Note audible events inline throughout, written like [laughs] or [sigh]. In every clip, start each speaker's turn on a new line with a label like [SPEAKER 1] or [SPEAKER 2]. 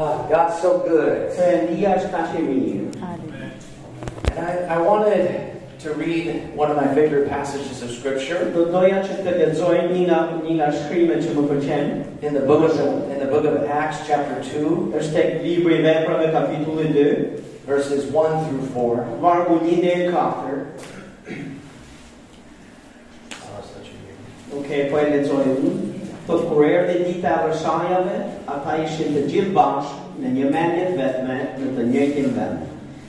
[SPEAKER 1] Oh, God's so good.
[SPEAKER 2] Perëndia është kaq i mirë.
[SPEAKER 1] And I, I wanted to read one of my favorite passages of Scripture
[SPEAKER 2] Do doja që të lexoj një nga një nga shkrimet që më pëlqen.
[SPEAKER 1] in the book of, in the book of Acts, chapter 2,
[SPEAKER 2] Është tek libri i veprave kapitulli 2,
[SPEAKER 1] verses 1 through 4.
[SPEAKER 2] vargu 1 deri Thot kur erdhi dita e vërshajave, ata ishin të gjithë bashkë në një mendje vetme në të njëjtin vend.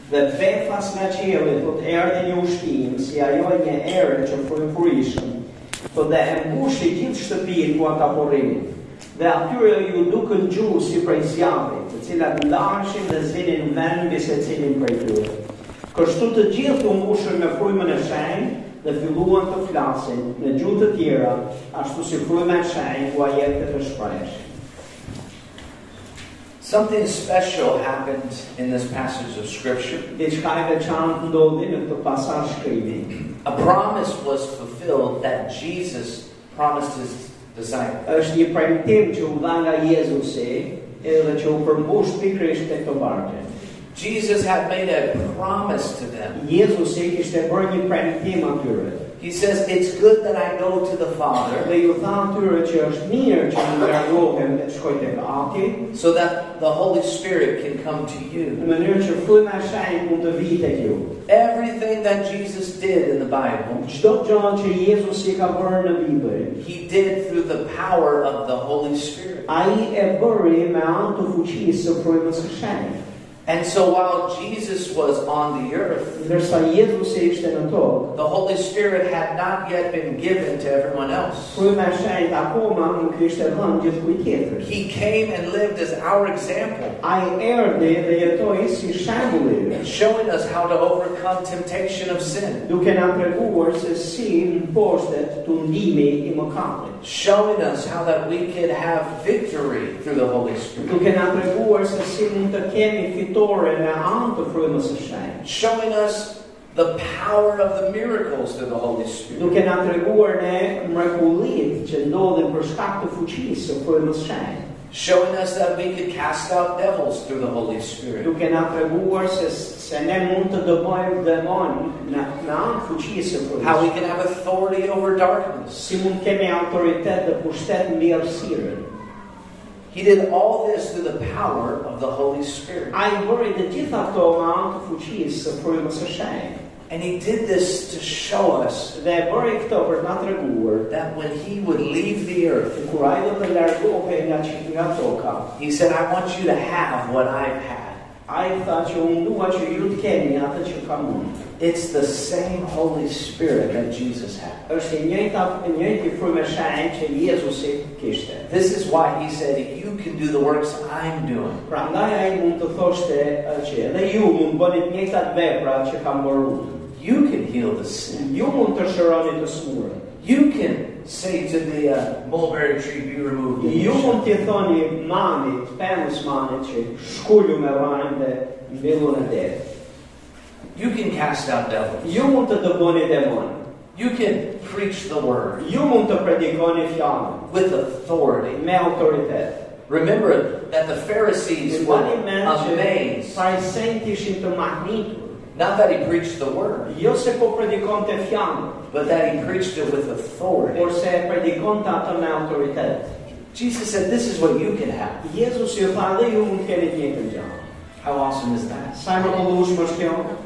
[SPEAKER 2] Dhe befas nga qielli, thot erdhi një ushtim, si ajo një erë që frymfurishëm, thot dhe e mbushi gjithë shtëpinë ku ata po rrinin. Dhe atyre ju dukën gjuhë si prej zjarrit, të cilat ndaheshin dhe zinin vend mbi secilin prej tyre. Kështu të gjithë u mbushën me frymën e shenjtë dhe filluan të flasin në gjuhë të tjera, ashtu si fryma e shenjtë u ajete të shpreheshin.
[SPEAKER 1] Something special happened in this passage of Scripture.
[SPEAKER 2] Diçka e veçantë ndodhi në këtë pasazh shkrimi.
[SPEAKER 1] A promise was fulfilled that Jesus promised his disciples.
[SPEAKER 2] Është një premtim që u dha nga Jezusi, edhe që u përmbush pikërisht tek këto vargje.
[SPEAKER 1] Jesus had made a promise to them.
[SPEAKER 2] Jezusi kishte bërë një premtim.
[SPEAKER 1] He says, It's good that I go to the Father
[SPEAKER 2] Dhe ju tha atyre që është mirë që të largohem dhe të shkoj tek Ati,
[SPEAKER 1] so that the Holy Spirit can come to you.
[SPEAKER 2] mënyrë që fryma shenjtë mund të vijë tek ju.
[SPEAKER 1] Everything that Jesus did in the Bible,
[SPEAKER 2] Çdo gjë që Jezusi ka bërë në Bibël,
[SPEAKER 1] he did through the power of the Holy Spirit.
[SPEAKER 2] Ai bëri me anë të fuqisë së frymës së shenjtë.
[SPEAKER 1] And so while Jesus was on the earth,
[SPEAKER 2] Ndërsa Jezusi ishte në tokë,
[SPEAKER 1] the Holy Spirit had not yet been given to everyone else.
[SPEAKER 2] fryma e shenjtë akoma nuk ishte dhënë gjithkujt tjetër.
[SPEAKER 1] He came and lived as our example,
[SPEAKER 2] Ai erdhi dhe jetoi si shembulli
[SPEAKER 1] showing us how to overcome temptation of sin,
[SPEAKER 2] duke na treguar se si mposhtet tundimi i mëkatit.
[SPEAKER 1] showing us how that we could have victory through the Holy Spirit,
[SPEAKER 2] Duke na treguar se si mund të kemi fitore në anë të frymës së shenjtë.
[SPEAKER 1] showing us the power of the miracles through the Holy Spirit.
[SPEAKER 2] Duke na treguar ne mrekullit që ndodhin për shkak të fuqisë së frymës së shenjtë.
[SPEAKER 1] Showing us that we could cast out devils through the Holy Spirit.
[SPEAKER 2] Duke na treguar se se ne mund të dëbojmë demon në në anë fuqisë së frymës.
[SPEAKER 1] How we can have authority over darkness.
[SPEAKER 2] si mund kemi autoritet dhe pushtet mbi errësirën.
[SPEAKER 1] He did all this through the power of the Holy Spirit.
[SPEAKER 2] Ai bëri të gjitha këto me anë të fuqisë së frymës së shenjtë.
[SPEAKER 1] And he did this to show us
[SPEAKER 2] Dhe bëri këto për të na treguar
[SPEAKER 1] that when he would leave the earth,
[SPEAKER 2] se kur ai do të largohej nga që- nga toka,
[SPEAKER 1] he said, I want you to have what I've had.
[SPEAKER 2] Ai tha që unë dua që ju të keni atë që kam unë.
[SPEAKER 1] It's the same Holy Spirit that Jesus had.
[SPEAKER 2] Është e njëjta e njëjti frymë e shenjtë që Jezusi kishte.
[SPEAKER 1] This is why he said, You can do the works I'm doing.
[SPEAKER 2] Prandaj ai mund të thoshte që edhe ju mund bëni të njëjtat vepra që kam bërë unë.
[SPEAKER 1] You can heal the sick.
[SPEAKER 2] Ju mund të smurën.
[SPEAKER 1] You can say to the uh, mulberry tree, Be removed.
[SPEAKER 2] Ju mund t'i thoni manit, pemës manit që shkullu me rajnë dhe mbillu në det.
[SPEAKER 1] You can cast out devils.
[SPEAKER 2] Ju mund të dëboni demon.
[SPEAKER 1] You can preach the word
[SPEAKER 2] Ju mund të predikoni fjallën
[SPEAKER 1] with authority.
[SPEAKER 2] me autoritet.
[SPEAKER 1] Remember that the Pharisees were
[SPEAKER 2] Mbani mend që
[SPEAKER 1] amazed.
[SPEAKER 2] farisejt ishin të mahnitur.
[SPEAKER 1] Not that he preached the word,
[SPEAKER 2] Jo se po predikon të fjallën,
[SPEAKER 1] but that he preached it with authority.
[SPEAKER 2] por se atë me autoritet.
[SPEAKER 1] Jesus said, This is what you can have.
[SPEAKER 2] Jezus ju tha dhe ju mund keni të njëjtën gjë.
[SPEAKER 1] How awesome is that?
[SPEAKER 2] Sa më kollueshme?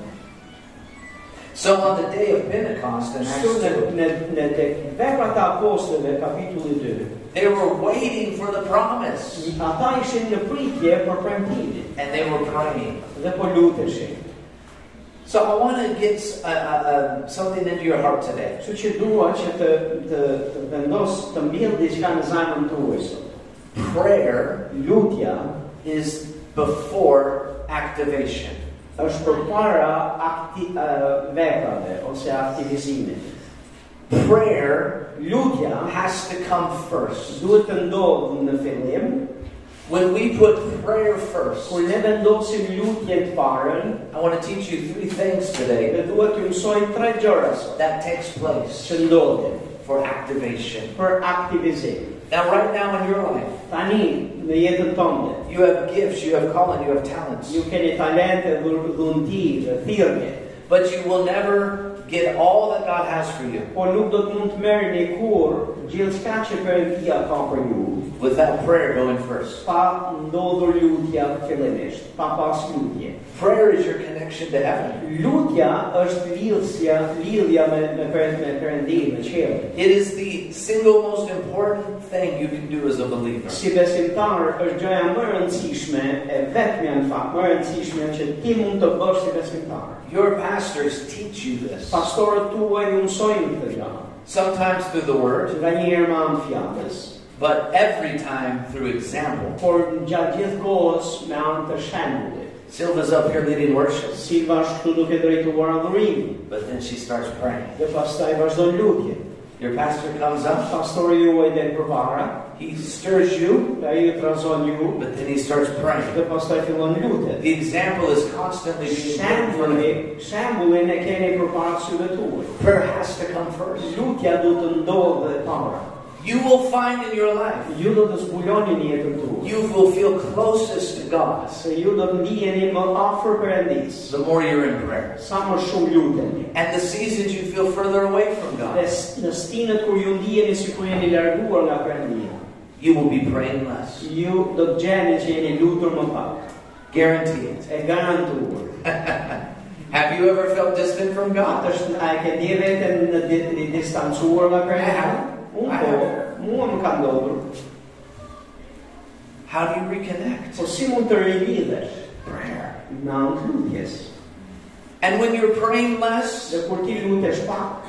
[SPEAKER 1] So on the day of Pentecost in Acts
[SPEAKER 2] Kështu në
[SPEAKER 1] 2,
[SPEAKER 2] në në tek veprat e apostujve kapitulli 2.
[SPEAKER 1] they were waiting for the promise
[SPEAKER 2] Ata ishin në pritje për premtimin
[SPEAKER 1] and they were praying.
[SPEAKER 2] Dhe po luteshin.
[SPEAKER 1] So I want to get uh, uh, uh, something into your heart today.
[SPEAKER 2] Kështu që dua që të të, të vendos të mbjell diçka në zemrën tuaj sot.
[SPEAKER 1] Prayer
[SPEAKER 2] Lutja
[SPEAKER 1] is before activation.
[SPEAKER 2] është përpara akti, uh, veprave ose aktivizimit.
[SPEAKER 1] Prayer
[SPEAKER 2] Lutja
[SPEAKER 1] has to come first.
[SPEAKER 2] duhet të ndodhë në fillim,
[SPEAKER 1] When we put prayer first,
[SPEAKER 2] kur ne vendosim lutjen të parën,
[SPEAKER 1] I want to teach you three things today
[SPEAKER 2] dhe duhet të mësoj tre gjëra
[SPEAKER 1] that takes place for activation.
[SPEAKER 2] për aktivizim.
[SPEAKER 1] Now, right now in your life,
[SPEAKER 2] Tani, në jetën tënde.
[SPEAKER 1] You have gifts, you have calling, you have talents.
[SPEAKER 2] Ju keni talente, dhe thirrje,
[SPEAKER 1] But you will never get all that God has for you
[SPEAKER 2] por nuk do të mund të merrni kur gjithçka që Perëndia ka për ju,
[SPEAKER 1] without prayer going first.
[SPEAKER 2] pa ndodhur lutja fillimisht, pa pas lutje.
[SPEAKER 1] Prayer is your connection to heaven.
[SPEAKER 2] Lutja është lidhja, lidhja me me Perë- me me qiellin.
[SPEAKER 1] It is the single most important thing you can do as a believer.
[SPEAKER 2] Si besimtar është gjëja më e rëndësishme e vetmja në fakt, më e rëndësishme që ti mund të bësh si besimtar.
[SPEAKER 1] Your pastors teach you this.
[SPEAKER 2] Pastorët tuaj ju mësojnë këtë gjë.
[SPEAKER 1] Sometimes through the word,
[SPEAKER 2] Nga një herë me anë fjalës,
[SPEAKER 1] but every time through example.
[SPEAKER 2] por gjatë gjithë kohës me anë të shembullit.
[SPEAKER 1] Silva's up here leading worship,
[SPEAKER 2] Silva është këtu duke drejtuar adhurimin
[SPEAKER 1] but then she starts praying.
[SPEAKER 2] dhe pastaj vazhdon lutje.
[SPEAKER 1] Your pastor comes up,
[SPEAKER 2] Pastori juaj del përpara,
[SPEAKER 1] he stirs you,
[SPEAKER 2] dhe ai ju trazon ju
[SPEAKER 1] but then he starts praying.
[SPEAKER 2] dhe pastaj fillon lutje.
[SPEAKER 1] The example is constantly being put in front of you.
[SPEAKER 2] Shembulli, shembullin keni përpara syve tuaj.
[SPEAKER 1] Prayer has to come first.
[SPEAKER 2] Lutja do të ndodhe para.
[SPEAKER 1] You will find in your life,
[SPEAKER 2] Ju do të zbuloni në jetën tuaj.
[SPEAKER 1] you will feel closest to God
[SPEAKER 2] Se ju do ndiheni më afër Perëndis.
[SPEAKER 1] the more you're in prayer.
[SPEAKER 2] Sa më shumë luteni.
[SPEAKER 1] And the seasons you feel further away from God,
[SPEAKER 2] s- në stinët kur ju ndiheni si kur jeni larguar nga Perëndia,
[SPEAKER 1] you will be praying less.
[SPEAKER 2] ju do të gjeni që jeni lutur më pak.
[SPEAKER 1] Guaranteed.
[SPEAKER 2] E garantuar. [laughs]
[SPEAKER 1] Have you ever felt distant from God?
[SPEAKER 2] Është a e ke di veten në di- di- distancuar nga Perëndia? Unë po, mua më ka.
[SPEAKER 1] How do you reconnect?
[SPEAKER 2] Po si mund
[SPEAKER 1] Prayer.
[SPEAKER 2] në anë të lutjes?
[SPEAKER 1] And when you're praying less,
[SPEAKER 2] Dhe kur ti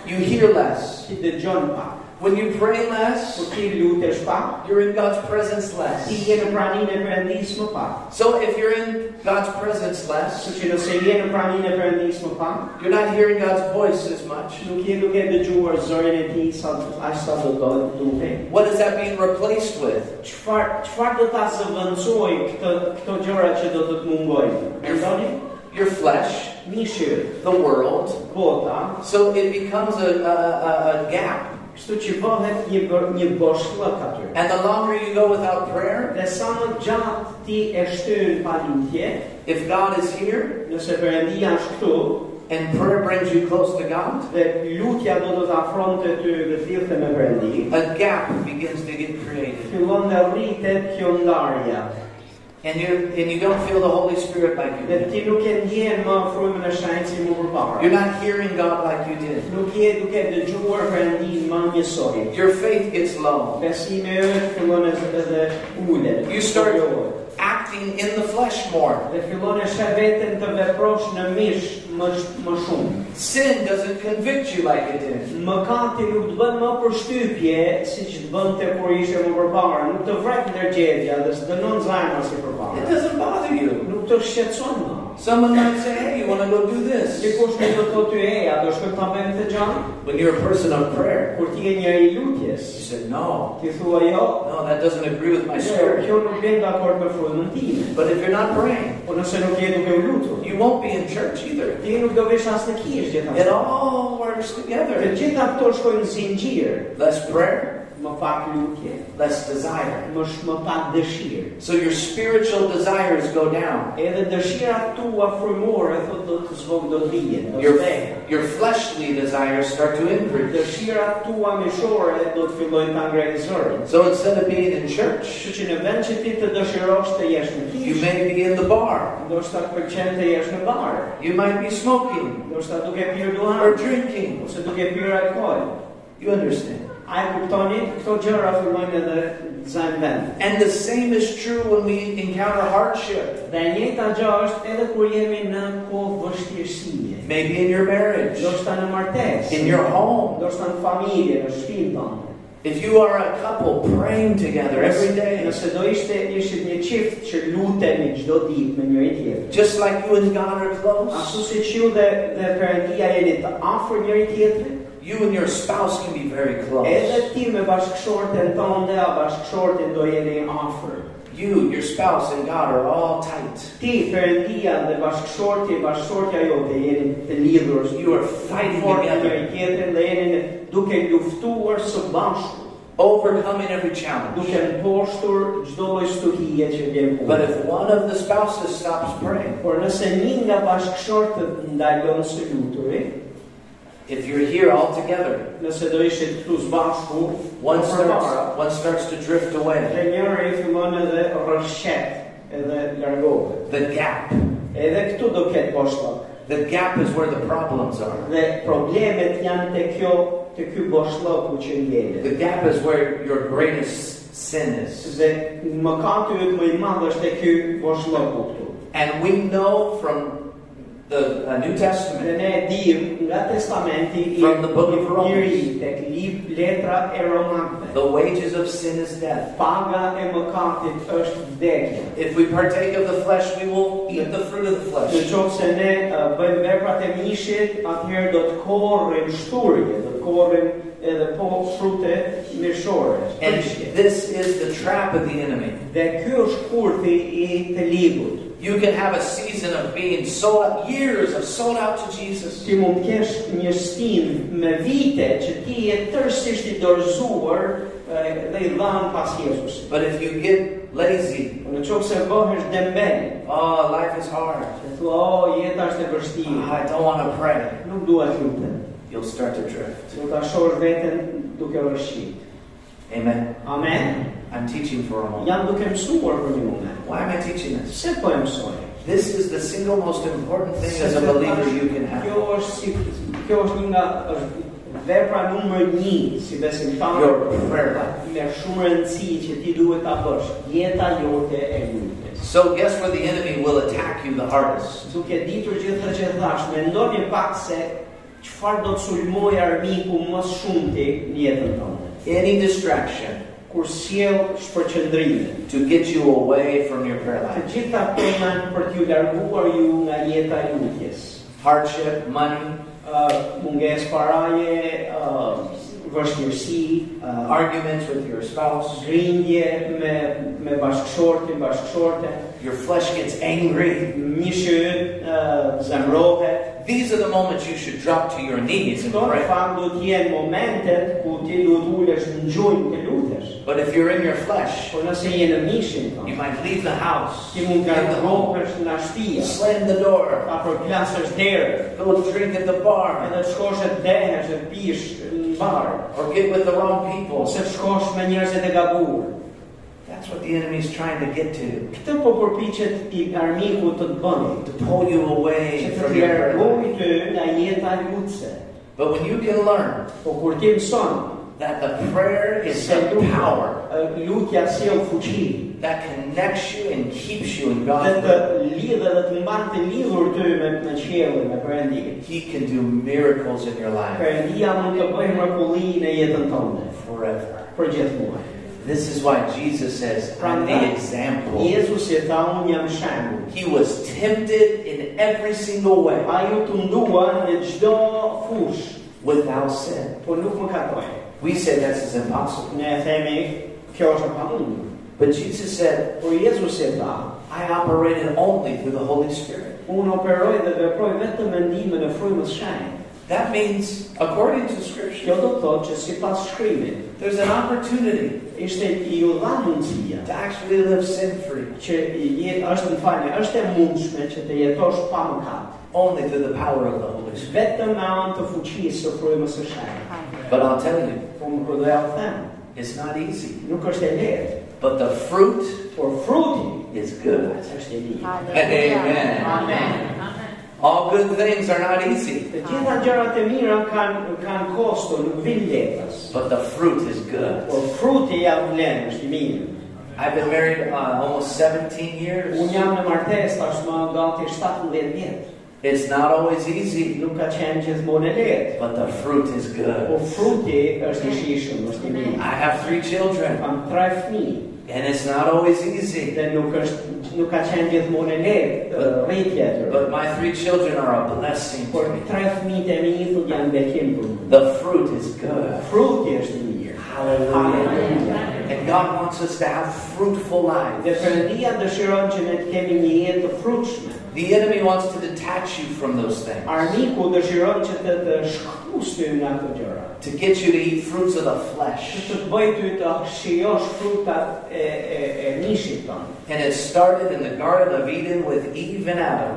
[SPEAKER 1] you hear less.
[SPEAKER 2] dëgjon pak.
[SPEAKER 1] When you pray less,
[SPEAKER 2] Kur ti lutesh
[SPEAKER 1] you're in God's presence
[SPEAKER 2] ti
[SPEAKER 1] less.
[SPEAKER 2] je në praninë Perëndis më pak.
[SPEAKER 1] So if you're in God's presence less,
[SPEAKER 2] Kështu që nëse je në praninë Perëndis më pak,
[SPEAKER 1] you're not hearing God's voice as much.
[SPEAKER 2] nuk je duke dëgjuar zërin e tij sa aq do të duhej.
[SPEAKER 1] What is that being replaced with?
[SPEAKER 2] Çfar çfarë do ta zëvendësoj këtë këto gjëra që do të të mungojnë?
[SPEAKER 1] Your flesh, the world. So it becomes a, a, a, a gap.
[SPEAKER 2] Kështu që bëhet një një boshllëk aty.
[SPEAKER 1] And the longer you go without prayer,
[SPEAKER 2] Dhe sa më gjatë ti e shtyn pa
[SPEAKER 1] if God is here
[SPEAKER 2] nëse Perëndia është këtu,
[SPEAKER 1] and prayer brings you close to God,
[SPEAKER 2] dhe lutja do të të afronte ty dhe të lidhte me Perëndin,
[SPEAKER 1] a gap begins to get created.
[SPEAKER 2] fillon të rritet kjo ndarja.
[SPEAKER 1] And you and you don't feel the Holy Spirit like you did.
[SPEAKER 2] ti nuk e ndjen më frymën e shenjtë si më përpara.
[SPEAKER 1] You're not hearing God like you did.
[SPEAKER 2] Nuk je duke dëgjuar Perëndin më njësoj.
[SPEAKER 1] Your faith gets low.
[SPEAKER 2] Besimi yt fillon edhe edhe ulet.
[SPEAKER 1] You start-. Acting in the flesh more.
[SPEAKER 2] dhe fillon e sheh veten të veprosh në mish më më shumë.
[SPEAKER 1] Sin doesn't convict you like it did.
[SPEAKER 2] Mëkati nuk të bën më përshtypje siç të bënte kur ishe më përpara, nuk të vret ndërgjetja dhe s'dënon zemra si
[SPEAKER 1] It
[SPEAKER 2] përpara.
[SPEAKER 1] doesn't bother you.
[SPEAKER 2] Nuk të shqetëson më.
[SPEAKER 1] Someone might say, hey, you want to go do this?
[SPEAKER 2] Dikush nuk të thotë ty, "Ej, a do shkojmë ta bëjmë këtë gjë?"
[SPEAKER 1] When you're a person of prayer,
[SPEAKER 2] Kur ti je njëri i
[SPEAKER 1] you said, no,
[SPEAKER 2] ti thua, "Jo,
[SPEAKER 1] no, that doesn't agree with my spirit.
[SPEAKER 2] kjo nuk vjen dakord me frymën time."
[SPEAKER 1] But if you're not praying,
[SPEAKER 2] Po nëse nuk je duke u lutur,
[SPEAKER 1] you won't be in church either.
[SPEAKER 2] ti nuk do vesh as në kish
[SPEAKER 1] It all works
[SPEAKER 2] Të
[SPEAKER 1] together.
[SPEAKER 2] gjitha këto shkojnë në zinxhir,
[SPEAKER 1] Less prayer,
[SPEAKER 2] më pak lutje,
[SPEAKER 1] less desire.
[SPEAKER 2] më sh- pak dëshirë.
[SPEAKER 1] So your spiritual desires go down.
[SPEAKER 2] Edhe dëshirat tua frymore thotë do të zvog do të vijen, do të
[SPEAKER 1] Your, fleshly desires start to increase.
[SPEAKER 2] Dëshirat tua mishore do të fillojnë ta ngrejnë zërin.
[SPEAKER 1] So instead of being in church,
[SPEAKER 2] Kështu që në vend që ti të dëshirosh të jesh në
[SPEAKER 1] you may be in the bar.
[SPEAKER 2] ndoshta të pëlqen të jesh në bar,
[SPEAKER 1] You might be smoking
[SPEAKER 2] ndoshta duke pirë
[SPEAKER 1] or drinking.
[SPEAKER 2] ose duke pirë alkool.
[SPEAKER 1] You understand?
[SPEAKER 2] A kuptoni? Këto gjëra fillojnë edhe në zajmë vend.
[SPEAKER 1] And the same is true when we encounter hardship.
[SPEAKER 2] Dhe e njëjta gjë është edhe kur jemi në kohë vështirësie.
[SPEAKER 1] Maybe in your marriage,
[SPEAKER 2] Ndoshta në martesë,
[SPEAKER 1] in your home.
[SPEAKER 2] ndoshta në familje, në shtëpinë tonë.
[SPEAKER 1] If you are a couple praying together every day,
[SPEAKER 2] Nëse do ishte ishit një qift që luteni çdo ditë me njëri tjetrin.
[SPEAKER 1] just like you and God are close,
[SPEAKER 2] Ashtu si që ju dhe, dhe Perëndia jeni të afër njëri tjetrit,
[SPEAKER 1] you and your spouse can be very close.
[SPEAKER 2] edhe ti me bashkëshorten tënde, a bashkëshortin do jeni afër.
[SPEAKER 1] You, your spouse, and God are all tight.
[SPEAKER 2] Ti, Perëndia dhe bashkëshorti, bashkëshortja jote jeni të lidhur,
[SPEAKER 1] You are fighting together.
[SPEAKER 2] njëri tjetrin dhe jeni në- duke luftuar së bashku.
[SPEAKER 1] overcoming every challenge.
[SPEAKER 2] duke mposhtur çdo lloj stuhie që vjen
[SPEAKER 1] But if one of the spouses stops praying,
[SPEAKER 2] Por nëse një nga bashkëshortët ndalon së luturi,
[SPEAKER 1] if you're here all together,
[SPEAKER 2] nëse do ishit këtu së bashku,
[SPEAKER 1] one starts, one starts to drift away.
[SPEAKER 2] dhe njëri fillon edhe rrëshqet, edhe largohet.
[SPEAKER 1] The gap.
[SPEAKER 2] Edhe këtu do ketë boshllok.
[SPEAKER 1] The gap is where the problems are.
[SPEAKER 2] Dhe problemet janë te kjo, te ky boshllok që ngjelet.
[SPEAKER 1] The gap is where your greatest sin is.
[SPEAKER 2] Dhe mëkati yt më i madh është te ky boshllok këtu.
[SPEAKER 1] And we know from the uh, New Testament
[SPEAKER 2] ne dim nga testamenti i
[SPEAKER 1] From the book of Romans.
[SPEAKER 2] Tek letra e romakëve.
[SPEAKER 1] the wages of sin is death.
[SPEAKER 2] Paga e mëkatit është vdekja.
[SPEAKER 1] If we partake of the flesh, we will eat the fruit of the
[SPEAKER 2] Në
[SPEAKER 1] flesh.
[SPEAKER 2] se ne uh, bëjmë veprat e mishit, atëherë do të korrim shturje, do të korrim edhe po frute mirëshore.
[SPEAKER 1] And this is the trap of the enemy.
[SPEAKER 2] Dhe ky është kurthi i të ligut.
[SPEAKER 1] You can have a season of being sold out, years of sold out to Jesus.
[SPEAKER 2] Ti mund kesh një stim me vite që ti je tërësisht i dorëzuar dhe i dhanë pas Jezusit.
[SPEAKER 1] But if you get lazy,
[SPEAKER 2] në qofë se bëhesh dembel,
[SPEAKER 1] oh, life is hard.
[SPEAKER 2] thua, o, jeta është e vështirë,
[SPEAKER 1] I don't want to pray.
[SPEAKER 2] nuk dua të lutem.
[SPEAKER 1] You'll start to drift.
[SPEAKER 2] Do veten duke rrëshqit.
[SPEAKER 1] Amen.
[SPEAKER 2] Amen.
[SPEAKER 1] I'm teaching for a moment.
[SPEAKER 2] Jam duke mësuar për një moment.
[SPEAKER 1] Why am I teaching this?
[SPEAKER 2] Se po e mësoj?
[SPEAKER 1] This is the single most important thing as a believer you can have.
[SPEAKER 2] Kjo është si kjo është një nga vepra numër 1 si besimtar.
[SPEAKER 1] Your prayer life.
[SPEAKER 2] me shumë rëndësi që ti duhet ta bësh. Jeta jote e lutjes.
[SPEAKER 1] So guess where the enemy will attack you the hardest?
[SPEAKER 2] Duke ditur gjithë këtë që thash, mendoni pak se çfarë do të sulmoj armiku më shumti në jetën tonë.
[SPEAKER 1] Any distraction
[SPEAKER 2] Kur sjell shpërqendrime.
[SPEAKER 1] to get you away from your prayer
[SPEAKER 2] Të
[SPEAKER 1] life.
[SPEAKER 2] gjitha këto janë për t'ju larguar ju nga jeta e lutjes.
[SPEAKER 1] Hardship, money,
[SPEAKER 2] Uh, mungesë paraje, uh, vështirësi, uh,
[SPEAKER 1] arguments with your spouse.
[SPEAKER 2] Grindje me, me bashkëshortin, bashkëshorte,
[SPEAKER 1] Your flesh gets angry.
[SPEAKER 2] mishë, uh, zemrohet.
[SPEAKER 1] These are the moments you should drop to your knees and pray.
[SPEAKER 2] fakt do momentet ku ti duhet ulesh në gjunjë të lutesh.
[SPEAKER 1] But if you're in your flesh,
[SPEAKER 2] Por nëse je në mishin,
[SPEAKER 1] you might leave the house,
[SPEAKER 2] ti mund të
[SPEAKER 1] the home,
[SPEAKER 2] rrohesh nga shtëpia,
[SPEAKER 1] slam the door,
[SPEAKER 2] ta përplasësh derën,
[SPEAKER 1] go drink at the bar,
[SPEAKER 2] edhe të shkosh e dehesh e pish në bar,
[SPEAKER 1] or get with the wrong people.
[SPEAKER 2] ose shkosh me njerëzit gabuar.
[SPEAKER 1] That's what the enemy is trying to get to.
[SPEAKER 2] Këtë po përpiqet i armiku të të bëni.
[SPEAKER 1] To pull you
[SPEAKER 2] Që
[SPEAKER 1] away
[SPEAKER 2] të
[SPEAKER 1] from
[SPEAKER 2] të
[SPEAKER 1] your prayer life.
[SPEAKER 2] ty nga jeta.
[SPEAKER 1] But when you can learn
[SPEAKER 2] Po kur ti mëson
[SPEAKER 1] that the prayer is
[SPEAKER 2] se
[SPEAKER 1] the
[SPEAKER 2] lutja,
[SPEAKER 1] power
[SPEAKER 2] lutja sjell fuqi,
[SPEAKER 1] that connects you and keeps you in
[SPEAKER 2] dhe
[SPEAKER 1] God's
[SPEAKER 2] të
[SPEAKER 1] will,
[SPEAKER 2] lidhe dhe të mban të lidhur ty me me qiellin, me Perëndin.
[SPEAKER 1] He can do miracles in your life
[SPEAKER 2] Perëndia mund të bëjë mrekulli në jetën tonë
[SPEAKER 1] forever.
[SPEAKER 2] për gjithmonë.
[SPEAKER 1] This is why Jesus says, I'm the example.
[SPEAKER 2] Jezus i tha unë jam shembull.
[SPEAKER 1] He was tempted in every single way
[SPEAKER 2] Ai u tundua në çdo fush,
[SPEAKER 1] without sin.
[SPEAKER 2] por nuk.
[SPEAKER 1] We say that's is impossible.
[SPEAKER 2] Ne e themi kjo është e pamundur.
[SPEAKER 1] But Jesus said,
[SPEAKER 2] Por Jezus i tha,
[SPEAKER 1] I operated only through the Holy Spirit.
[SPEAKER 2] unë operoj dhe veproj vetëm me ndihmën e frymës së shenjtë.
[SPEAKER 1] That means, according to
[SPEAKER 2] Kjo
[SPEAKER 1] Scripture,
[SPEAKER 2] do të thotë që sipas shkrimit,
[SPEAKER 1] there's an opportunity
[SPEAKER 2] ishte i u dha mundësia
[SPEAKER 1] to actually live sin free
[SPEAKER 2] që i jetë është në falje, është e mundshme që të jetosh pa mëkat.
[SPEAKER 1] only through the power of the Holy Spirit.
[SPEAKER 2] Vetëm me anë të fuqisë së frymës së shenjtë.
[SPEAKER 1] But I'll tell you,
[SPEAKER 2] Po më do ja them,
[SPEAKER 1] it's not easy.
[SPEAKER 2] nuk është e lehtë,
[SPEAKER 1] But the fruit
[SPEAKER 2] por fruti
[SPEAKER 1] is good.
[SPEAKER 2] është i mirë.
[SPEAKER 1] Amen.
[SPEAKER 3] Amen.
[SPEAKER 1] All good things are not easy,
[SPEAKER 2] gjitha gjërat e mira kanë kanë kosto, nuk vijnë letras.
[SPEAKER 1] but the fruit is good.
[SPEAKER 2] Por fruti ja vlen, është i mirë.
[SPEAKER 1] I've been married uh, almost 17 years.
[SPEAKER 2] Unë jam në martesë tashmë gati 17 vjet.
[SPEAKER 1] It's not always easy,
[SPEAKER 2] Nuk ka qenë gjithmonë e lehtë.
[SPEAKER 1] but the fruit is
[SPEAKER 2] Po
[SPEAKER 1] good.
[SPEAKER 2] fruti është i shishëm, është i mirë.
[SPEAKER 1] I have three children,
[SPEAKER 2] Kam tre fëmijë
[SPEAKER 1] and it's not always easy,
[SPEAKER 2] nuk është nuk ka qenë gjithmonë e lehtë uh, rritja e
[SPEAKER 1] but my three children are a blessing
[SPEAKER 2] Por
[SPEAKER 1] me.
[SPEAKER 2] tre fëmijët e mi janë bekim për mua.
[SPEAKER 1] The fruit is good.
[SPEAKER 2] Fruti është i mirë.
[SPEAKER 1] Hallelujah. And God wants us to have fruitful
[SPEAKER 2] Dhe
[SPEAKER 1] lives.
[SPEAKER 2] Perëndia dëshiron që ne të kemi një jetë të frutshme.
[SPEAKER 1] The enemy wants to detach you from those things,
[SPEAKER 2] Armiku dëshiron që të të shkus ty nga ato gjëra.
[SPEAKER 1] To get you to eat fruits of the flesh.
[SPEAKER 2] të të bëj ty të shijosh frutat mishit tonë.
[SPEAKER 1] And it started in the Garden of Eden with Eve and Adam.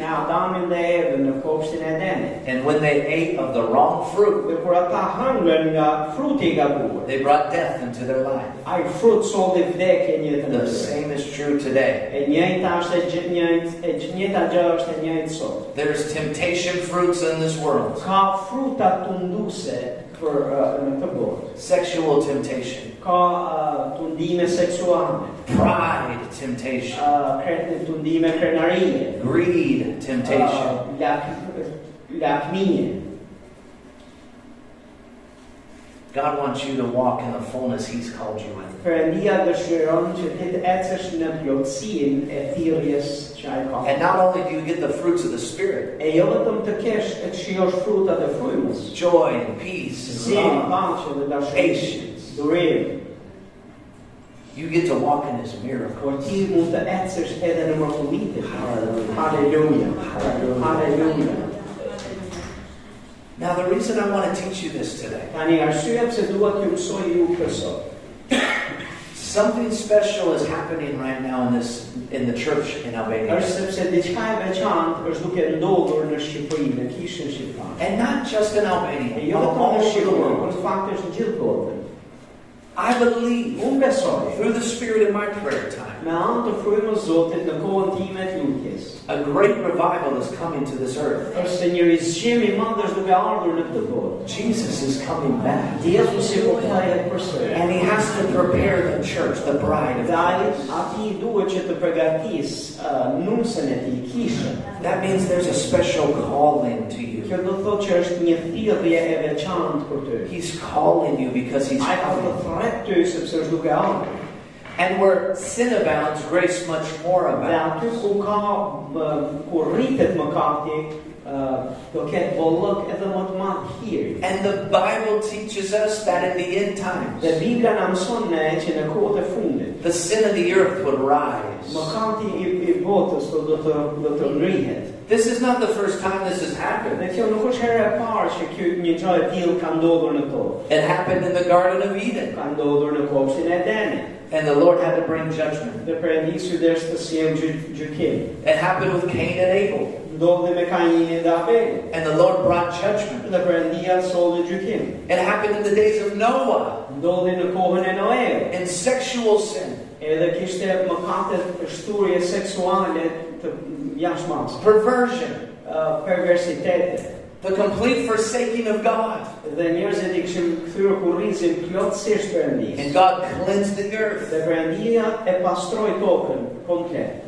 [SPEAKER 2] Dhe ka filluar në të njëjtën mënyrë, në këtë mënyrë, në Adamin dhe Evën në kopshtin e Edenit.
[SPEAKER 1] And when they ate of the wrong fruit,
[SPEAKER 2] Dhe kur ata hëngrën nga fruti i gabuar,
[SPEAKER 1] they brought death into their life.
[SPEAKER 2] ai frut solli vdekje në jetën e
[SPEAKER 1] The same is true today.
[SPEAKER 2] E njëjta është e njëjtë, e njëjta gjë është e njëjtë sot.
[SPEAKER 1] There's temptation fruits in this world,
[SPEAKER 2] Ka fruta tunduse për uh, në botë.
[SPEAKER 1] sexual temptation,
[SPEAKER 2] Ka uh, tundime seksuale,
[SPEAKER 1] pride temptation,
[SPEAKER 2] uh, tundime krenarie,
[SPEAKER 1] greed temptation.
[SPEAKER 2] uh, lak, lakmije.
[SPEAKER 1] God wants you to walk in the fullness He's called you in.
[SPEAKER 2] Perëndia dëshiron që ti të ecësh në plotësinë thirrjes që ai ka.
[SPEAKER 1] And not only do you get the fruits of the Spirit,
[SPEAKER 2] jo vetëm të kesh të shijosh frutat frymës,
[SPEAKER 1] joy and peace and love,
[SPEAKER 2] paqe dhe dashuri,
[SPEAKER 1] patience, you get to walk in His miracle.
[SPEAKER 2] por ti mund të ecësh edhe në mrekullitë. Halleluja. Halleluja.
[SPEAKER 1] Now, the reason I want to teach you this today,
[SPEAKER 2] Tani arsyeja pse dua mësoj ju këtë sot.
[SPEAKER 1] something special is happening right now in this in the church in Albania.
[SPEAKER 2] Është sepse diçka veçantë është duke ndodhur në Shqipëri, në.
[SPEAKER 1] And not just in Albania, all over the world.
[SPEAKER 2] në fakt është në gjithë botën.
[SPEAKER 1] I believe through the Spirit in my prayer time,
[SPEAKER 2] me anë të frymës Zotit në kohën time të lutjes,
[SPEAKER 1] a great revival is coming to this earth.
[SPEAKER 2] është se një rizgjim i madh është duke ardhur në këtë botë.
[SPEAKER 1] Jesus is coming back.
[SPEAKER 2] Jezusi po kthehet përsëri.
[SPEAKER 1] And he has to prepare the church, the bride of Christ.
[SPEAKER 2] ati duhet që të përgatis uh, nusën e tij, kishën.
[SPEAKER 1] That means there's a special calling to you.
[SPEAKER 2] Kjo do thotë që është një thirrje e veçantë për ty.
[SPEAKER 1] He's calling you because he's
[SPEAKER 2] Ai ka të
[SPEAKER 1] coming.
[SPEAKER 2] thret ty sepse është duke ardhur.
[SPEAKER 1] And where sin abounds, grace much more abounds.
[SPEAKER 2] aty ku ka rritet mëkati, do ketë bollëk edhe më të madh hiri.
[SPEAKER 1] And the Bible teaches us that in the end times,
[SPEAKER 2] Dhe Bibla na mëson ne që në kohët e fundit,
[SPEAKER 1] the sin of the earth would rise.
[SPEAKER 2] mëkati i, i botës do të do të ngrihet.
[SPEAKER 1] This is not the first time this has happened.
[SPEAKER 2] Dhe kjo nuk është herë parë që kjo një gjë tillë ka ndodhur në tokë.
[SPEAKER 1] It happened in the Garden of Eden.
[SPEAKER 2] Ka ndodhur në kopshtin Edenit.
[SPEAKER 1] And the Lord had to bring judgment.
[SPEAKER 2] Dhe Perëndisi desh të sjellë gjy- gjykim.
[SPEAKER 1] It happened with Cain and Abel.
[SPEAKER 2] Ndodhi me Kainin dhe Abelin.
[SPEAKER 1] And the Lord brought judgment.
[SPEAKER 2] Dhe Perëndia solli gjykim.
[SPEAKER 1] It happened in the days of Noah
[SPEAKER 2] Ndodhi në kohën Noe.
[SPEAKER 1] in sexual sin,
[SPEAKER 2] Edhe kishte mëkate shturje seksuale të jashtëmarrëse.
[SPEAKER 1] perversion,
[SPEAKER 2] Uh, perversitete.
[SPEAKER 1] The complete forsaking of God.
[SPEAKER 2] Dhe njerëzit i kishin kthyer kurrizin plotësisht Perëndis.
[SPEAKER 1] And God cleansed the earth.
[SPEAKER 2] Dhe Perëndia e pastroi tokën komplet.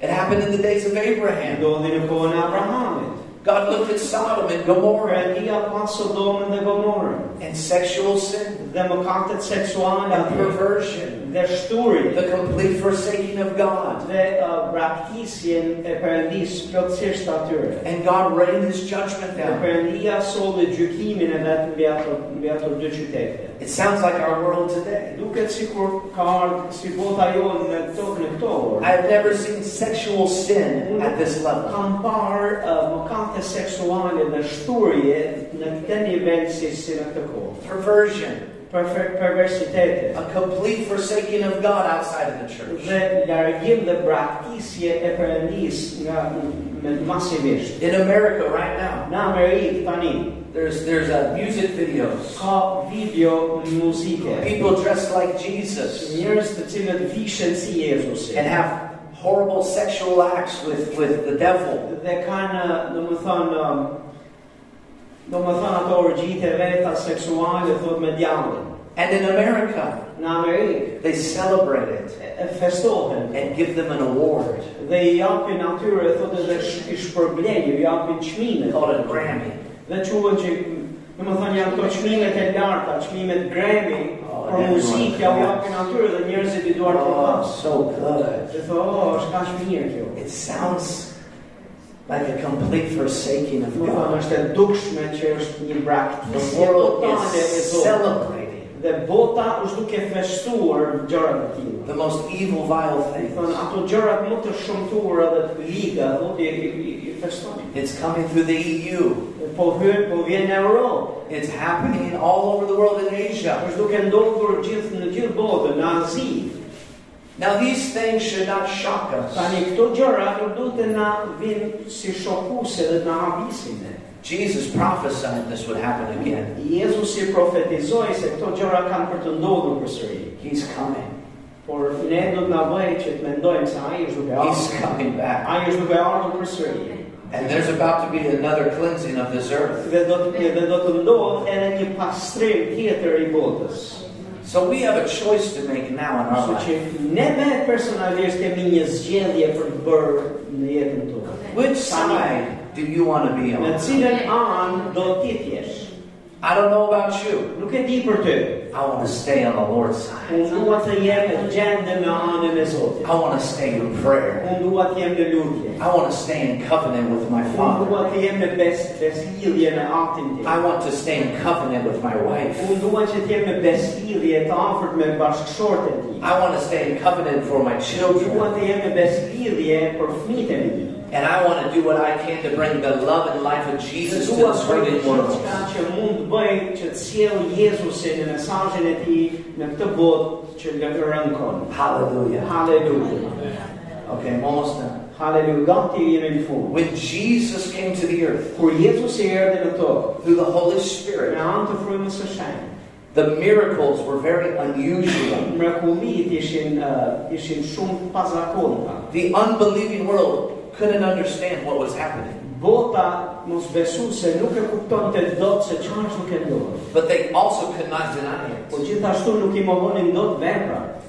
[SPEAKER 1] It happened in the days of Abraham.
[SPEAKER 2] Ndodhi në kohën e Abrahamit.
[SPEAKER 1] God looked at Sodom and Gomorrah
[SPEAKER 2] Perëndia pa Sodomën dhe Gomorën.
[SPEAKER 1] and sexual sin
[SPEAKER 2] Dhe mëkatet seksuale
[SPEAKER 1] and perversion,
[SPEAKER 2] Dhe shturje.
[SPEAKER 1] the complete forsaking of God.
[SPEAKER 2] Dhe uh, braktisjen e Perëndis plotësisht atyre.
[SPEAKER 1] And God rained his judgment down.
[SPEAKER 2] Perëndia solli gjykimin e vet mbi ato mbi ato dy qytete.
[SPEAKER 1] It sounds like our world today.
[SPEAKER 2] Duket sikur ka ardhur si bota jonë në tokë në këto orë.
[SPEAKER 1] I've never seen sexual sin at this level.
[SPEAKER 2] Uh, mëkate seksuale dhe shturje në këtë nivel si, si në këtë kohë.
[SPEAKER 1] Perversion, a complete forsaking of God outside of the church.
[SPEAKER 2] Dhe largim dhe braktisje perëndis nga me masivisht.
[SPEAKER 1] In America right now,
[SPEAKER 2] Në Amerikë tani
[SPEAKER 1] there's there's uh, music videos.
[SPEAKER 2] ka video muzike.
[SPEAKER 1] People dressed like Jesus
[SPEAKER 2] Njerëz të cilët vishen si Jezusi.
[SPEAKER 1] and have horrible sexual acts with, with the devil.
[SPEAKER 2] Dhe kanë, do më thonë, um, do më thonë ato orgjit e veta seksuale, thot me djallin.
[SPEAKER 1] And in America,
[SPEAKER 2] Në Amerikë,
[SPEAKER 1] they celebrate it and give them an award
[SPEAKER 2] They i japin atyre, thot edhe sh- i shpërblenju, i japin çmime.
[SPEAKER 1] called a Grammy.
[SPEAKER 2] Dhe quhen që, do më thonë, janë këto çmimet e larta, çmimet Grammy, për muzikë, ja u japin atyre dhe njerëzit i duar të
[SPEAKER 1] Oh,
[SPEAKER 2] pas.
[SPEAKER 1] so good.
[SPEAKER 2] Dhe thot, oh, është kaq mirë kjo.
[SPEAKER 1] It sounds like a complete forsaking of God.
[SPEAKER 2] është e dukshme që është një
[SPEAKER 1] The
[SPEAKER 2] braktisje
[SPEAKER 1] world
[SPEAKER 2] totale e
[SPEAKER 1] is
[SPEAKER 2] Zotit.
[SPEAKER 1] celebrating
[SPEAKER 2] Dhe bota është duke festuar gjërat e tilla.
[SPEAKER 1] the most evil, vile
[SPEAKER 2] Thonë
[SPEAKER 1] things.
[SPEAKER 2] ato gjërat më të shëmtuara dhe të liga, Zoti i, i, i feston.
[SPEAKER 1] It's coming through the EU.
[SPEAKER 2] Po hyn, po vjen në Europë.
[SPEAKER 1] It's happening all over the world in Asia.
[SPEAKER 2] është duke ndodhur gjithë në gjithë botën, në Azi.
[SPEAKER 1] Now, these things should not shock us.
[SPEAKER 2] Tani këto gjëra nuk duhet të na vinë si shokuese dhe të na habisin ne.
[SPEAKER 1] Jesus prophesied this would happen again.
[SPEAKER 2] Jezusi profetizoi se këto gjëra kanë për të ndodhur përsëri.
[SPEAKER 1] He's coming.
[SPEAKER 2] Por ne do të na bëjë që të mendojmë se ai është duke
[SPEAKER 1] He's coming back.
[SPEAKER 2] Ai është duke ardhur përsëri.
[SPEAKER 1] And there's about to be another cleansing of this earth.
[SPEAKER 2] Dhe do të dhe do të ndodhë edhe një pastrim tjetër i botës.
[SPEAKER 1] So we have a choice to make now in our life.
[SPEAKER 2] ne me personalisht kemi një zgjedhje për të bërë në jetën tonë.
[SPEAKER 1] Which side do you want to be on?
[SPEAKER 2] cilën anë do ti t'jesh?
[SPEAKER 1] I don't know about you.
[SPEAKER 2] Nuk di për ty.
[SPEAKER 1] I want to stay on the Lord's side.
[SPEAKER 2] Unë dua të jem në gjendë me anën Zotit.
[SPEAKER 1] I want to stay in prayer.
[SPEAKER 2] Unë dua të jem në lutje.
[SPEAKER 1] I want to stay in covenant with my Father.
[SPEAKER 2] dua të jem në bes, beslidhje në atin tim.
[SPEAKER 1] I want to stay in covenant with my wife.
[SPEAKER 2] Unë dua që të jem në beslidhje të afërt me bashkëshorten tim.
[SPEAKER 1] I want to stay in covenant for my children.
[SPEAKER 2] Të jem në beslidhje për fëmijët mi.
[SPEAKER 1] And I want to do what I can to bring the love and life of Jesus to this
[SPEAKER 2] të
[SPEAKER 1] world.
[SPEAKER 2] gjithçka që mund bëj që të sjell Jezusin mesazhin e tij në këtë botë që.
[SPEAKER 1] Hallelujah.
[SPEAKER 2] Haleluja.
[SPEAKER 1] Okay, I'm almost done.
[SPEAKER 2] Haleluja. Gati jemi në fund.
[SPEAKER 1] When Jesus came to the earth
[SPEAKER 2] Kur Jezusi erdhi në tokë,
[SPEAKER 1] through the Holy Spirit,
[SPEAKER 2] me anë të frymës së shenjtë,
[SPEAKER 1] the miracles were very unusual.
[SPEAKER 2] uh, ishin shumë pazakonta.
[SPEAKER 1] The unbelieving world couldn't understand what was happening,
[SPEAKER 2] Bota nuk e kuptonte dot se çfarë është duke ndodhur.
[SPEAKER 1] but they also could not deny it.
[SPEAKER 2] gjithashtu nuk i mohonin dot.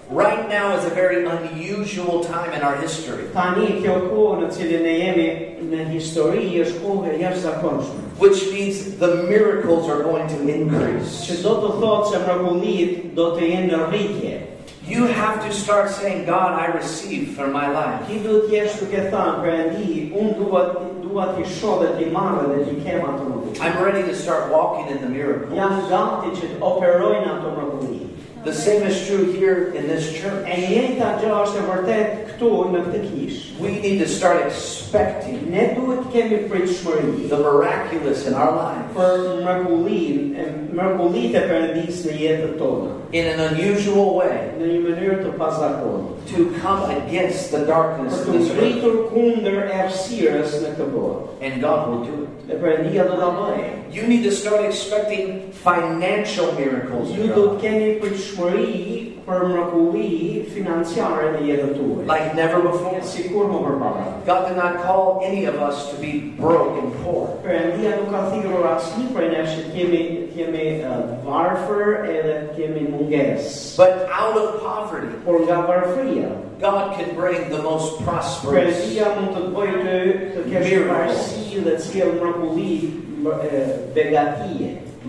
[SPEAKER 1] Right now is a very unusual time in our history,
[SPEAKER 2] Tani kjo kohë në cilën ne jemi në histori është kohë e jashtëzakonshme.
[SPEAKER 1] which means the miracles are going to increase.
[SPEAKER 2] Që do të thotë se mrekullit do të jenë në rritje.
[SPEAKER 1] You have to start saying, God, I receive for my life.
[SPEAKER 2] Ti duhet jesh duke thënë, unë dua dua ti shoh dhe ti marrë dhe ti kem ato në
[SPEAKER 1] I'm ready to start walking in the miracles.
[SPEAKER 2] Janë gati që të ato mrekulli.
[SPEAKER 1] The same is true here in this church.
[SPEAKER 2] E njëjta gjë është e vërtet këtu në këtë kishë.
[SPEAKER 1] We need to start expecting
[SPEAKER 2] Ne duhet të kemi pritshmëri
[SPEAKER 1] the miraculous in our lives
[SPEAKER 2] për mrekullin, e mrekullitë e Perëndis në jetën tonë,
[SPEAKER 1] in an unusual way
[SPEAKER 2] në një mënyrë të pazakontë.
[SPEAKER 1] to come against the darkness
[SPEAKER 2] Për
[SPEAKER 1] of
[SPEAKER 2] të
[SPEAKER 1] this earth.
[SPEAKER 2] ngritur kundër errësirës në këtë botë.
[SPEAKER 1] And God will do it.
[SPEAKER 2] Dhe Perëndia do ta bëjë.
[SPEAKER 1] You need to start expecting financial miracles in
[SPEAKER 2] do të
[SPEAKER 1] life,
[SPEAKER 2] keni pritshmëri për mrekulli financiare në jetën tuaj.
[SPEAKER 1] like never before.
[SPEAKER 2] Sikur më përpara.
[SPEAKER 1] God did not call any of us to be broke and poor.
[SPEAKER 2] Perëndia nuk ka thirrur asnjë prej nesh që të jemi të jemi uh, varfër edhe të jemi.
[SPEAKER 1] But out of poverty,
[SPEAKER 2] Por nga varfëria,
[SPEAKER 1] God can bring the most prosperous.
[SPEAKER 2] Perëndia mund të të bëjë të të kesh
[SPEAKER 1] Miracles.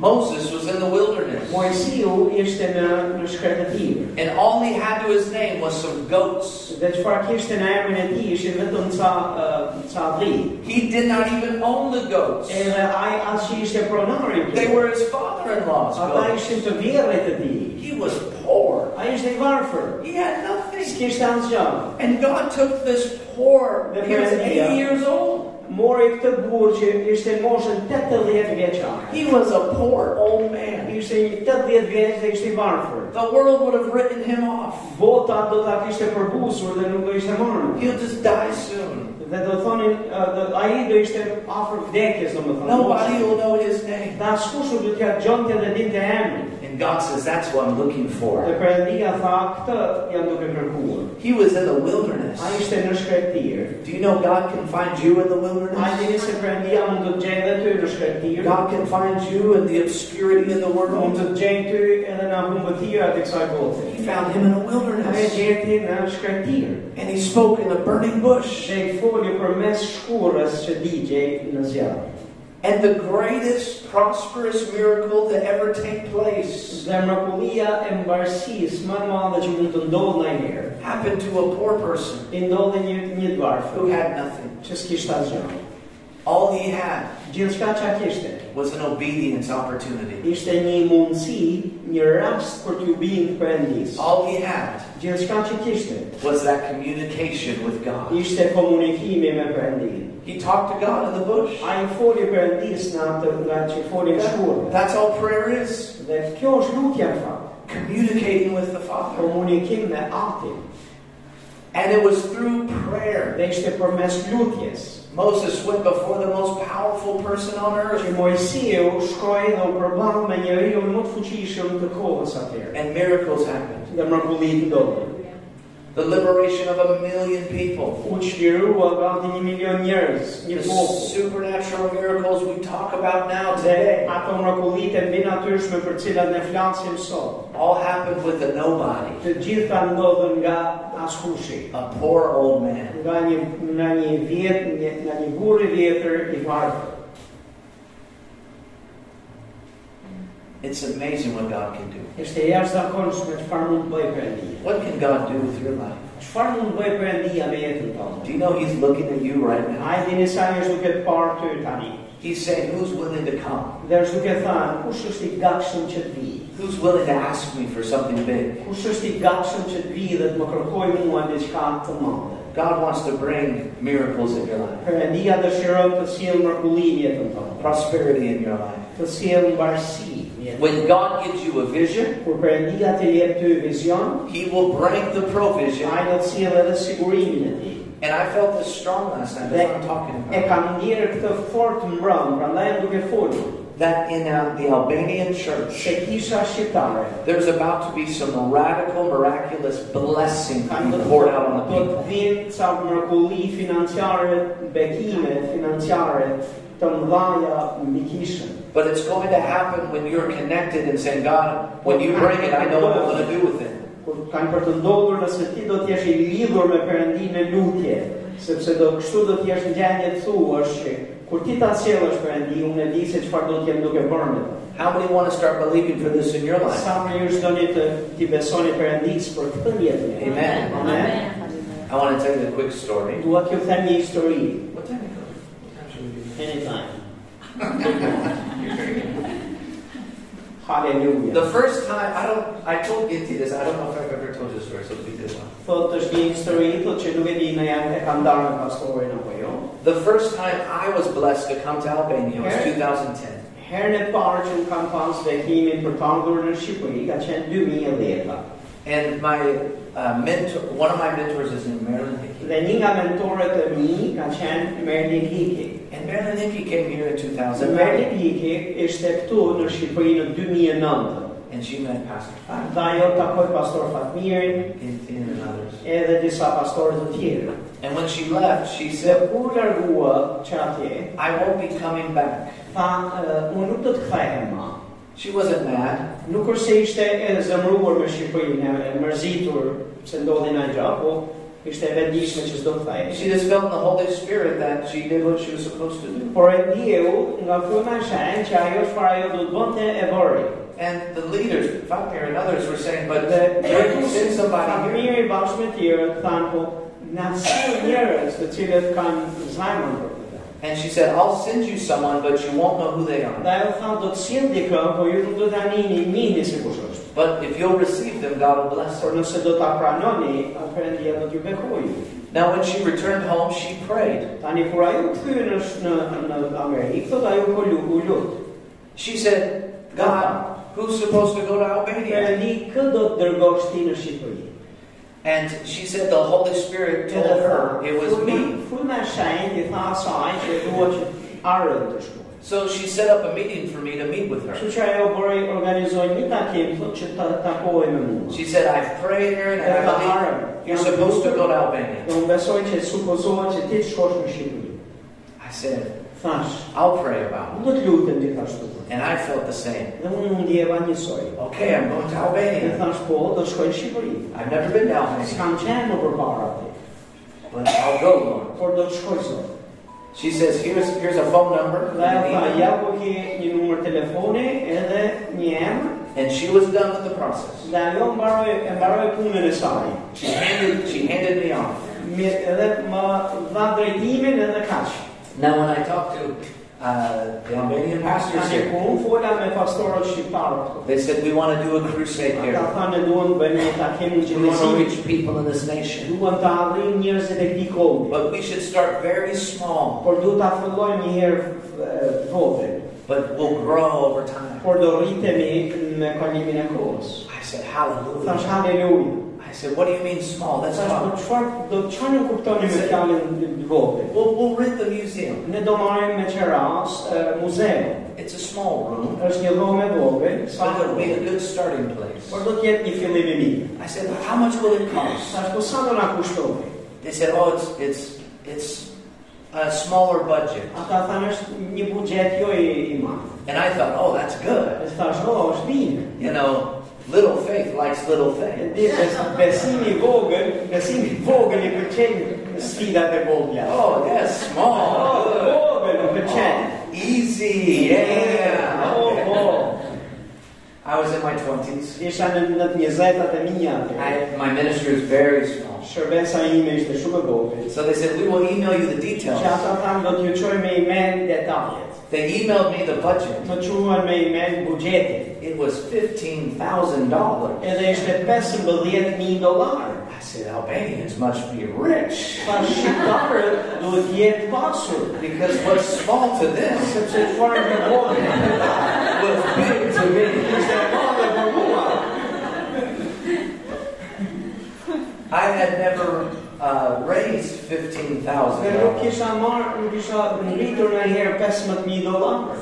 [SPEAKER 2] Varësi dhe të sjell mrekulli më- begatie.
[SPEAKER 1] Moses was in the wilderness,
[SPEAKER 2] Mojsiu ishte në në shkretëtir.
[SPEAKER 1] and all he had to his name was some goats.
[SPEAKER 2] Dhe çfarë kishte në emrin e tij ishin vetëm ca uh, ca dhi.
[SPEAKER 1] He did not even own the goats.
[SPEAKER 2] Edhe ai as që ishte pronari i
[SPEAKER 1] They were his father-in-law's
[SPEAKER 2] Ata
[SPEAKER 1] goats.
[SPEAKER 2] ishin të vjerrit të tij.
[SPEAKER 1] He was poor.
[SPEAKER 2] Ai ishte i varfër.
[SPEAKER 1] He had nothing.
[SPEAKER 2] Asgjë.
[SPEAKER 1] And God took this poor, he was 80 years old.
[SPEAKER 2] Mori këtë burr që ishte në moshën 80 vjeçar.
[SPEAKER 1] He was a poor old man.
[SPEAKER 2] Ishte një 80 vjeç dhe ishte i varfër.
[SPEAKER 1] The world would have written him off.
[SPEAKER 2] Bota do ta kishte përbusur dhe nuk do ishte marrë.
[SPEAKER 1] He'll just die soon.
[SPEAKER 2] Dhe do thonin, uh, ai do ishte afër vdekjes, domethënë.
[SPEAKER 1] Nobody will know his name.
[SPEAKER 2] Dhe askush nuk do t'ja gjonte dhe dinte emrin.
[SPEAKER 1] And God says, that's what I'm looking
[SPEAKER 2] Dhe
[SPEAKER 1] for.
[SPEAKER 2] Perëndia tha, këtë jam duke kërkuar.
[SPEAKER 1] He was in the wilderness.
[SPEAKER 2] Ai ishte në shkretir.
[SPEAKER 1] Do you know God can find you in the
[SPEAKER 2] Ai
[SPEAKER 1] wilderness?
[SPEAKER 2] dini se Perëndia mund të gjejë edhe ty në shkretir.
[SPEAKER 1] God can find you in the obscurity of the
[SPEAKER 2] Mund
[SPEAKER 1] world.
[SPEAKER 2] të gjejë ty edhe në humbëtirat kësaj bote.
[SPEAKER 1] He found him in a
[SPEAKER 2] Ai e
[SPEAKER 1] wilderness.
[SPEAKER 2] në.
[SPEAKER 1] And he spoke in a burning bush.
[SPEAKER 2] Dhe foli për mes që digjej në zjarë.
[SPEAKER 1] And the greatest prosperous miracle to ever take place
[SPEAKER 2] Dhe mrekullia më e madhe që mund të ndodhë ndonjëherë,
[SPEAKER 1] happened to a poor person
[SPEAKER 2] i ndodhi një një
[SPEAKER 1] who had nothing.
[SPEAKER 2] që s'kishte asgjë.
[SPEAKER 1] All he had
[SPEAKER 2] Gjithçka që kishte,
[SPEAKER 1] was an obedience opportunity.
[SPEAKER 2] ishte një mundësi, një rast për t'ju bindë Perëndis.
[SPEAKER 1] All he had
[SPEAKER 2] Gjithçka që kishte,
[SPEAKER 1] was that communication with God.
[SPEAKER 2] ishte komunikimi me Perëndin.
[SPEAKER 1] He talked to God in the bush.
[SPEAKER 2] Ai foli Perëndis në atë nga që foli në shkurt.
[SPEAKER 1] That's all prayer is.
[SPEAKER 2] Dhe kjo është lutja në fakt.
[SPEAKER 1] Communicating with the Father.
[SPEAKER 2] Komunikim me Atin.
[SPEAKER 1] And it was through prayer.
[SPEAKER 2] Dhe ishte përmes lutjes.
[SPEAKER 1] Moses went before the most powerful person on earth.
[SPEAKER 2] Që Mojsiu shkoi dhe u përball me njeriu më të fuqishëm të kohës atëherë.
[SPEAKER 1] And miracles happened.
[SPEAKER 2] Dhe mrekullit ndodhin.
[SPEAKER 1] The liberation of a million people.
[SPEAKER 2] U çlirua gati një milion njerëz,
[SPEAKER 1] The supernatural miracles we talk about now today
[SPEAKER 2] ato mrekullit mbi natyrshme për cilat ne flasim sot.
[SPEAKER 1] all happened with a nobody,
[SPEAKER 2] Të gjitha ndodhen nga askushi.
[SPEAKER 1] a poor old man.
[SPEAKER 2] Nga një nga një vjet, një, nga një burr i vjetër i varfër.
[SPEAKER 1] It's amazing what God can do.
[SPEAKER 2] Ishte jashtëzakonshme çfarë mund të bëjë Perëndia.
[SPEAKER 1] What can God do with your life?
[SPEAKER 2] Çfarë mund të bëjë Perëndia me jetën
[SPEAKER 1] Do you know He's looking at you right now?
[SPEAKER 2] Ai dini sa është duke të parë ty tani.
[SPEAKER 1] He's saying, Who's willing to come?
[SPEAKER 2] Dhe është duke thënë, kush është i gatshëm që të vijë?
[SPEAKER 1] Who's willing to ask me for something big?
[SPEAKER 2] Kush është i gatshëm që të vijë dhe të më kërkojë mua diçka të madhe?
[SPEAKER 1] God wants to bring miracles in your life,
[SPEAKER 2] Perëndia dëshiron të sjellë mrekulli në jetën tënde,
[SPEAKER 1] prosperity in your life.
[SPEAKER 2] të sjellë mbarësi në jetën.
[SPEAKER 1] When God gives you a vision,
[SPEAKER 2] Kur Perëndia të jep ty vizion,
[SPEAKER 1] He will bring the provision.
[SPEAKER 2] ai do të sjellë edhe sigurimin.
[SPEAKER 1] And I felt this strong last night. That's what I'm talking
[SPEAKER 2] E
[SPEAKER 1] about.
[SPEAKER 2] kam ndjerë këtë fort mbrëm, prandaj jam duke folur
[SPEAKER 1] That in uh, the Albanian church,
[SPEAKER 2] se kisha shqiptare
[SPEAKER 1] there's about to be some radical, miraculous blessing poured out on the people.
[SPEAKER 2] Vinë ca mrekulli financiare, bekime financiare të mëdhaja mbi kishën.
[SPEAKER 1] But it's going to happen when you're connected and saying, God, when you bring it, I know what I'm going to do with it.
[SPEAKER 2] Kur kanë për të ndodhur nëse ti do të jesh i lidhur me Perëndinë në lutje, sepse do kështu do të jesh në gjendje të thuash që kur ti ta sjellësh Perëndi, unë e di se çfarë do të jem duke bërë me të.
[SPEAKER 1] How many want to start believing for this in your life?
[SPEAKER 2] Sa më ju doni të ti besoni Perëndis për këtë jetë.
[SPEAKER 1] Amen.
[SPEAKER 2] Amen.
[SPEAKER 1] I want to tell you a quick story.
[SPEAKER 2] Dua t'ju them një histori.
[SPEAKER 1] What time is it? What time should we do?
[SPEAKER 2] Anytime. [laughs] Hallelujah.
[SPEAKER 1] The first time, I don't, I told Ginty this, I don't know if I've ever told you this story, so it'll be a good one.
[SPEAKER 2] Thot është një histori, thot që nuk e di në janë e eh, kanë darë në pastorin apo jo.
[SPEAKER 1] The first time I was blessed to come to Albania was
[SPEAKER 2] Okay.
[SPEAKER 1] 2010.
[SPEAKER 2] Herën e parë që unë kam pas bekimin për të ardhur në Shqipëri ka qenë 2010.
[SPEAKER 1] And my uh, mentor, one of my mentors is in Marilyn Hickey.
[SPEAKER 2] Dhe një nga mentorët e mi ka qenë Merlin Hiki.
[SPEAKER 1] And Marilyn Hickey came here in
[SPEAKER 2] Se
[SPEAKER 1] 2009.
[SPEAKER 2] Merlin Hiki ishte këtu në Shqipëri në 2009.
[SPEAKER 1] And she met Pastor Fat,
[SPEAKER 2] Dhe ajo takoi pastor Fatmirin
[SPEAKER 1] Ginty, and others.
[SPEAKER 2] edhe disa pastorë të tjerë.
[SPEAKER 1] And when she left, she said,
[SPEAKER 2] kur largua që
[SPEAKER 1] I won't be coming back.
[SPEAKER 2] tha, "E, unë nuk do të kthehem.
[SPEAKER 1] She wasn't mad.
[SPEAKER 2] Nuk është se ishte e eh, zemruar me Shqipërinë, e mërzitur se ndodhi në gjë, po ishte e vendishme që s'do të kthehej.
[SPEAKER 1] She uh, uh, just eh, felt in the Holy Spirit that she did what she was supposed to do.
[SPEAKER 2] Por e eh, ndjeu nga fryma e shenjtë që ajo çfarë ajo do të bënte e bëri.
[SPEAKER 1] And the leaders, Fatmir and others, were saying, but where can send somebody here?
[SPEAKER 2] Famiri bashkë me tjerë thanë po na sill njerëz të cilët kanë zemër për këtë.
[SPEAKER 1] And she said, I'll send you someone, but you won't know who they are.
[SPEAKER 2] Dhe ajo tha do të sjell dikë, po ju nuk do ta nini njihni se kush është.
[SPEAKER 1] But if you'll receive them, God will bless
[SPEAKER 2] Por
[SPEAKER 1] her.
[SPEAKER 2] nëse do ta pranoni, Perëndia do t'ju bekojë.
[SPEAKER 1] Now, when she returned home, she prayed. She said, God, who's supposed to go to Albania? And she said, the Holy Spirit told her it was me.
[SPEAKER 2] Fryma shenjtë i tha asaj që dua që arën të shkoj.
[SPEAKER 1] So she set up a meeting for me to meet with her.
[SPEAKER 2] Kështu që ajo bëri organizoi një takim thotë që ta takohej me mua.
[SPEAKER 1] She said, I've prayed here and I believe you're supposed to go to Albania.
[SPEAKER 2] Dhe unë besoj që supozohet që ti të shkosh në Shqipëri.
[SPEAKER 1] I said, I'll pray about
[SPEAKER 2] unë do të lutem gjithashtu.
[SPEAKER 1] it. And I felt the same.
[SPEAKER 2] Dhe unë u ndjeva njësoj.
[SPEAKER 1] Okay, I'm going to Albania.
[SPEAKER 2] thash po, do të shkoj në Shqipëri.
[SPEAKER 1] I've never been to Albania,
[SPEAKER 2] S'kam qenë më përpara aty,
[SPEAKER 1] but I'll go, Lord.
[SPEAKER 2] por do të.
[SPEAKER 1] She says, here's, here's a phone number. And
[SPEAKER 2] tha,
[SPEAKER 1] an email."
[SPEAKER 2] ja po ke një numër telefoni edhe një emër.
[SPEAKER 1] And she was done with the process.
[SPEAKER 2] Dhe ajo mbaroi mbaroi punën saj.
[SPEAKER 1] She handed, she handed me off.
[SPEAKER 2] Me, edhe më dha drejtimin edhe kaq.
[SPEAKER 1] Now, when I talk to uh, the Albanian pastors here,
[SPEAKER 2] kur unë fola me pastorët shqiptarë këtu.
[SPEAKER 1] they said we want to do a crusade here.
[SPEAKER 2] thanë duan bëjmë një takim në
[SPEAKER 1] We want to reach people in this nation,
[SPEAKER 2] Duan të arrijnë njerëzit këtij kombë.
[SPEAKER 1] but we should start very small,
[SPEAKER 2] Por duhet ta fillojmë një herë vogël.
[SPEAKER 1] but we'll grow over time.
[SPEAKER 2] Por do rritemi me kalimin kohës.
[SPEAKER 1] I said, Hallelujah. I said, What do you mean small? That's
[SPEAKER 2] Thash po
[SPEAKER 1] small.
[SPEAKER 2] çfarë do çfarë kuptoni me fjalën vogël?
[SPEAKER 1] We'll, we'll rent the museum.
[SPEAKER 2] Ne do marrim me qeras e, muzeu.
[SPEAKER 1] It's a small room,
[SPEAKER 2] Është një dhomë e vogël,
[SPEAKER 1] but it'll be a good starting place.
[SPEAKER 2] Por do të jetë një fillim i mirë.
[SPEAKER 1] I said, How much will it cost?
[SPEAKER 2] Thash po sa do na kushtojë?
[SPEAKER 1] They said, Oh, it's it's it's a smaller budget.
[SPEAKER 2] Ata thanë është një buxhet jo i, madh.
[SPEAKER 1] And I thought, Oh, that's good.
[SPEAKER 2] Thash, "Oh, është mirë."
[SPEAKER 1] You know, little faith likes little things.
[SPEAKER 2] di bes- besimi i vogël, besimi i vogël i pëlqen sfidat e vogla.
[SPEAKER 1] Oh, yes, small.
[SPEAKER 2] Oh,
[SPEAKER 1] Good.
[SPEAKER 2] vogël më.
[SPEAKER 1] Easy. Yeah.
[SPEAKER 2] Oh, oh.
[SPEAKER 1] I was in my 20s.
[SPEAKER 2] Isha në në të njëzetat e mia.
[SPEAKER 1] I, my ministry was very small.
[SPEAKER 2] Shërbesa ime ishte shumë vogël.
[SPEAKER 1] So they said, We will email you the details.
[SPEAKER 2] ata thanë do t'ju qoj me email detajet.
[SPEAKER 1] They emailed me the budget.
[SPEAKER 2] Më quhen me email buxhetin.
[SPEAKER 1] It was $15,000.
[SPEAKER 2] Edhe ishte 15.000 dollar.
[SPEAKER 1] I said, Albanians must be rich.
[SPEAKER 2] Pa shqiptarët duhet jetë pasur.
[SPEAKER 1] Because what's small to them
[SPEAKER 2] Sepse çfarë një vogël
[SPEAKER 1] was big to me.
[SPEAKER 2] ishte madhe për mua.
[SPEAKER 1] I had never uh, raised
[SPEAKER 2] Dhe nuk
[SPEAKER 1] $15,000.
[SPEAKER 2] kisha marrë, nuk kisha ngritur në herë 15.000 dollar.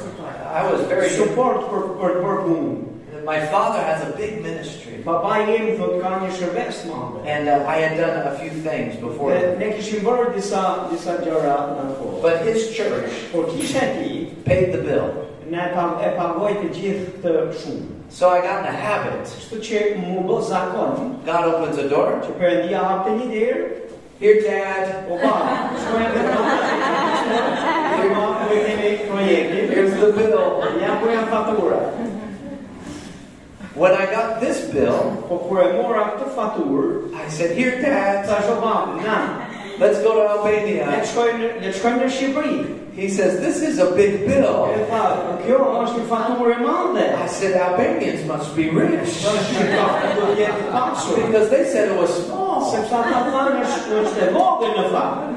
[SPEAKER 1] I was very
[SPEAKER 2] Support për, për, për punë.
[SPEAKER 1] My father has a big ministry.
[SPEAKER 2] Baba im thot ka një shërbes madhe.
[SPEAKER 1] And uh, I had done a few things before.
[SPEAKER 2] Dhe ne kishim bërë disa, disa gjëra në kohë.
[SPEAKER 1] But his church
[SPEAKER 2] Por kisha ti,
[SPEAKER 1] paid the bill.
[SPEAKER 2] Ne pa- e pagoj të gjithë të shumë.
[SPEAKER 1] So I got in a habit.
[SPEAKER 2] Kështu që mu bë zakon,
[SPEAKER 1] God opens a door.
[SPEAKER 2] që përëndia hapte një derë,
[SPEAKER 1] Here, Dad.
[SPEAKER 2] o ba, shkojnë dhe në Dhe ma, ku e kemi projektin,
[SPEAKER 1] Here's the bill.
[SPEAKER 2] ja ku janë fatura.
[SPEAKER 1] When I got this bill,
[SPEAKER 2] Po kur e mora këtë faturë,
[SPEAKER 1] I said, Here, Dad.
[SPEAKER 2] Tha shoh ba, na,
[SPEAKER 1] Let's go to
[SPEAKER 2] le
[SPEAKER 1] Albania.
[SPEAKER 2] shkojmë le shkojmë në Shqipëri.
[SPEAKER 1] He says, This is a big
[SPEAKER 2] E
[SPEAKER 1] bill.
[SPEAKER 2] tha, kjo është një faturë e madhe.
[SPEAKER 1] I said, Albanians must be rich.
[SPEAKER 2] Tha shqiptarët do të jetë të pasur.
[SPEAKER 1] Because they said it was small.
[SPEAKER 2] Sepse ata thanë është është vogël në fakt.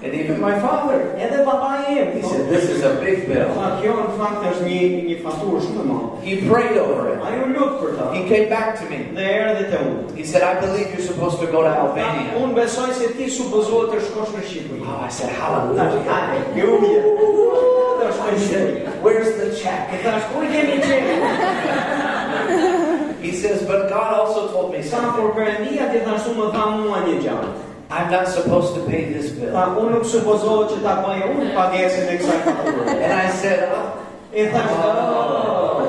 [SPEAKER 1] And even my father.
[SPEAKER 2] Edhe baba im.
[SPEAKER 1] He said, This is a big bill.
[SPEAKER 2] Tha kjo në fakt është një një faturë shumë e madhe.
[SPEAKER 1] He prayed over it.
[SPEAKER 2] Ai u lut për ta.
[SPEAKER 1] He came back to me.
[SPEAKER 2] Dhe erdhi te unë.
[SPEAKER 1] He said, I believe you're supposed to go to Albania.
[SPEAKER 2] Unë besoj se ti supozohet të shkosh në Shqipëri.
[SPEAKER 1] Oh, I said, Hallelujah.
[SPEAKER 2] haleluja. Do
[SPEAKER 1] I
[SPEAKER 2] shkoj në Shqipëri.
[SPEAKER 1] said, Where's the check?
[SPEAKER 2] Thash, ku i kemi qenë?
[SPEAKER 1] He says, But God also told me
[SPEAKER 2] Sa
[SPEAKER 1] something.
[SPEAKER 2] por përëndia ti thashtu më tha mua një gjallë.
[SPEAKER 1] I'm not supposed to pay this bill.
[SPEAKER 2] Tha, unë nuk supozohet që ta bëj unë pagesën kësaj.
[SPEAKER 1] And I said, oh,
[SPEAKER 2] oh,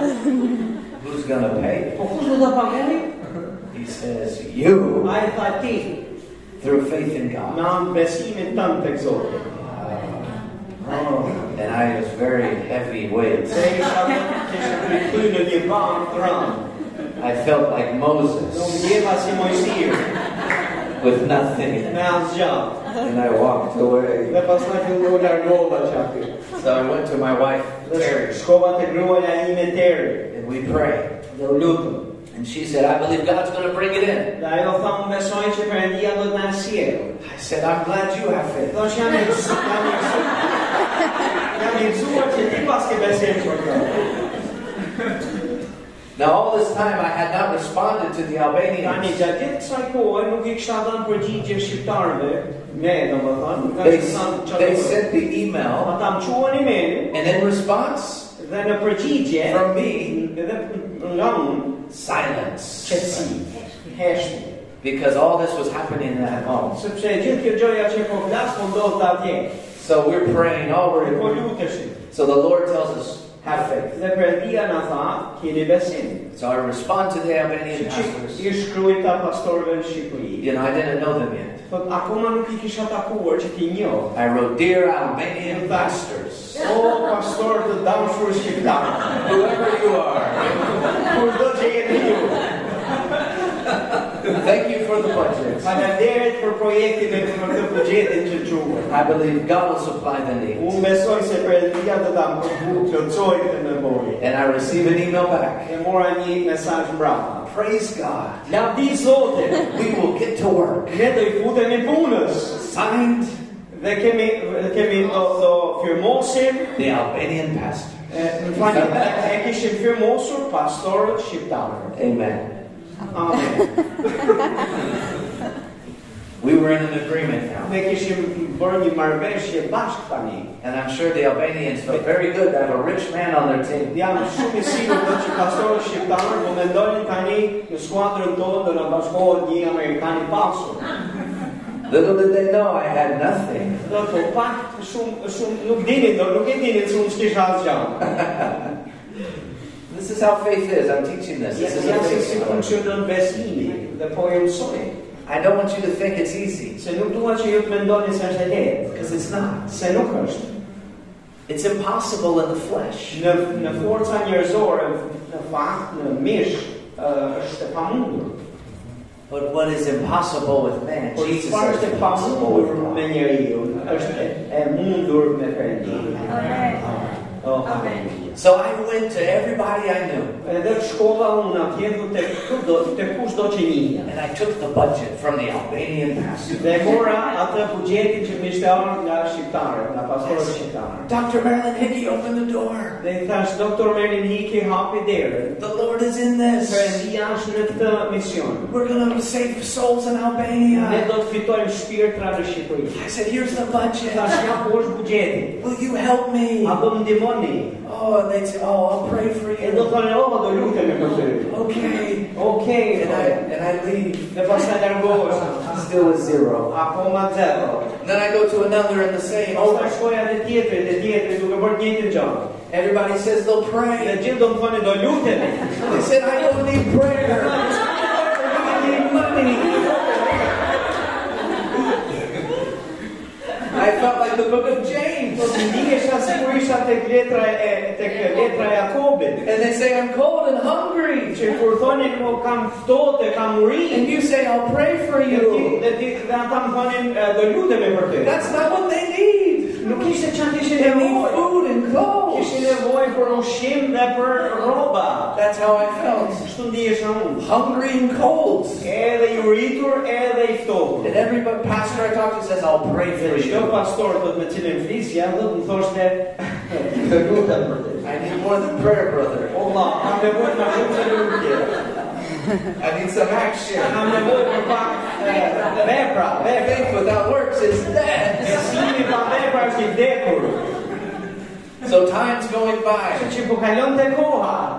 [SPEAKER 2] [laughs]
[SPEAKER 1] Who's going to pay?
[SPEAKER 2] po kush do?
[SPEAKER 1] He says, You,
[SPEAKER 2] A i tha ti,
[SPEAKER 1] through faith in God.
[SPEAKER 2] në anë besimin tënë tek Zoti. Oh.
[SPEAKER 1] And I was very heavy weight.
[SPEAKER 2] Se isha kisha kryty në një banë të rëndë.
[SPEAKER 1] I felt like Moses
[SPEAKER 2] ndjeva si Mojsiu,
[SPEAKER 1] with nothing.
[SPEAKER 2] me asgjë.
[SPEAKER 1] And I walked away.
[SPEAKER 2] Dhe pas në fillu largova që aty.
[SPEAKER 1] So I went to my wife,
[SPEAKER 2] Dhe
[SPEAKER 1] Terry,
[SPEAKER 2] shkova të gruaja ime Terry.
[SPEAKER 1] and we prayed.
[SPEAKER 2] Dhe u lutëm.
[SPEAKER 1] And she said, I believe God's going to bring it in.
[SPEAKER 2] Dhe ajo tha unë besoj që përëndia do të na sjellë.
[SPEAKER 1] I said, I'm glad you have faith. Now, all this time, I had not responded to the Albanians.
[SPEAKER 2] gjatë gjithë kësaj kohe nuk i kisha dhënë përgjigje shqiptarëve, ne domethënë, nuk
[SPEAKER 1] They, they sent the email,
[SPEAKER 2] Ata më quan emailin
[SPEAKER 1] and in response,
[SPEAKER 2] dhe në përgjigje
[SPEAKER 1] from me,
[SPEAKER 2] edhe nga unë
[SPEAKER 1] silence.
[SPEAKER 2] qetësi, heshti.
[SPEAKER 1] Because all this was happening at home.
[SPEAKER 2] Sepse gjithë kjo gjëja që po flas po ndodh.
[SPEAKER 1] So we're praying, oh,
[SPEAKER 2] Po
[SPEAKER 1] we're.
[SPEAKER 2] luteshim.
[SPEAKER 1] So the Lord tells us, have faith.
[SPEAKER 2] Dhe Perëndia na tha, keni besim.
[SPEAKER 1] So I respond to the Albanian
[SPEAKER 2] Që
[SPEAKER 1] pastors.
[SPEAKER 2] i shkruajta pastorëve në Shqipëri.
[SPEAKER 1] You know, I didn't know them yet.
[SPEAKER 2] Thot, akoma nuk i kisha takuar që ti njoh.
[SPEAKER 1] I wrote, Dear Albanian pastors,
[SPEAKER 2] O pastor të dashur shqiptar,
[SPEAKER 1] whoever you are,
[SPEAKER 2] kur do që?
[SPEAKER 1] Thank you for the budget.
[SPEAKER 2] Faleminderit për projektin për këtë buxhetin që quhet.
[SPEAKER 1] I believe God will supply the need.
[SPEAKER 2] Unë besoj se Perëndia do ta plotësoj këtë nevojë.
[SPEAKER 1] And I receive an email back.
[SPEAKER 2] E mora një mesazh mbrapa.
[SPEAKER 1] Praise God.
[SPEAKER 2] Lavdi Zotit,
[SPEAKER 1] We will get to work.
[SPEAKER 2] ne do i futemi punës.
[SPEAKER 1] Signed
[SPEAKER 2] Dhe kemi kemi do do firmosim
[SPEAKER 1] the Albanian pastor.
[SPEAKER 2] Në fakt kishim firmosur pastorët.
[SPEAKER 1] Amen.
[SPEAKER 2] Amen. [laughs]
[SPEAKER 1] We were in an agreement now.
[SPEAKER 2] Ne kishim bërë një marrëveshje bashkë tani.
[SPEAKER 1] And I'm sure the Albanians felt very good to have a rich man on their team.
[SPEAKER 2] Jam shumë do.
[SPEAKER 1] Little did they know I had nothing.
[SPEAKER 2] Do të pak shumë shumë nuk dinin, do nuk e dinin se unë s'kisha asgjë.
[SPEAKER 1] This is how faith is. I'm teaching this. This is
[SPEAKER 2] se
[SPEAKER 1] faith
[SPEAKER 2] dhe po e mësoj.
[SPEAKER 1] I don't want you to think it's easy
[SPEAKER 2] Se nuk dua që ju të mendoni se është e lehtë,
[SPEAKER 1] because it's not.
[SPEAKER 2] se nuk është.
[SPEAKER 1] It's impossible in the flesh.
[SPEAKER 2] Në në forca njerëzore, në fakt, në mish, është e pamundur.
[SPEAKER 1] But what is impossible with man,
[SPEAKER 2] Por
[SPEAKER 1] Jesus
[SPEAKER 2] çfarë
[SPEAKER 1] says
[SPEAKER 2] është
[SPEAKER 1] is possible with
[SPEAKER 2] pamundur me
[SPEAKER 1] God.
[SPEAKER 2] njeriu, është e, e mundur me Perëndin.
[SPEAKER 3] Amen.
[SPEAKER 2] Oh,
[SPEAKER 3] Amen.
[SPEAKER 1] So I went to everybody I knew
[SPEAKER 2] Edhe në unë atje du të kudo, të kush që një.
[SPEAKER 1] and I took the budget from the Albanian pastor.
[SPEAKER 2] Dhe mora atë bugjetin që më ishte ardhur nga shqiptarët, nga pastorët shqiptarë.
[SPEAKER 1] Dr. Marilyn Hickey opened the door.
[SPEAKER 2] Dhe i thash, doktor Merlin Hiki hapi derën.
[SPEAKER 1] The Lord is in this.
[SPEAKER 2] Perëndia është në këtë mision.
[SPEAKER 1] We're going to save souls in
[SPEAKER 2] Ne
[SPEAKER 1] Albania.
[SPEAKER 2] do të fitojmë shpirtra në Shqipëri.
[SPEAKER 1] I said, here's the budget.
[SPEAKER 2] Thash, ja ku është bugjeti.
[SPEAKER 1] Will you help me?
[SPEAKER 2] Apo më ndihmoni.
[SPEAKER 1] Oh, and they'd say, oh, I'll pray for
[SPEAKER 2] do
[SPEAKER 1] you.
[SPEAKER 2] thonë, oh, do lutemi për ty.
[SPEAKER 1] Okay.
[SPEAKER 2] Okej,
[SPEAKER 1] And I, and I leave.
[SPEAKER 2] dhe pastaj largohesh.
[SPEAKER 1] Still a zero.
[SPEAKER 2] Apo ma zero.
[SPEAKER 1] Then I go to another and the same.
[SPEAKER 2] O
[SPEAKER 1] Oh,
[SPEAKER 2] ta shkoja dhe tjetëri, dhe tjetëri, duke bërë të njëjtin gjë.
[SPEAKER 1] everybody says they'll
[SPEAKER 2] Dhe
[SPEAKER 1] pray.
[SPEAKER 2] gjithë do më thonë, do lutemi.
[SPEAKER 1] They said, I don't need prayer. I felt like the book of James.
[SPEAKER 2] Po të ndihesha sikur isha tek letra tek letra Jakobit.
[SPEAKER 1] And they say, I'm cold and hungry.
[SPEAKER 2] Që kur thonin po kam ftohtë, kam uri,
[SPEAKER 1] And you say, I'll pray for you.
[SPEAKER 2] dhe ti dhe ata më thonin "E, do lutemi për ty.
[SPEAKER 1] That's not what they need.
[SPEAKER 2] Nuk ishte çfarë kishin
[SPEAKER 1] They need
[SPEAKER 2] nevojë.
[SPEAKER 1] food and clothes.
[SPEAKER 2] Kishin nevojë për ushqim dhe për rroba.
[SPEAKER 1] That's how I felt.
[SPEAKER 2] Kështu ndihesha unë.
[SPEAKER 1] Hungry and cold.
[SPEAKER 2] Edhe i uritur, edhe i ftohtë.
[SPEAKER 1] And every pastor I talk to says, I'll pray
[SPEAKER 2] Dhe
[SPEAKER 1] for
[SPEAKER 2] çdo
[SPEAKER 1] you.
[SPEAKER 2] pastor do të me cilin flisja, do të më thoshte [laughs] të lutem për ty.
[SPEAKER 1] I need more than prayer, brother.
[SPEAKER 2] Allah, kam nevojë ma shumë se lutje.
[SPEAKER 1] I need some action.
[SPEAKER 2] Kam nevojë për pak e, vepra, vepra.
[SPEAKER 1] Faith without works is dead.
[SPEAKER 2] Besimi pa vepra është i vdekur.
[SPEAKER 1] So time's going by.
[SPEAKER 2] Kështu që po kalon te.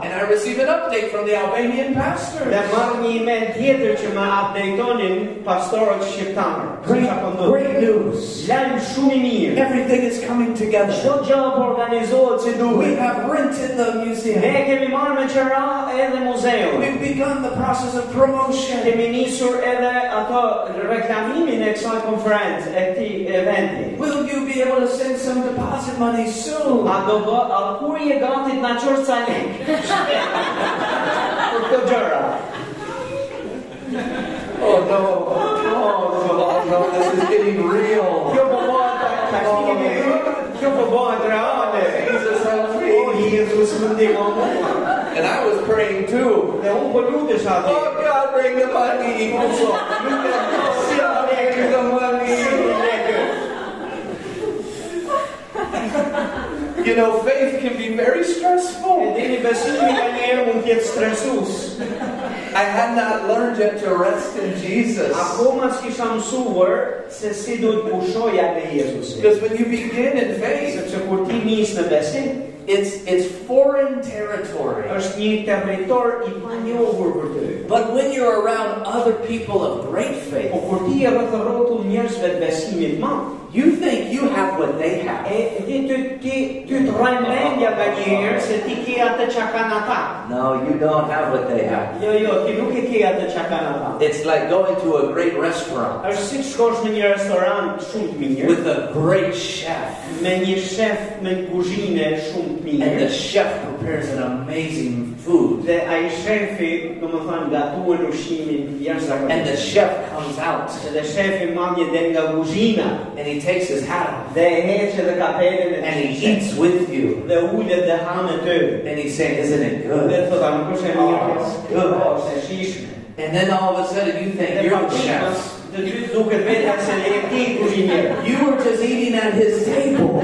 [SPEAKER 1] And I receive an update from the Albanian pastor.
[SPEAKER 2] Marr një email tjetër që më updatetonin pastorët shqiptarë.
[SPEAKER 1] Great,
[SPEAKER 2] Çfarë po ndodh?
[SPEAKER 1] great news.
[SPEAKER 2] Lajm shumë mirë.
[SPEAKER 1] Everything is coming together.
[SPEAKER 2] Çdo gjë po organizohet si
[SPEAKER 1] We have rented the museum.
[SPEAKER 2] Ne kemi marrë me qëra edhe muzeun.
[SPEAKER 1] We've begun the process of promotion.
[SPEAKER 2] Kemi nisur edhe ato reklamimin e kësaj konferencë, e këtij eventi.
[SPEAKER 1] Will you be able to send some deposit money soon?
[SPEAKER 2] Bë, a kur je gati të na qosh ca lek? Për këto gjëra.
[SPEAKER 1] Oh no. Oh no, this is getting real.
[SPEAKER 2] Kjo po bëhet, tash i kemi kjo po bëhet reale.
[SPEAKER 1] Jesus help me.
[SPEAKER 2] Jezus më ndihmo.
[SPEAKER 1] And I was praying too.
[SPEAKER 2] Dhe unë po lutesh atë.
[SPEAKER 1] Oh God, bring the money.
[SPEAKER 2] Si
[SPEAKER 1] God, bring
[SPEAKER 2] lekë,
[SPEAKER 1] the money.
[SPEAKER 2] si lekë.
[SPEAKER 1] You know, faith can be very stressful.
[SPEAKER 2] dini besimi nga njerë mund t'jetë.
[SPEAKER 1] I had not learned yet to rest in Jesus.
[SPEAKER 2] Akoma s'kisha mësuar se si duhet pushoja me Jezusin.
[SPEAKER 1] Because when you begin in faith,
[SPEAKER 2] Sepse kur ti nis në besim,
[SPEAKER 1] it's it's foreign territory.
[SPEAKER 2] është një territor i panjohur për ty.
[SPEAKER 1] But when you're around other people of great faith,
[SPEAKER 2] Po kur ti rreth rrotull njerëzve të besimit madh,
[SPEAKER 1] you think you have what they have.
[SPEAKER 2] e ti ty ti ty të rraj mendja nga një herë se ti ke atë çka kanë ata.
[SPEAKER 1] No, you don't have what they have.
[SPEAKER 2] Jo, jo, ti nuk e ke atë çka kanë ata.
[SPEAKER 1] It's like going to a great restaurant
[SPEAKER 2] Është si të shkosh në një restorant shumë të mirë
[SPEAKER 1] with a great chef,
[SPEAKER 2] me një shef me kuzhinë shumë të
[SPEAKER 1] and the chef prepares an amazing food.
[SPEAKER 2] Ai shefi, do më thënë, gatuan ushqimin
[SPEAKER 1] And the chef comes out
[SPEAKER 2] Dhe shefi madje del nga kuzhina
[SPEAKER 1] and he takes his hat off
[SPEAKER 2] dhe heqe dhe kapelen
[SPEAKER 1] and he eats with you.
[SPEAKER 2] Dhe ulet dhe hanë ty.
[SPEAKER 1] And he's saying, Isn't it good?
[SPEAKER 2] thotë, a nuk është mirë
[SPEAKER 1] Oh, good.
[SPEAKER 2] Po, është shishme.
[SPEAKER 1] And then all of a sudden you think you're the chef.
[SPEAKER 2] të dy duket vetë se je ti kuzhinier.
[SPEAKER 1] You were just eating at his table.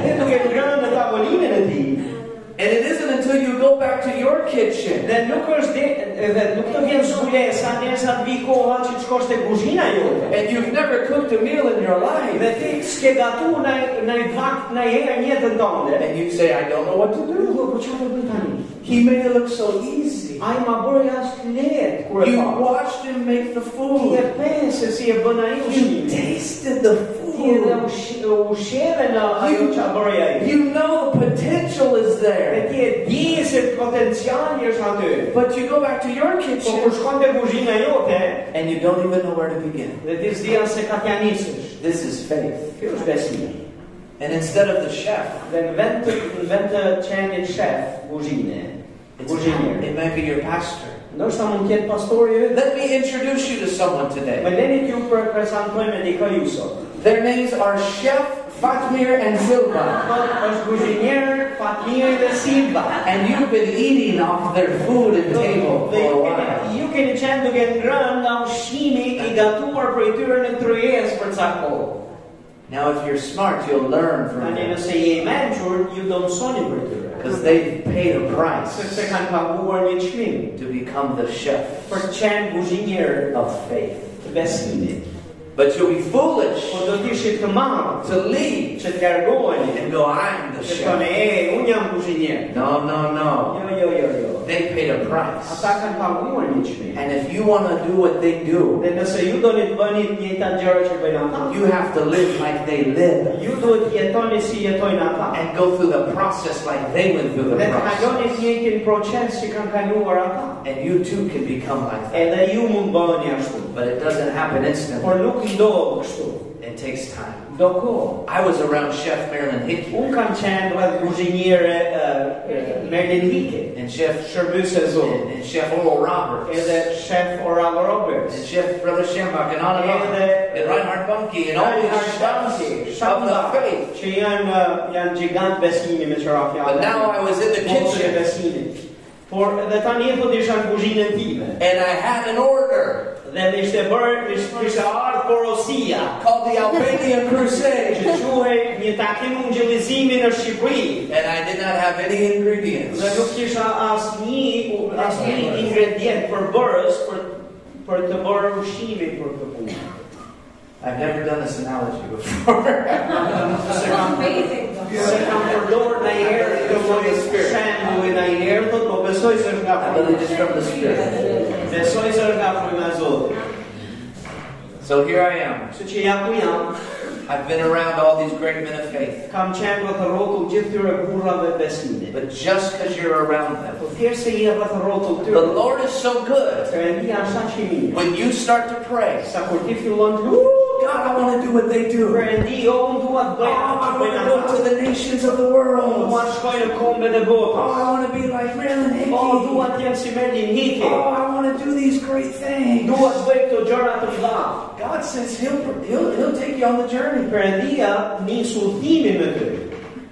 [SPEAKER 1] And it isn't until you go back to your kitchen
[SPEAKER 2] Dhe nuk është dhe, dhe nuk të vjen zbulesa derisa të vi koha që të shkosh te kuzhina jote.
[SPEAKER 1] and you've never cooked a meal in your life.
[SPEAKER 2] Dhe ti s'ke gatu në në vakt në herë në jetën tënde.
[SPEAKER 1] And you say, I don't know what to do.
[SPEAKER 2] do po çfarë do bëj tani?
[SPEAKER 1] He made it look so easy.
[SPEAKER 2] Ai ma bëri as lehtë kur e
[SPEAKER 1] You watched him make the
[SPEAKER 2] Ti e
[SPEAKER 1] food.
[SPEAKER 2] pensë si e bën ai
[SPEAKER 1] You tasted the food.
[SPEAKER 2] Ush- ushqeve në ajo që bëri ai.
[SPEAKER 1] You know the potential is there.
[SPEAKER 2] ti di se potenciali është aty.
[SPEAKER 1] But you go back to your kitchen
[SPEAKER 2] shkon te kuzhina jote,
[SPEAKER 1] and you don't even know where to begin.
[SPEAKER 2] dhe ti s'di as se ka t'ja nisësh.
[SPEAKER 1] This is faith.
[SPEAKER 2] Kjo është besimi.
[SPEAKER 1] And instead of the chef,
[SPEAKER 2] Dhe në vend të, në vend të kuzhine,
[SPEAKER 1] it's,
[SPEAKER 2] kuzhinier,
[SPEAKER 1] it might be your pastor.
[SPEAKER 2] ndoshta mund të jetë pastori i.
[SPEAKER 1] Let me introduce you to someone
[SPEAKER 2] Me
[SPEAKER 1] today.
[SPEAKER 2] leni t'ju për prezentojmë dikë ju sot.
[SPEAKER 1] Their names are Chef Fatmir and Silva.
[SPEAKER 2] Thot është kuzhinier Fatmir dhe Silva.
[SPEAKER 1] And you've been eating off their food and table for a while.
[SPEAKER 2] ju keni qenë duke ngrënë nga ushqimi i gatuar për tyre në tryezë për ca kohë.
[SPEAKER 1] Now, if you're smart, you'll learn from
[SPEAKER 2] Tani
[SPEAKER 1] them
[SPEAKER 2] nëse je i mençur, ju do mësoni për tyre.
[SPEAKER 1] because they've paid a price
[SPEAKER 2] Sepse kanë paguar një çmim
[SPEAKER 1] to become the chef
[SPEAKER 2] për të qenë kuzhinier
[SPEAKER 1] of faith.
[SPEAKER 2] të besimit.
[SPEAKER 1] But you'll be foolish
[SPEAKER 2] Po do të ishit të
[SPEAKER 1] to leave
[SPEAKER 2] që
[SPEAKER 1] and go, I'm the
[SPEAKER 2] Që thonë, e, unë jam kuzhinier.
[SPEAKER 1] No, no, no.
[SPEAKER 2] Jo, jo, jo, jo.
[SPEAKER 1] They paid a price.
[SPEAKER 2] Ata kanë paguar një çmim.
[SPEAKER 1] And if you want to do what they do,
[SPEAKER 2] Dhe nëse ju doni të bëni të njëjtat gjëra që bëjnë ata,
[SPEAKER 1] you have to live like they live
[SPEAKER 2] ju duhet jetoni si jetojnë ata.
[SPEAKER 1] and go through the process like they went through the
[SPEAKER 2] Dhe të
[SPEAKER 1] process.
[SPEAKER 2] kaloni të njëjtin proces që kanë kaluar ata.
[SPEAKER 1] And you too can become like that.
[SPEAKER 2] Edhe ju mund bëheni ashtu.
[SPEAKER 1] But it doesn't happen instantly.
[SPEAKER 2] Por nuk ndodh kështu.
[SPEAKER 1] It takes time.
[SPEAKER 2] Do.
[SPEAKER 1] I was around Chef Marilyn Hickey
[SPEAKER 2] qenë rreth kuzhiniere uh, Merlin Hike,
[SPEAKER 1] and Chef
[SPEAKER 2] shërbëse e
[SPEAKER 1] and, and Chef Oral Roberts
[SPEAKER 2] edhe shef Oral
[SPEAKER 1] and Chef Brother Schambach and on and on.
[SPEAKER 2] edhe
[SPEAKER 1] And Reinhard Bonnke and all these chefs of the faith.
[SPEAKER 2] që janë janë gjigant besimi me qëra fjallë.
[SPEAKER 1] But now I was in the kitchen.
[SPEAKER 2] Por edhe tani thot isha në kuzhinën time.
[SPEAKER 1] and I had an order
[SPEAKER 2] Dhe më ishte bërë, ishte ardhur porosia
[SPEAKER 1] called the Albanian Crusade.
[SPEAKER 2] që quhej një takim ungjillizimi në Shqipëri.
[SPEAKER 1] And I did not have any ingredients.
[SPEAKER 2] Dhe nuk kisha asnjë asnjë ingredient për bërës për për të bërë ushqimin për këtë punë.
[SPEAKER 1] I've never done this analogy before.
[SPEAKER 2] Se kam
[SPEAKER 3] Amazing.
[SPEAKER 2] se kam përdorur në herë të lloj shembull në një herë, thotë po besoj se është nga
[SPEAKER 1] I believe
[SPEAKER 2] fryma.
[SPEAKER 1] the Spirit.
[SPEAKER 2] Besoj se është nga fryma
[SPEAKER 1] So here I am.
[SPEAKER 2] Kështu që jam ku jam,
[SPEAKER 1] I've been around all these great men of faith.
[SPEAKER 2] kam qenë rreth rrotull gjithë këtyre burrave të besimit.
[SPEAKER 1] But just because you're around them,
[SPEAKER 2] Po thjesht se je rreth rrotull
[SPEAKER 1] the Lord is so good.
[SPEAKER 2] Perëndia është aq i mirë.
[SPEAKER 1] When you start to pray,
[SPEAKER 2] Sa kur ti fillon të
[SPEAKER 1] Ooh, God, I want to do what they do.
[SPEAKER 2] Perëndi, o unë dua të
[SPEAKER 1] Oh,
[SPEAKER 2] oh
[SPEAKER 1] I want to go to the nations of the world.
[SPEAKER 2] dua të shkoj në kombet
[SPEAKER 1] Oh,
[SPEAKER 2] botës.
[SPEAKER 1] Oh, I want to be like Marilyn
[SPEAKER 2] O
[SPEAKER 1] Hickey.
[SPEAKER 2] dua të jem si Merlin
[SPEAKER 1] Oh, I want to do these great things.
[SPEAKER 2] Dua të bëj këto gjëra të mëdha.
[SPEAKER 1] God says he'll, he'll, he'll take you on the journey,
[SPEAKER 2] Perëndia nis udhimin me ty.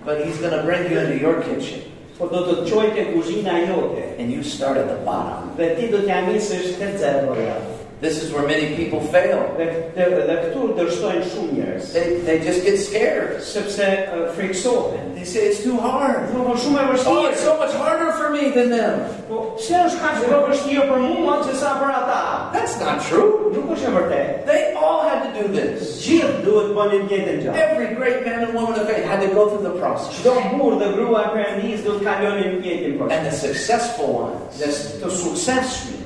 [SPEAKER 1] but he's going to bring you into your kitchen.
[SPEAKER 2] Po do të të çojë te kuzhina jote.
[SPEAKER 1] And you start at the bottom.
[SPEAKER 2] Dhe ti do t'ja nisësh te zerroja.
[SPEAKER 1] This is where many people fail.
[SPEAKER 2] Dhe, dhe, dhe këtu dërshtojnë shumë njerëz.
[SPEAKER 1] They, they just get scared.
[SPEAKER 2] Sepse uh, friksohen.
[SPEAKER 1] They say it's too hard.
[SPEAKER 2] Po po shumë e
[SPEAKER 1] Oh, it's so much harder for me than them.
[SPEAKER 2] Po pse është kaq më vështirë për mua se për ata?
[SPEAKER 1] That's not true.
[SPEAKER 2] Nuk është e vërtetë.
[SPEAKER 1] They all had to do this.
[SPEAKER 2] Gjithë duhet bënin të njëjtën.
[SPEAKER 1] Every great man and woman of faith had to go through the process.
[SPEAKER 2] Çdo burr dhe grua e Perëndis do kalonin të proces.
[SPEAKER 1] And the successful ones
[SPEAKER 2] the successful suksesshëm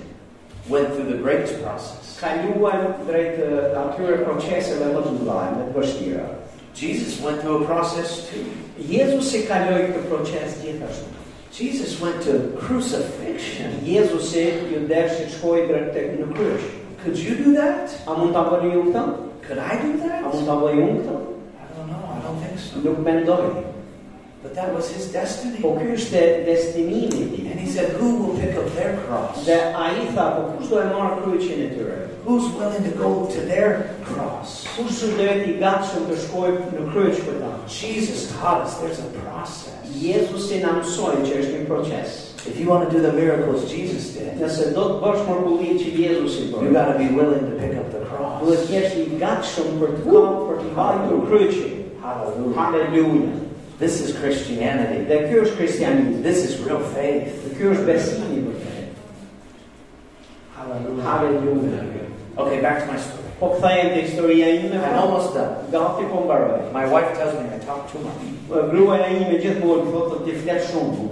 [SPEAKER 1] went through the great process.
[SPEAKER 2] kaluan drejt eh, atyre proceseve më të mëdha, më të vështira.
[SPEAKER 1] Jesus went through a process too.
[SPEAKER 2] Jezusi kaloi këtë proces gjithashtu.
[SPEAKER 1] Jesus went to crucifixion.
[SPEAKER 2] Jezusi ju dershi të shkojë drejt tek në kryq.
[SPEAKER 1] Could you do that?
[SPEAKER 2] A mund ta bëni ju këtë?
[SPEAKER 1] Could I do
[SPEAKER 2] A
[SPEAKER 1] that?
[SPEAKER 2] mund ta bëj unë këtë?
[SPEAKER 1] I don't know. I don't think so.
[SPEAKER 2] Nuk mendoj.
[SPEAKER 1] But that was his destiny.
[SPEAKER 2] Po ky destinimi i tij.
[SPEAKER 1] And he said, Who will pick up their cross?
[SPEAKER 2] Dhe ai tha, po kush do e marr kryqin e tyre?
[SPEAKER 1] Who's willing to go to their cross?
[SPEAKER 2] Kush do jetë i gatshëm të shkojë në kryq për ta?
[SPEAKER 1] Jesus taught us there's a process.
[SPEAKER 2] Jezusi na mësoi që është një proces.
[SPEAKER 1] If you want to do the miracles Jesus did,
[SPEAKER 2] Nëse do të bësh mrekullitë që Jezusi
[SPEAKER 1] you
[SPEAKER 2] bën,
[SPEAKER 1] got to be willing to pick up the cross.
[SPEAKER 2] duhet të jesh i gatshëm për të kapur për të hajtur kryqin.
[SPEAKER 1] Hallelujah.
[SPEAKER 2] Halleluja.
[SPEAKER 1] This is Christianity.
[SPEAKER 2] Ky është kristianizmi.
[SPEAKER 1] This is real faith.
[SPEAKER 2] Dhe ky është besimi për të.
[SPEAKER 1] Hallelujah.
[SPEAKER 2] Halleluja.
[SPEAKER 1] Okay, back to my story.
[SPEAKER 2] Po kthehem te er historia.
[SPEAKER 1] I'm almost done.
[SPEAKER 2] Gati po mbaroj.
[SPEAKER 1] My wife tells me I talk too much.
[SPEAKER 2] Gruaja ime gjithmonë më thotë ti flet shumë.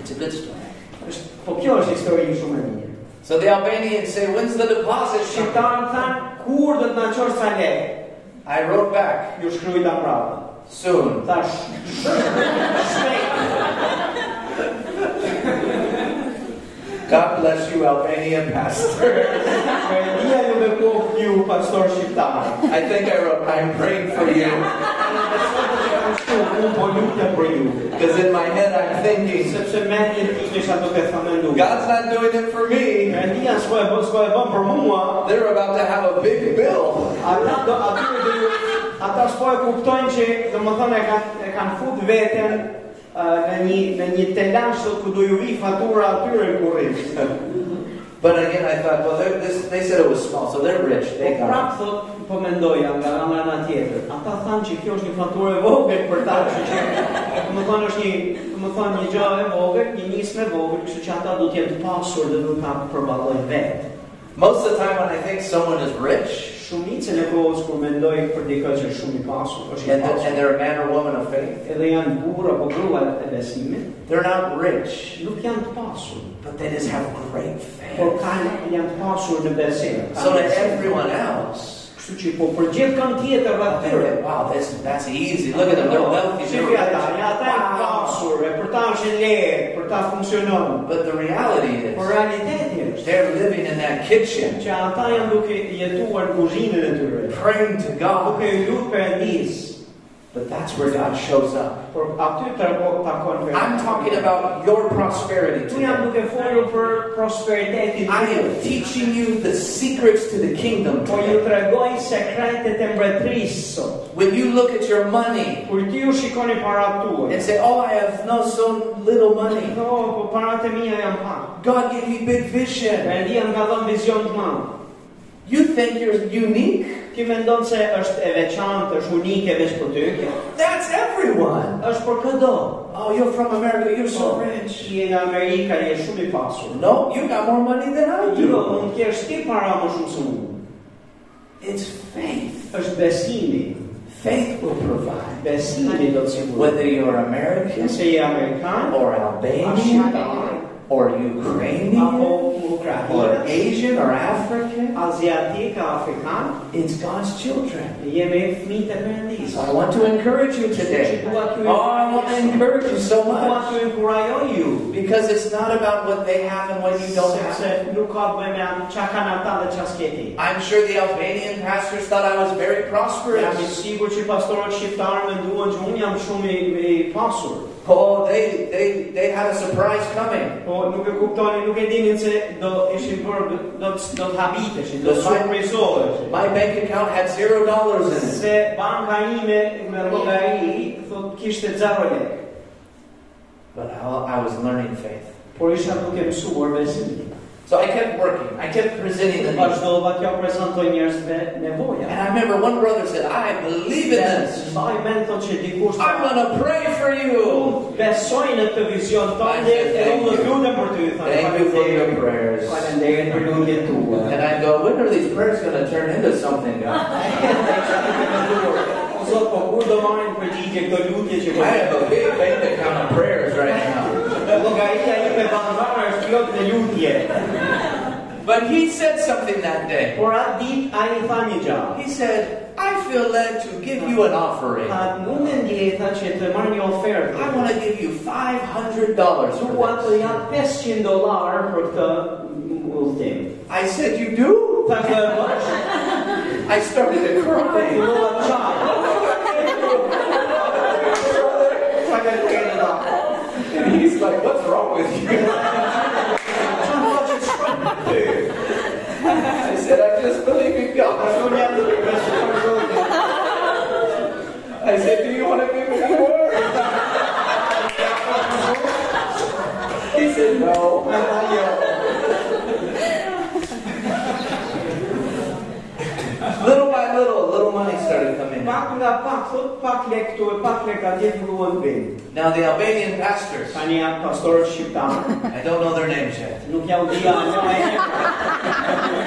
[SPEAKER 1] It's a good story.
[SPEAKER 2] Është, po kjo është histori shumë mirë.
[SPEAKER 1] So the Albanians say, When's the deposit? ship?"
[SPEAKER 2] Shqiptarët thanë, kur do të na çosh sa lekë?
[SPEAKER 1] I wrote back,
[SPEAKER 2] Ju shkruajta prapë.
[SPEAKER 1] Soon.
[SPEAKER 2] Thash.
[SPEAKER 1] God bless you, Albanian pastor.
[SPEAKER 2] Perëndia ju bekoft ju pastor shqiptar.
[SPEAKER 1] I think I wrote, I'm praying for you.
[SPEAKER 2] Unë po lutem për ju.
[SPEAKER 1] Because in my head I'm thinking,
[SPEAKER 2] Sepse mendjen time isha
[SPEAKER 1] God's not doing it for me.
[SPEAKER 2] Perëndia s'po bën s'po bën për mua.
[SPEAKER 1] They're about to have a big bill.
[SPEAKER 2] Ata s'po e kuptojnë që domethënë e kanë e kanë fut veten në një në një telash ku do ju vi fatura atyre kurriz.
[SPEAKER 1] But again, I thought, well, they're- this, they said it was small, so they're rich. They got
[SPEAKER 2] prap thot po mendoja nga nga ana tjetër. Ata thanë që kjo është një faturë e vogël për ta, kështu që domethënë është një domethënë një gjë e vogël, një nismë e vogël, kështu që ata do të jenë të pasur dhe do ta përballojnë vetë.
[SPEAKER 1] Most of the time when I think someone is rich
[SPEAKER 2] Shumicën kohës kur mendoj për dikë që është shumë i pasur, është i
[SPEAKER 1] and,
[SPEAKER 2] pasur.
[SPEAKER 1] and they're a man or woman of faith,
[SPEAKER 2] edhe janë burra apo grua e besimit,
[SPEAKER 1] they're not rich,
[SPEAKER 2] nuk janë të pasur,
[SPEAKER 1] but they just have great
[SPEAKER 2] por
[SPEAKER 1] faith.
[SPEAKER 2] kanë janë të pasur në besim.
[SPEAKER 1] So to everyone else,
[SPEAKER 2] Kështu që po për gjithë kanë tjetër
[SPEAKER 1] I
[SPEAKER 2] atyre.
[SPEAKER 1] wow, this, that's easy. Look at them, they're wealthy.
[SPEAKER 2] Shifja ata, ja ata janë pasur, e për ta është lehtë, për ta funksionon.
[SPEAKER 1] But the reality
[SPEAKER 2] Por
[SPEAKER 1] is,
[SPEAKER 2] realiteti është
[SPEAKER 1] they're living in that kitchen,
[SPEAKER 2] që ata janë duke jetuar në kuzhinën e tyre,
[SPEAKER 1] praying to God.
[SPEAKER 2] duke lutur Perëndis,
[SPEAKER 1] But that's where God shows up.
[SPEAKER 2] por aty tregon takon Perëndis.
[SPEAKER 1] I'm talking about your prosperity today.
[SPEAKER 2] duke folur për prosperitetin
[SPEAKER 1] I am teaching you the secrets to the kingdom today.
[SPEAKER 2] tregoj sekretet mbretërisë sot.
[SPEAKER 1] When you look at your money
[SPEAKER 2] Kur ti ju shikoni parat tuaj,
[SPEAKER 1] and say, Oh, I have no so little money.
[SPEAKER 2] po, po parat mia janë pak.
[SPEAKER 1] God gave me big vision.
[SPEAKER 2] Perëndia më ka dhënë vizion të madh.
[SPEAKER 1] You think you're unique?
[SPEAKER 2] Mendon se është e veçantë, është unike veç për ty?
[SPEAKER 1] That's everyone.
[SPEAKER 2] Është për këdo.
[SPEAKER 1] Oh, you're from America, you're so
[SPEAKER 2] Po,
[SPEAKER 1] rich.
[SPEAKER 2] Je nga Amerika, je shumë i pasur.
[SPEAKER 1] No, you got more money than I
[SPEAKER 2] Jo,
[SPEAKER 1] do.
[SPEAKER 2] mund të kesh ti para më shumë se unë.
[SPEAKER 1] It's faith.
[SPEAKER 2] Është besimi.
[SPEAKER 1] Faith will provide.
[SPEAKER 2] Besimi do të sigurojë.
[SPEAKER 1] Whether you're American
[SPEAKER 2] Nëse je amerikan,
[SPEAKER 1] or Albanian or Ukrainian or Asian or African,
[SPEAKER 2] aziatik, afrikan,
[SPEAKER 1] it's God's children.
[SPEAKER 2] jemi fëmijët Perëndisë.
[SPEAKER 1] So I want to encourage you today. Oh, I want to encourage you so much.
[SPEAKER 2] të inkurajoj ju.
[SPEAKER 1] Because it's not about what they have and what you don't have.
[SPEAKER 2] Sepse nuk ka të bëjë me anë çka kanë ata dhe çka s'keti.
[SPEAKER 1] I'm sure the Albanian pastors thought I was very prosperous. Oh, they, they, they had a surprise coming.
[SPEAKER 2] Po nuk e kuptoni, nuk e dinin se do ishin bërë do do të habiteshin, do surprizoheshin.
[SPEAKER 1] My bank account had zero dollars in it.
[SPEAKER 2] Se banka ime me llogari thot kishte 0 lekë.
[SPEAKER 1] But I, I was learning faith.
[SPEAKER 2] Por isha duke mësuar besimin.
[SPEAKER 1] So I kept working. I kept presenting the needs.
[SPEAKER 2] Vazhdova t'ja prezantoj njerëzve nevoja.
[SPEAKER 1] And I remember one brother said, I believe in this.
[SPEAKER 2] Mbaj mend thot që dikush
[SPEAKER 1] I'm going to pray for you.
[SPEAKER 2] Unë besoj në të vizion tënde unë do të lutem për ty. thënë,
[SPEAKER 1] Thank you for your prayers.
[SPEAKER 2] Faleminderit për lutjen tua.
[SPEAKER 1] And I go, when are these prayers going to turn into something, God?
[SPEAKER 2] O Zot, po kur do marrin përgjigje këto lutje që
[SPEAKER 1] I have a big bank account of prayers right now.
[SPEAKER 2] Llogaria ime bankare është plot me lutje.
[SPEAKER 1] But he said something that day.
[SPEAKER 2] Por atë ditë ai i tha një gjallë.
[SPEAKER 1] He said, I feel led to give you an offering.
[SPEAKER 2] Tha, nuk e ndjej tha të marr një.
[SPEAKER 1] I want to give you $500 for this.
[SPEAKER 2] jap 500 dollar për këtë udhtim.
[SPEAKER 1] I said, You do?
[SPEAKER 2] Tha që bësh,
[SPEAKER 1] I started to cry.
[SPEAKER 2] fillova të çaj. Tha që
[SPEAKER 1] with you? I said, do you want to give me more? he said, no. little by little, little money started coming in.
[SPEAKER 2] Pak nga pak, thot pak lek këtu pak lek atje filluan bëni.
[SPEAKER 1] Now the Albanian pastors,
[SPEAKER 2] Tani janë pastorët shqiptarë.
[SPEAKER 1] I don't know their names yet.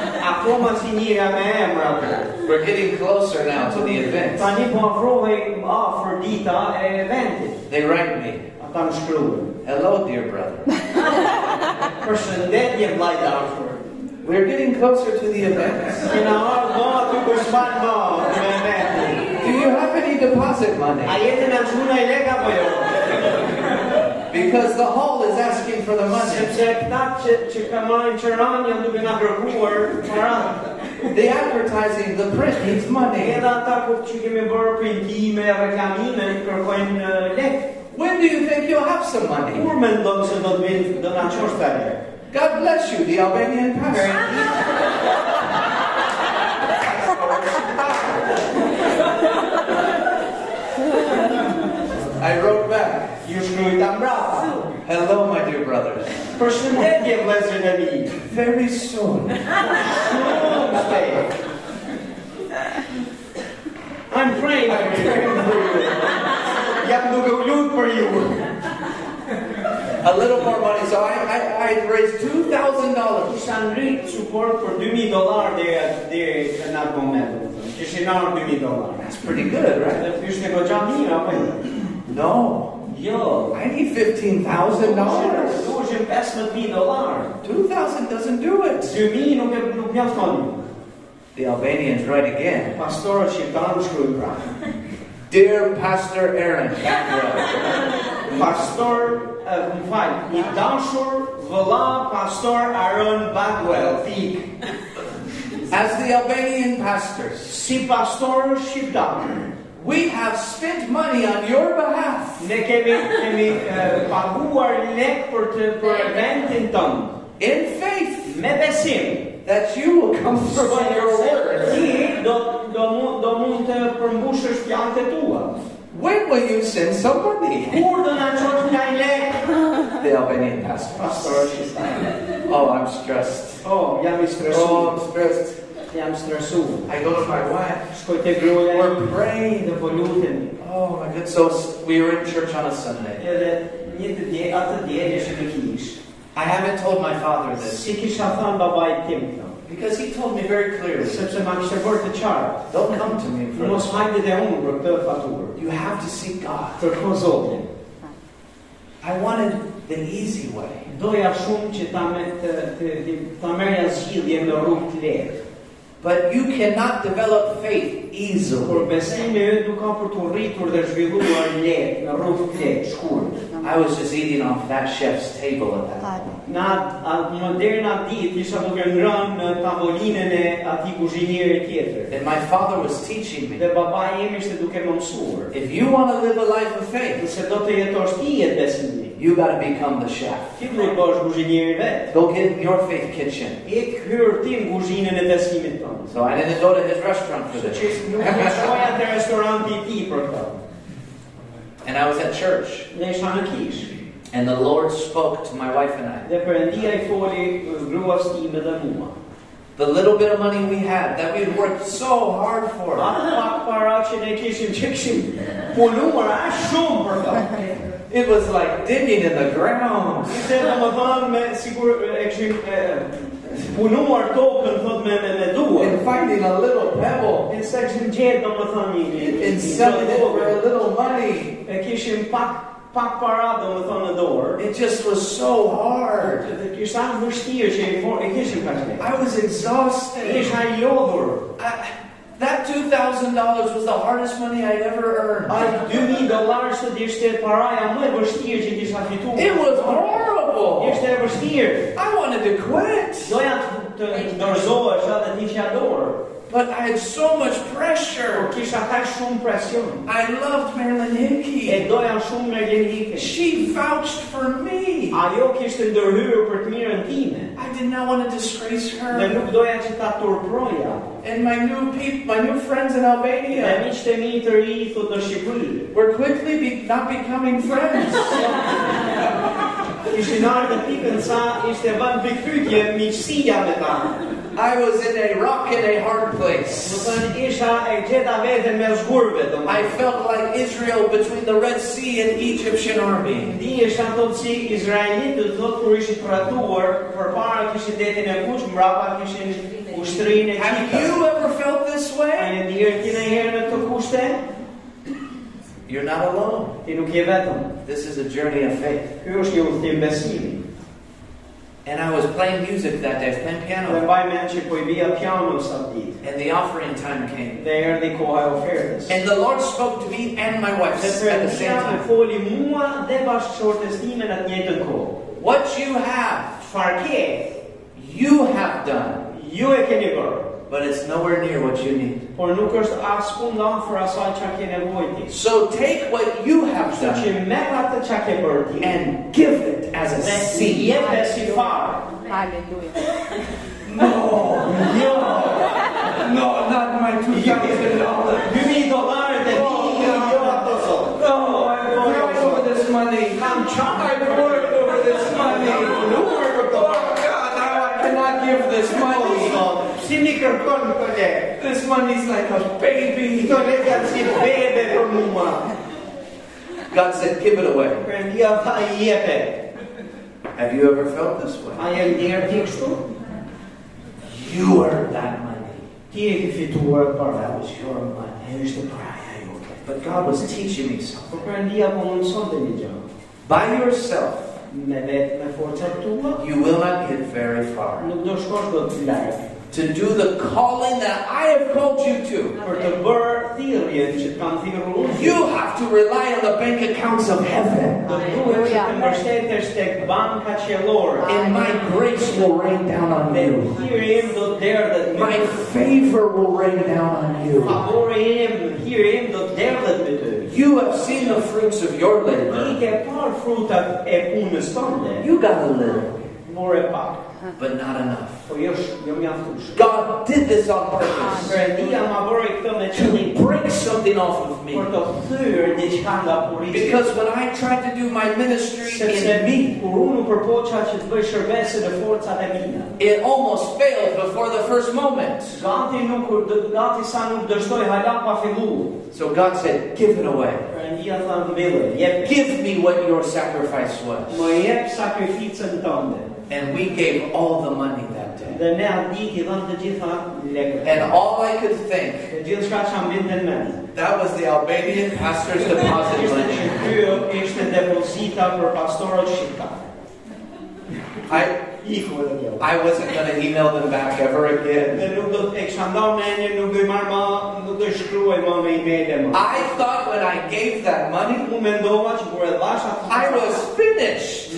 [SPEAKER 1] [laughs]
[SPEAKER 2] Nuk ja u e Akoma si njëra me emra ato.
[SPEAKER 1] We're getting closer now to the event.
[SPEAKER 2] Tani po afrohej afër dita e eventit.
[SPEAKER 1] They write me,
[SPEAKER 2] Ata më
[SPEAKER 1] hello dear brother.
[SPEAKER 2] Përshëndetje vllai dashur.
[SPEAKER 1] We're getting closer to the event.
[SPEAKER 2] Kena ardhë ma aty për shman ma me.
[SPEAKER 1] Do you have any deposit money?
[SPEAKER 2] A jetë në quna i lek apo jo?
[SPEAKER 1] Because the hall is asking for the money.
[SPEAKER 2] Sepse këta që, që ka marrin qëran janë duke nga.
[SPEAKER 1] The advertising, the print needs money.
[SPEAKER 2] Edhe ata ku që kemi bërë printime, reklamime, kërkojnë lek.
[SPEAKER 1] When do you think you'll have some money?
[SPEAKER 2] Kur me ndonë se do të vinë, do nga qosh të lek?
[SPEAKER 1] God bless you, the Albanian pastor. I wrote back, Hello my dear brothers.
[SPEAKER 2] Përshëndetje vlezërin e mi.
[SPEAKER 1] Very soon.
[SPEAKER 2] Shpejt. I'm praying for you. Jam duke u lutë për ju.
[SPEAKER 1] A little more money. So I, I, I raised $2,000.
[SPEAKER 2] Kisha ngrit suport për 2000 dollar deri deri në atë moment. do të thënë. Kishin ardhur 2000 dollar.
[SPEAKER 1] That's pretty good, right?
[SPEAKER 2] Dhe ishte goxha mirë apo?
[SPEAKER 1] No.
[SPEAKER 2] Jo.
[SPEAKER 1] I need $15,000.
[SPEAKER 2] Duheshin 15000 dollar.
[SPEAKER 1] 2000 doesn't do it.
[SPEAKER 2] 2000 nuk e nuk mjafton.
[SPEAKER 1] The Albanians write again.
[SPEAKER 2] Pastorët shqiptarë shkruajnë [laughs] pra.
[SPEAKER 1] Dear Pastor Aaron, [laughs]
[SPEAKER 2] Pastor, e, më fal, i dashur vëlla pastor Aaron Bagwell,
[SPEAKER 1] as the Albanian pastors,
[SPEAKER 2] Si pastor shqiptar,
[SPEAKER 1] we have spent money on your behalf
[SPEAKER 2] ne kemi kemi e, paguar lek për të për eventin tonë.
[SPEAKER 1] in faith
[SPEAKER 2] Me besim.
[SPEAKER 1] that you will come through on your word.
[SPEAKER 2] Ti do do mund do mund të përmbushësh fjalët e tua.
[SPEAKER 1] When will you send some money?
[SPEAKER 2] Kur do na çosh nga lek?
[SPEAKER 1] The Albanian pastor. Oh, I'm stressed.
[SPEAKER 2] Oh, jam i
[SPEAKER 1] Oh. I'm stressed.
[SPEAKER 2] Jam stresuar.
[SPEAKER 1] I go to my wife.
[SPEAKER 2] Shkoj
[SPEAKER 1] We're praying.
[SPEAKER 2] dhe po lutem.
[SPEAKER 1] Oh my goodness. So we were in church on a Sunday.
[SPEAKER 2] Edhe një të dje, atë dje ishte në kish.
[SPEAKER 1] I haven't told my father this
[SPEAKER 2] Si kisha thënë babait tim këto.
[SPEAKER 1] because he told me very clearly,
[SPEAKER 2] Sepse ma kishte bërë të qartë.
[SPEAKER 1] don't come to me for
[SPEAKER 2] Mos hajde dhe unë për këtë faturë.
[SPEAKER 1] You have to seek God.
[SPEAKER 2] Kërko Zotin.
[SPEAKER 1] I wanted the easy way.
[SPEAKER 2] Doja shumë që ta me të, ta merja zgjidhje në rrugë të lehtë.
[SPEAKER 1] But you cannot develop faith
[SPEAKER 2] Por
[SPEAKER 1] easily.
[SPEAKER 2] besimi yt nuk ka për të rritur dhe zhvilluar lehtë në rrugë të lehtë, shkurt.
[SPEAKER 1] I was just eating off that chef's table at that point.
[SPEAKER 2] Na atë në deri në ditë isha duke ngrënë në tavolinën e atij kuzhinieri tjetër.
[SPEAKER 1] And my father was teaching me
[SPEAKER 2] Dhe babai im ishte duke më mësuar.
[SPEAKER 1] if you want to live a life of faith,
[SPEAKER 2] Nëse do të jetosh ti jetë besimi,
[SPEAKER 1] you got to become the chef.
[SPEAKER 2] ti duhet të bësh kuzhinieri vet.
[SPEAKER 1] Go get your faith kitchen.
[SPEAKER 2] Ik hyr ti në kuzhinën e besimit tonë.
[SPEAKER 1] So I didn't go to his restaurant for
[SPEAKER 2] Që
[SPEAKER 1] this.
[SPEAKER 2] nuk shkoja te restoranti i tij për këtë.
[SPEAKER 1] And I was at church.
[SPEAKER 2] Isha në.
[SPEAKER 1] And the Lord spoke to my wife and I.
[SPEAKER 2] Dhe Perëndia i foli gruas time dhe mua.
[SPEAKER 1] The little bit of money we had that we had worked so hard for.
[SPEAKER 2] Atë pak para që ne kishim që aq shumë për këtë.
[SPEAKER 1] It was like digging in the ground.
[SPEAKER 2] Ishte dhe më thënë me sigur e kishim uh, e, punuar tokën thot me me, me duar.
[SPEAKER 1] And finding a little pebble.
[SPEAKER 2] Se kishim gjetë do më thënë një një
[SPEAKER 1] And selling it for a little money.
[SPEAKER 2] E kishim pak pak para do më thënë në dorë.
[SPEAKER 1] It just was so hard.
[SPEAKER 2] Dhe kishte aq vështirë që i for, e kishim kaq.
[SPEAKER 1] I was exhausted.
[SPEAKER 2] Isha i lodhur.
[SPEAKER 1] I, that $2,000 was the hardest money I'd ever earned.
[SPEAKER 2] Ai 2000 dollarë sot ishte paraja më e vështirë që kisha fituar.
[SPEAKER 1] It was horrible.
[SPEAKER 2] Ishte e vështirë.
[SPEAKER 1] I wanted to quit.
[SPEAKER 2] Doja të, të dorëzohesh edhe të isha dorë.
[SPEAKER 1] But I had so much pressure.
[SPEAKER 2] shumë presion.
[SPEAKER 1] I loved Marilyn
[SPEAKER 2] E
[SPEAKER 1] Hickey.
[SPEAKER 2] doja shumë me Lenike.
[SPEAKER 1] She vouched for me.
[SPEAKER 2] Ajo kishte ndërhyrë për të mirën time.
[SPEAKER 1] I did not want to disgrace
[SPEAKER 2] Dhe
[SPEAKER 1] her.
[SPEAKER 2] nuk doja që ta turproja.
[SPEAKER 1] And my new peop my new friends in
[SPEAKER 2] Dhe
[SPEAKER 1] Albania
[SPEAKER 2] miqtë e mi të ri thot në Shqipëri.
[SPEAKER 1] were quickly be, not becoming friends.
[SPEAKER 2] Ishin ardhur në pikën sa ishte pikpyetje miqësia me ta.
[SPEAKER 1] I was in a rock and a hard
[SPEAKER 2] Do
[SPEAKER 1] place.
[SPEAKER 2] thënë isha e gjeta veten me zgurve do
[SPEAKER 1] I felt like Israel between the Red Sea and Egyptian army.
[SPEAKER 2] Ndihesh ato si Izraelitët thot kur ishin tratuar përpara kishin detin e kuq, mbrapa kishin ushtrinë e
[SPEAKER 1] Have you ever felt this way?
[SPEAKER 2] e dirë ti në në të kushte?
[SPEAKER 1] You're not alone.
[SPEAKER 2] Ti nuk je vetëm.
[SPEAKER 1] This is a journey of faith.
[SPEAKER 2] Ky është një udhtim besimi.
[SPEAKER 1] And I was playing music that day, I was playing piano.
[SPEAKER 2] mbaj mend që po i bia piano sa ditë.
[SPEAKER 1] And the offering time came.
[SPEAKER 2] Dhe erdhi koha e ofertës.
[SPEAKER 1] And the Lord spoke to me and my wife at the same time.
[SPEAKER 2] foli mua dhe bashkëshortes time në të njëjtën kohë.
[SPEAKER 1] What you have,
[SPEAKER 2] Çfarë
[SPEAKER 1] you have done,
[SPEAKER 2] Ju e keni bërë,
[SPEAKER 1] but it's nowhere near what you need.
[SPEAKER 2] por nuk është as kund afër asaj çka ke nevojë.
[SPEAKER 1] So take what you have
[SPEAKER 2] Kështu që
[SPEAKER 1] done
[SPEAKER 2] merr atë çka ke bërë ti
[SPEAKER 1] and give it as a
[SPEAKER 2] dhe si
[SPEAKER 1] seed.
[SPEAKER 2] jepe si farë.
[SPEAKER 3] Hallelujah.
[SPEAKER 1] No,
[SPEAKER 2] Jo,
[SPEAKER 1] no, not my two thousand dollars.
[SPEAKER 2] 2000 dollarët e ti, jo ato sot.
[SPEAKER 1] No, I worked over this money.
[SPEAKER 2] Kam
[SPEAKER 1] I
[SPEAKER 2] çfarë
[SPEAKER 1] worked over this money.
[SPEAKER 2] Nuk më
[SPEAKER 1] Oh God, now I cannot give this money.
[SPEAKER 2] Si mi kërkon këto lekë?
[SPEAKER 1] This money's like a baby.
[SPEAKER 2] Këto lekë janë si bebe për mua.
[SPEAKER 1] God said, give it away.
[SPEAKER 2] Perëndia tha i.
[SPEAKER 1] Have you ever felt this way?
[SPEAKER 2] A je ndjerë ti?
[SPEAKER 1] You earned that money.
[SPEAKER 2] Ti e ke fituar për
[SPEAKER 1] That was your money.
[SPEAKER 2] E ishte praja.
[SPEAKER 1] But God was teaching me something.
[SPEAKER 2] Por Perëndia po më mësonte një gjë.
[SPEAKER 1] By yourself,
[SPEAKER 2] Me vetë me forcat tua,
[SPEAKER 1] you will not get very far.
[SPEAKER 2] Nuk do shkosh do të larg.
[SPEAKER 1] To do the calling that I have called you to,
[SPEAKER 2] Për të bërë thirrjen që të kanë thirrur unë,
[SPEAKER 1] you have to rely on the bank accounts of heaven.
[SPEAKER 2] do duhet që të mbështetesh tek banka qiellore.
[SPEAKER 1] And my grace will rain down on
[SPEAKER 2] Dhe
[SPEAKER 1] you.
[SPEAKER 2] hiri im do të derdhet me
[SPEAKER 1] My favor will rain down on you.
[SPEAKER 2] Favori im, hiri im do të derdhet me ty.
[SPEAKER 1] You have seen the fruits of your
[SPEAKER 2] Ti
[SPEAKER 1] labor.
[SPEAKER 2] ke parë frutat e eh, punës tënde,
[SPEAKER 1] You got a little,
[SPEAKER 2] More e pak. Uh-huh.
[SPEAKER 1] but not enough.
[SPEAKER 2] Po jo sh- jo mjaftueshëm.
[SPEAKER 1] God did this on purpose
[SPEAKER 2] Perëndia ma bëri këtë me qëllim
[SPEAKER 1] to break something off of me.
[SPEAKER 2] për të thyrë diçka nga puricia.
[SPEAKER 1] Because when I tried to do my ministry in me,
[SPEAKER 2] kur unë u përpoqa që të bëj shërbese në forcat mia.
[SPEAKER 1] it almost failed before the first moment.
[SPEAKER 2] Gati nuk gati sa nuk dështoj hala pa filluar.
[SPEAKER 1] So God said, Give it away.
[SPEAKER 2] Perëndia tha mbille, jep
[SPEAKER 1] Give me what your sacrifice was.
[SPEAKER 2] Më jep sakrificën tënde.
[SPEAKER 1] And we gave all the money that day.
[SPEAKER 2] Dhe ne atë ditë i dhënë të gjitha lekët.
[SPEAKER 1] And all I could think,
[SPEAKER 2] Të gjithë shka që më binte në mend.
[SPEAKER 1] that was the Albanian pastor's [laughs] deposit money.
[SPEAKER 2] ky ishte depozita për pastorët shqiptar.
[SPEAKER 1] I,
[SPEAKER 2] Iku edhe kjo.
[SPEAKER 1] I wasn't going to email them back ever again.
[SPEAKER 2] Dhe nuk do të kisha ndarë me një, nuk do i marrë më, nuk do i shkruaj më me email më.
[SPEAKER 1] I thought when I gave that money,
[SPEAKER 2] Unë mendova që kur dhash atë
[SPEAKER 1] I was finished.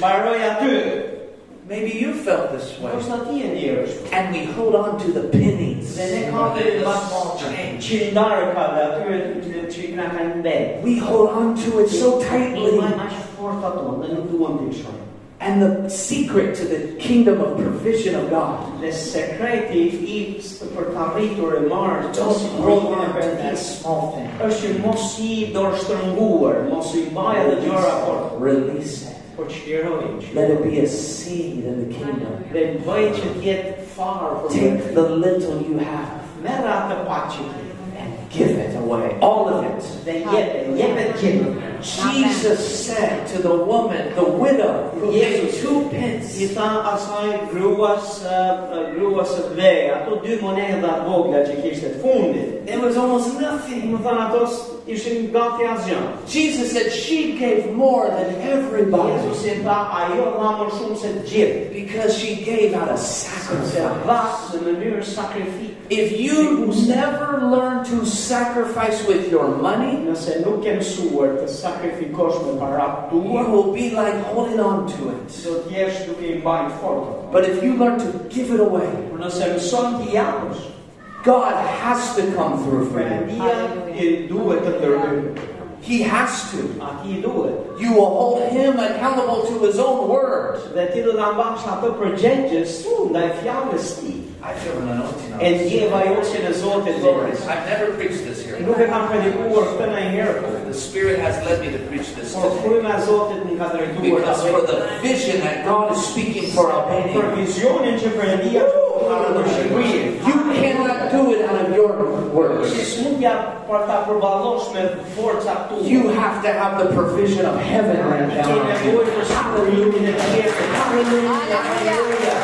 [SPEAKER 1] Maybe you felt this way.
[SPEAKER 2] Po sa ti ndjerësh.
[SPEAKER 1] And we hold on to the pennies.
[SPEAKER 2] Dhe ne
[SPEAKER 1] The
[SPEAKER 2] kam të
[SPEAKER 1] small change.
[SPEAKER 2] qindarë ka dhe atyre që i na kanë mbet.
[SPEAKER 1] We hold on to it so tightly.
[SPEAKER 2] majnë aqë fort ato, dhe nuk duam të ishoj.
[SPEAKER 1] And the secret to the kingdom of provision of God.
[SPEAKER 2] Dhe sekreti i s- për të arritur e marrë të
[SPEAKER 1] Don't hold
[SPEAKER 2] sigurimin e
[SPEAKER 1] on to that small thing.
[SPEAKER 2] është mos i dorë shtërnguar, mos i baj edhe gjëra, por,
[SPEAKER 1] Release it.
[SPEAKER 2] por qlirojnë.
[SPEAKER 1] Let it be a seed in the kingdom.
[SPEAKER 2] Dhe bëj që t'jetë farë për
[SPEAKER 1] Take the little you have
[SPEAKER 2] Merë atë pak që ti.
[SPEAKER 1] and give it away. All of it.
[SPEAKER 2] Dhe jepe, jepe gjithë.
[SPEAKER 1] Jesus said to the woman, the widow, who gave two pence,
[SPEAKER 2] I tha asaj gruas, uh, gruas së dve, ato dy monedha vogla që kishte të fundit.
[SPEAKER 1] it was almost nothing.
[SPEAKER 2] Më thanë ato s- ishin.
[SPEAKER 1] Jesus said she gave more than everybody
[SPEAKER 2] Jezus i tha, ajo dha më shumë se gjithë.
[SPEAKER 1] because she gave out
[SPEAKER 2] a
[SPEAKER 1] sacrifice.
[SPEAKER 2] dha në mënyrë sakrifik.
[SPEAKER 1] If you never learn to sacrifice with your money,
[SPEAKER 2] Nëse nuk ke mësuar të sakrifikosh me parat
[SPEAKER 1] you will be like holding on to it.
[SPEAKER 2] do të jesh duke i mbajtur fort.
[SPEAKER 1] But if you learn to give it away,
[SPEAKER 2] Por nëse mëson të japësh,
[SPEAKER 1] God has to come through for you.
[SPEAKER 2] Perëndia i duhet të ndërhyjë.
[SPEAKER 1] He has to.
[SPEAKER 2] Duhet.
[SPEAKER 1] You will hold him accountable to his own word.
[SPEAKER 2] Dhe ti do ta mbash atë përgjegjës ndaj fjalës ti.
[SPEAKER 1] I feel an anointing on
[SPEAKER 2] E
[SPEAKER 1] this.
[SPEAKER 2] ndjeva joqen e Zotit
[SPEAKER 1] Glory.
[SPEAKER 2] Zotit.
[SPEAKER 1] I've never preached this here.
[SPEAKER 2] E kam predikuar këtë ndonjëherë.
[SPEAKER 1] The Spirit has led me to preach this today.
[SPEAKER 2] fryma Zotit më ka drejtuar
[SPEAKER 1] Because for the vision that God is speaking for Albania,
[SPEAKER 2] vizionin që Perëndia ka për Shqipërinë.
[SPEAKER 1] you cannot do it out of your works.
[SPEAKER 2] Si smundja për ta përballosh me forca tu.
[SPEAKER 1] You have to have the provision of heaven right
[SPEAKER 2] now.
[SPEAKER 1] down on you.
[SPEAKER 2] nevojë për shpërimin e tjetër. Halleluja. Halleluja.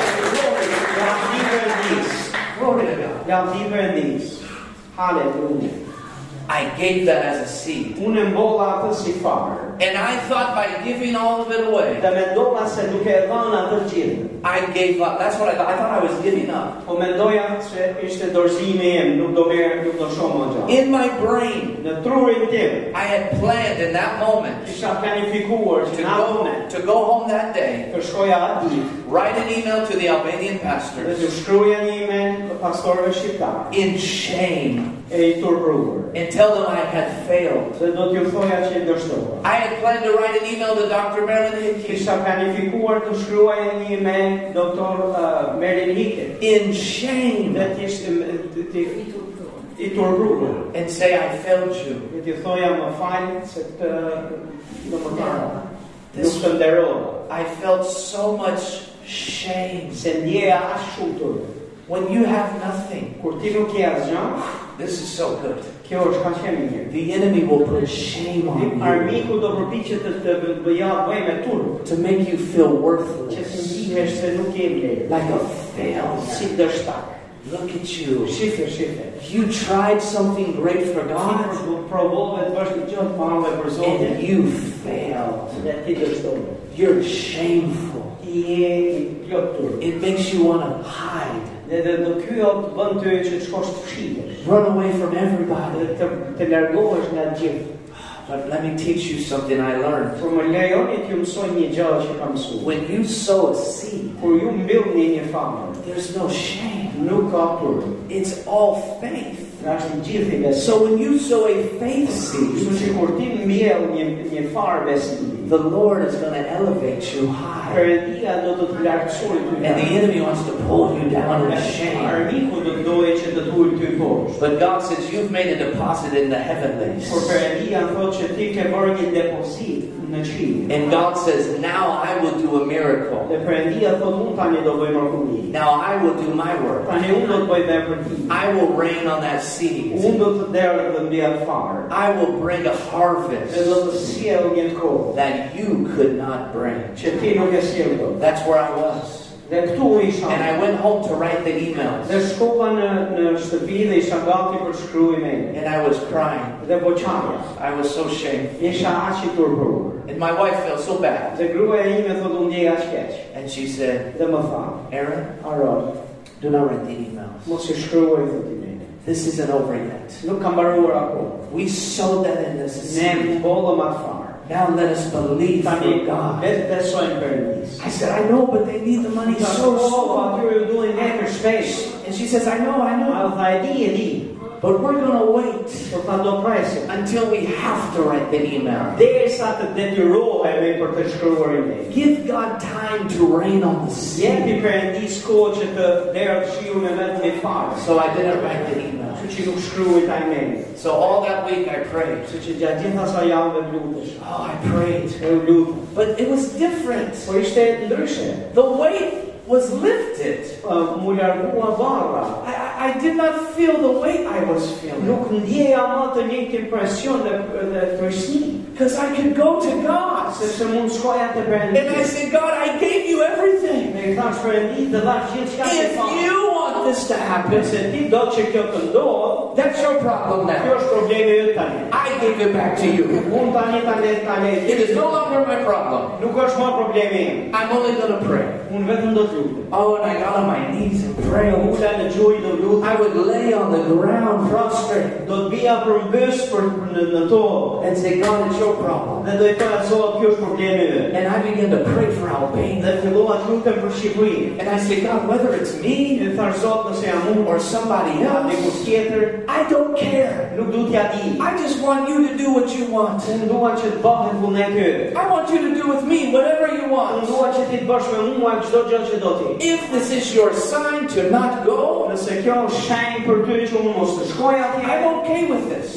[SPEAKER 2] Jam di Perëndis.
[SPEAKER 1] Glory to God.
[SPEAKER 2] Jam di Perëndis. Halleluja.
[SPEAKER 1] I gave that as a seed.
[SPEAKER 2] Unë mbolla atë si farë.
[SPEAKER 1] And I thought by giving all of it away,
[SPEAKER 2] Dhe mendova se duke e dhënë atë gjithë.
[SPEAKER 1] I gave up. That's what I thought. I thought I was giving up.
[SPEAKER 2] Po mendoja se ishte dorëzimi im, nuk do merr, nuk do shoh më.
[SPEAKER 1] In my brain,
[SPEAKER 2] Në trurin tim,
[SPEAKER 1] I had planned in that moment
[SPEAKER 2] isha planifikuar
[SPEAKER 1] to
[SPEAKER 2] që në atë
[SPEAKER 1] go,
[SPEAKER 2] moment
[SPEAKER 1] to go home that day,
[SPEAKER 2] të shkoja aty
[SPEAKER 1] write an email to the Albanian
[SPEAKER 2] dhe
[SPEAKER 1] pastors
[SPEAKER 2] të shkruaja një email pastorëve shqiptar
[SPEAKER 1] in shame
[SPEAKER 2] e i turpruar.
[SPEAKER 1] and tell them I had failed.
[SPEAKER 2] Dhe do t'ju thoja që e dështova.
[SPEAKER 1] I had planned to write an email to Dr. Marilyn Hickey
[SPEAKER 2] Isha planifikuar të shkruaja një email doktor uh, Merin Hike
[SPEAKER 1] in shame
[SPEAKER 2] dhe t'ishte të- të- i turpruar.
[SPEAKER 1] and say I failed you.
[SPEAKER 2] Dhe t'ju thoja më falë se të në më tarë. Nuk
[SPEAKER 1] This,
[SPEAKER 2] të nderova.
[SPEAKER 1] I felt so much shame.
[SPEAKER 2] Se ndjeja ashtë shumë të
[SPEAKER 1] When you have nothing,
[SPEAKER 2] Kur ti nuk je asgjë,
[SPEAKER 1] this is so good.
[SPEAKER 2] kjo është ka qenë mirë.
[SPEAKER 1] The enemy will put shame on you
[SPEAKER 2] Armiku do përpiqet të të bëja bëj me turp,
[SPEAKER 1] to make you feel
[SPEAKER 2] që të
[SPEAKER 1] worthless,
[SPEAKER 2] ndihesh se nuk je vlerë.
[SPEAKER 1] like a failure.
[SPEAKER 2] Si.
[SPEAKER 1] Look at you. You tried something great for God
[SPEAKER 2] pro- provove të bësh një gjë të madhe për
[SPEAKER 1] and you failed.
[SPEAKER 2] dhe ti dështove.
[SPEAKER 1] You're shameful.
[SPEAKER 2] Ti je i plot turp.
[SPEAKER 1] It makes you want to hide,
[SPEAKER 2] Dhe dhe do ky o të bën ty që të shkosh të fshitesh.
[SPEAKER 1] run away from everybody.
[SPEAKER 2] të, të largohesh nga gjithë.
[SPEAKER 1] But let me teach you something I learned.
[SPEAKER 2] Por më lejoni t'ju mësoj një gjë që kam mësuar.
[SPEAKER 1] When you sow a seed,
[SPEAKER 2] Kur ju mbillni një famë,
[SPEAKER 1] there's no shame.
[SPEAKER 2] nuk ka turp.
[SPEAKER 1] It's all faith.
[SPEAKER 2] Është gjithë besim.
[SPEAKER 1] So when you sow a faith
[SPEAKER 2] Kështu
[SPEAKER 1] seed,
[SPEAKER 2] që kur ti mbjell një, një farë besimi,
[SPEAKER 1] the Lord is going to elevate you high.
[SPEAKER 2] Perëndia do të të lartësoj ty.
[SPEAKER 1] And the enemy wants to pull you down with shame.
[SPEAKER 2] Armiku do të dojë që të tuaj ty poshtë.
[SPEAKER 1] But God says, You've made a deposit in the heavenlies.
[SPEAKER 2] Por Perëndia thotë që ti ke bërë një depozit në qiell.
[SPEAKER 1] And God says, Now I will do a miracle.
[SPEAKER 2] Dhe Perëndia thotë unë tani do bëj mrekulli.
[SPEAKER 1] Now I will do my work.
[SPEAKER 2] Tani unë do të bëj vepër ti.
[SPEAKER 1] I will rain on that seed.
[SPEAKER 2] Unë do të derë dhe mbi atë farë.
[SPEAKER 1] I will bring a harvest
[SPEAKER 2] të sjell një kohë
[SPEAKER 1] that you could not bring.
[SPEAKER 2] që ti nuk.
[SPEAKER 1] That's where I was.
[SPEAKER 2] Dhe këtu unë isha.
[SPEAKER 1] And I went home to write the emails.
[SPEAKER 2] Dhe shkova në në shtëpi dhe isha gati për shkruaj email.
[SPEAKER 1] And I was crying.
[SPEAKER 2] Dhe.
[SPEAKER 1] I was so ashamed.
[SPEAKER 2] Isha aq i turpruar.
[SPEAKER 1] And my wife felt so bad.
[SPEAKER 2] Dhe gruaja ime thotë unë ndjej aq keq.
[SPEAKER 1] And she said,
[SPEAKER 2] Dhe më tha,
[SPEAKER 1] Aaron,
[SPEAKER 2] Aron,
[SPEAKER 1] do not write the emails.
[SPEAKER 2] mos i shkruaj thotë email.
[SPEAKER 1] This isn't over yet.
[SPEAKER 2] Nuk kam mbaruar akoma.
[SPEAKER 1] We sowed that in this
[SPEAKER 2] Ne
[SPEAKER 1] seed.
[SPEAKER 2] mbollëm atë farë.
[SPEAKER 1] Now let us believe for God.
[SPEAKER 2] besojmë Perëndis.
[SPEAKER 1] I said, I know, but they need the money so
[SPEAKER 2] so
[SPEAKER 1] slow.
[SPEAKER 2] duhen lekë shpesh.
[SPEAKER 1] And she says, I know, I know.
[SPEAKER 2] tha di di.
[SPEAKER 1] But we're going to wait
[SPEAKER 2] Po tha do
[SPEAKER 1] until we have to write the email.
[SPEAKER 2] Derisa të detyrohemi për të shkruar email.
[SPEAKER 1] Give God time to rain on the
[SPEAKER 2] Jepi
[SPEAKER 1] seed.
[SPEAKER 2] Perëndis kohë që të derë shiu me vetëm një.
[SPEAKER 1] So I didn't write the email.
[SPEAKER 2] Që nuk shkruaj ta.
[SPEAKER 1] So all that week I prayed.
[SPEAKER 2] Kështu që gjatë gjitha sa javëve lutesh.
[SPEAKER 1] Oh, I prayed. But it was different.
[SPEAKER 2] Po ishte ndryshe.
[SPEAKER 1] The weight was lifted.
[SPEAKER 2] Barra.
[SPEAKER 1] I, did not feel the weight I was feeling.
[SPEAKER 2] Nuk ndjeja më të njëjtë impresion dhe, dhe tërësni.
[SPEAKER 1] Because I could go to God.
[SPEAKER 2] Sepse mund shkoja të
[SPEAKER 1] And I said, God, I gave you everything.
[SPEAKER 2] Ne thash Perëndis të dhash gjithçka
[SPEAKER 1] If you want this to happen,
[SPEAKER 2] Nëse ti do që kjo të ndodhë,
[SPEAKER 1] that's your your problem now.
[SPEAKER 2] është problemi yt.
[SPEAKER 1] I give it back to you.
[SPEAKER 2] Unë tani tani tani
[SPEAKER 1] It is no longer my problem.
[SPEAKER 2] nuk është më problemi im.
[SPEAKER 1] I'm only going to pray.
[SPEAKER 2] Unë vetëm do të lutem.
[SPEAKER 1] Oh, and I got on my knees and pray.
[SPEAKER 2] Ula në gjuhë do lutem.
[SPEAKER 1] I would lay on the ground prostrate
[SPEAKER 2] Do të bija përmbys për në, në tokë.
[SPEAKER 1] and say, God, it's your problem.
[SPEAKER 2] Dhe do i thoya Zot, kjo është problemi yt.
[SPEAKER 1] And I began to pray for Albania.
[SPEAKER 2] Dhe fillova të lutem për Shqipërinë.
[SPEAKER 1] And I say, God, whether it's me
[SPEAKER 2] I thash Jam unë
[SPEAKER 1] or somebody else, I don't care.
[SPEAKER 2] nuk du t'ja di.
[SPEAKER 1] I just want you to do what you want.
[SPEAKER 2] Unë dua që të bëhet vullneti yt.
[SPEAKER 1] I want you to do with me whatever you want.
[SPEAKER 2] dua që ti të bësh me mua çdo gjë që.
[SPEAKER 1] If this is your sign to not go,
[SPEAKER 2] Nëse kjo është shenjë për ty që unë mos të shkoj atje,
[SPEAKER 1] I'm okay with this.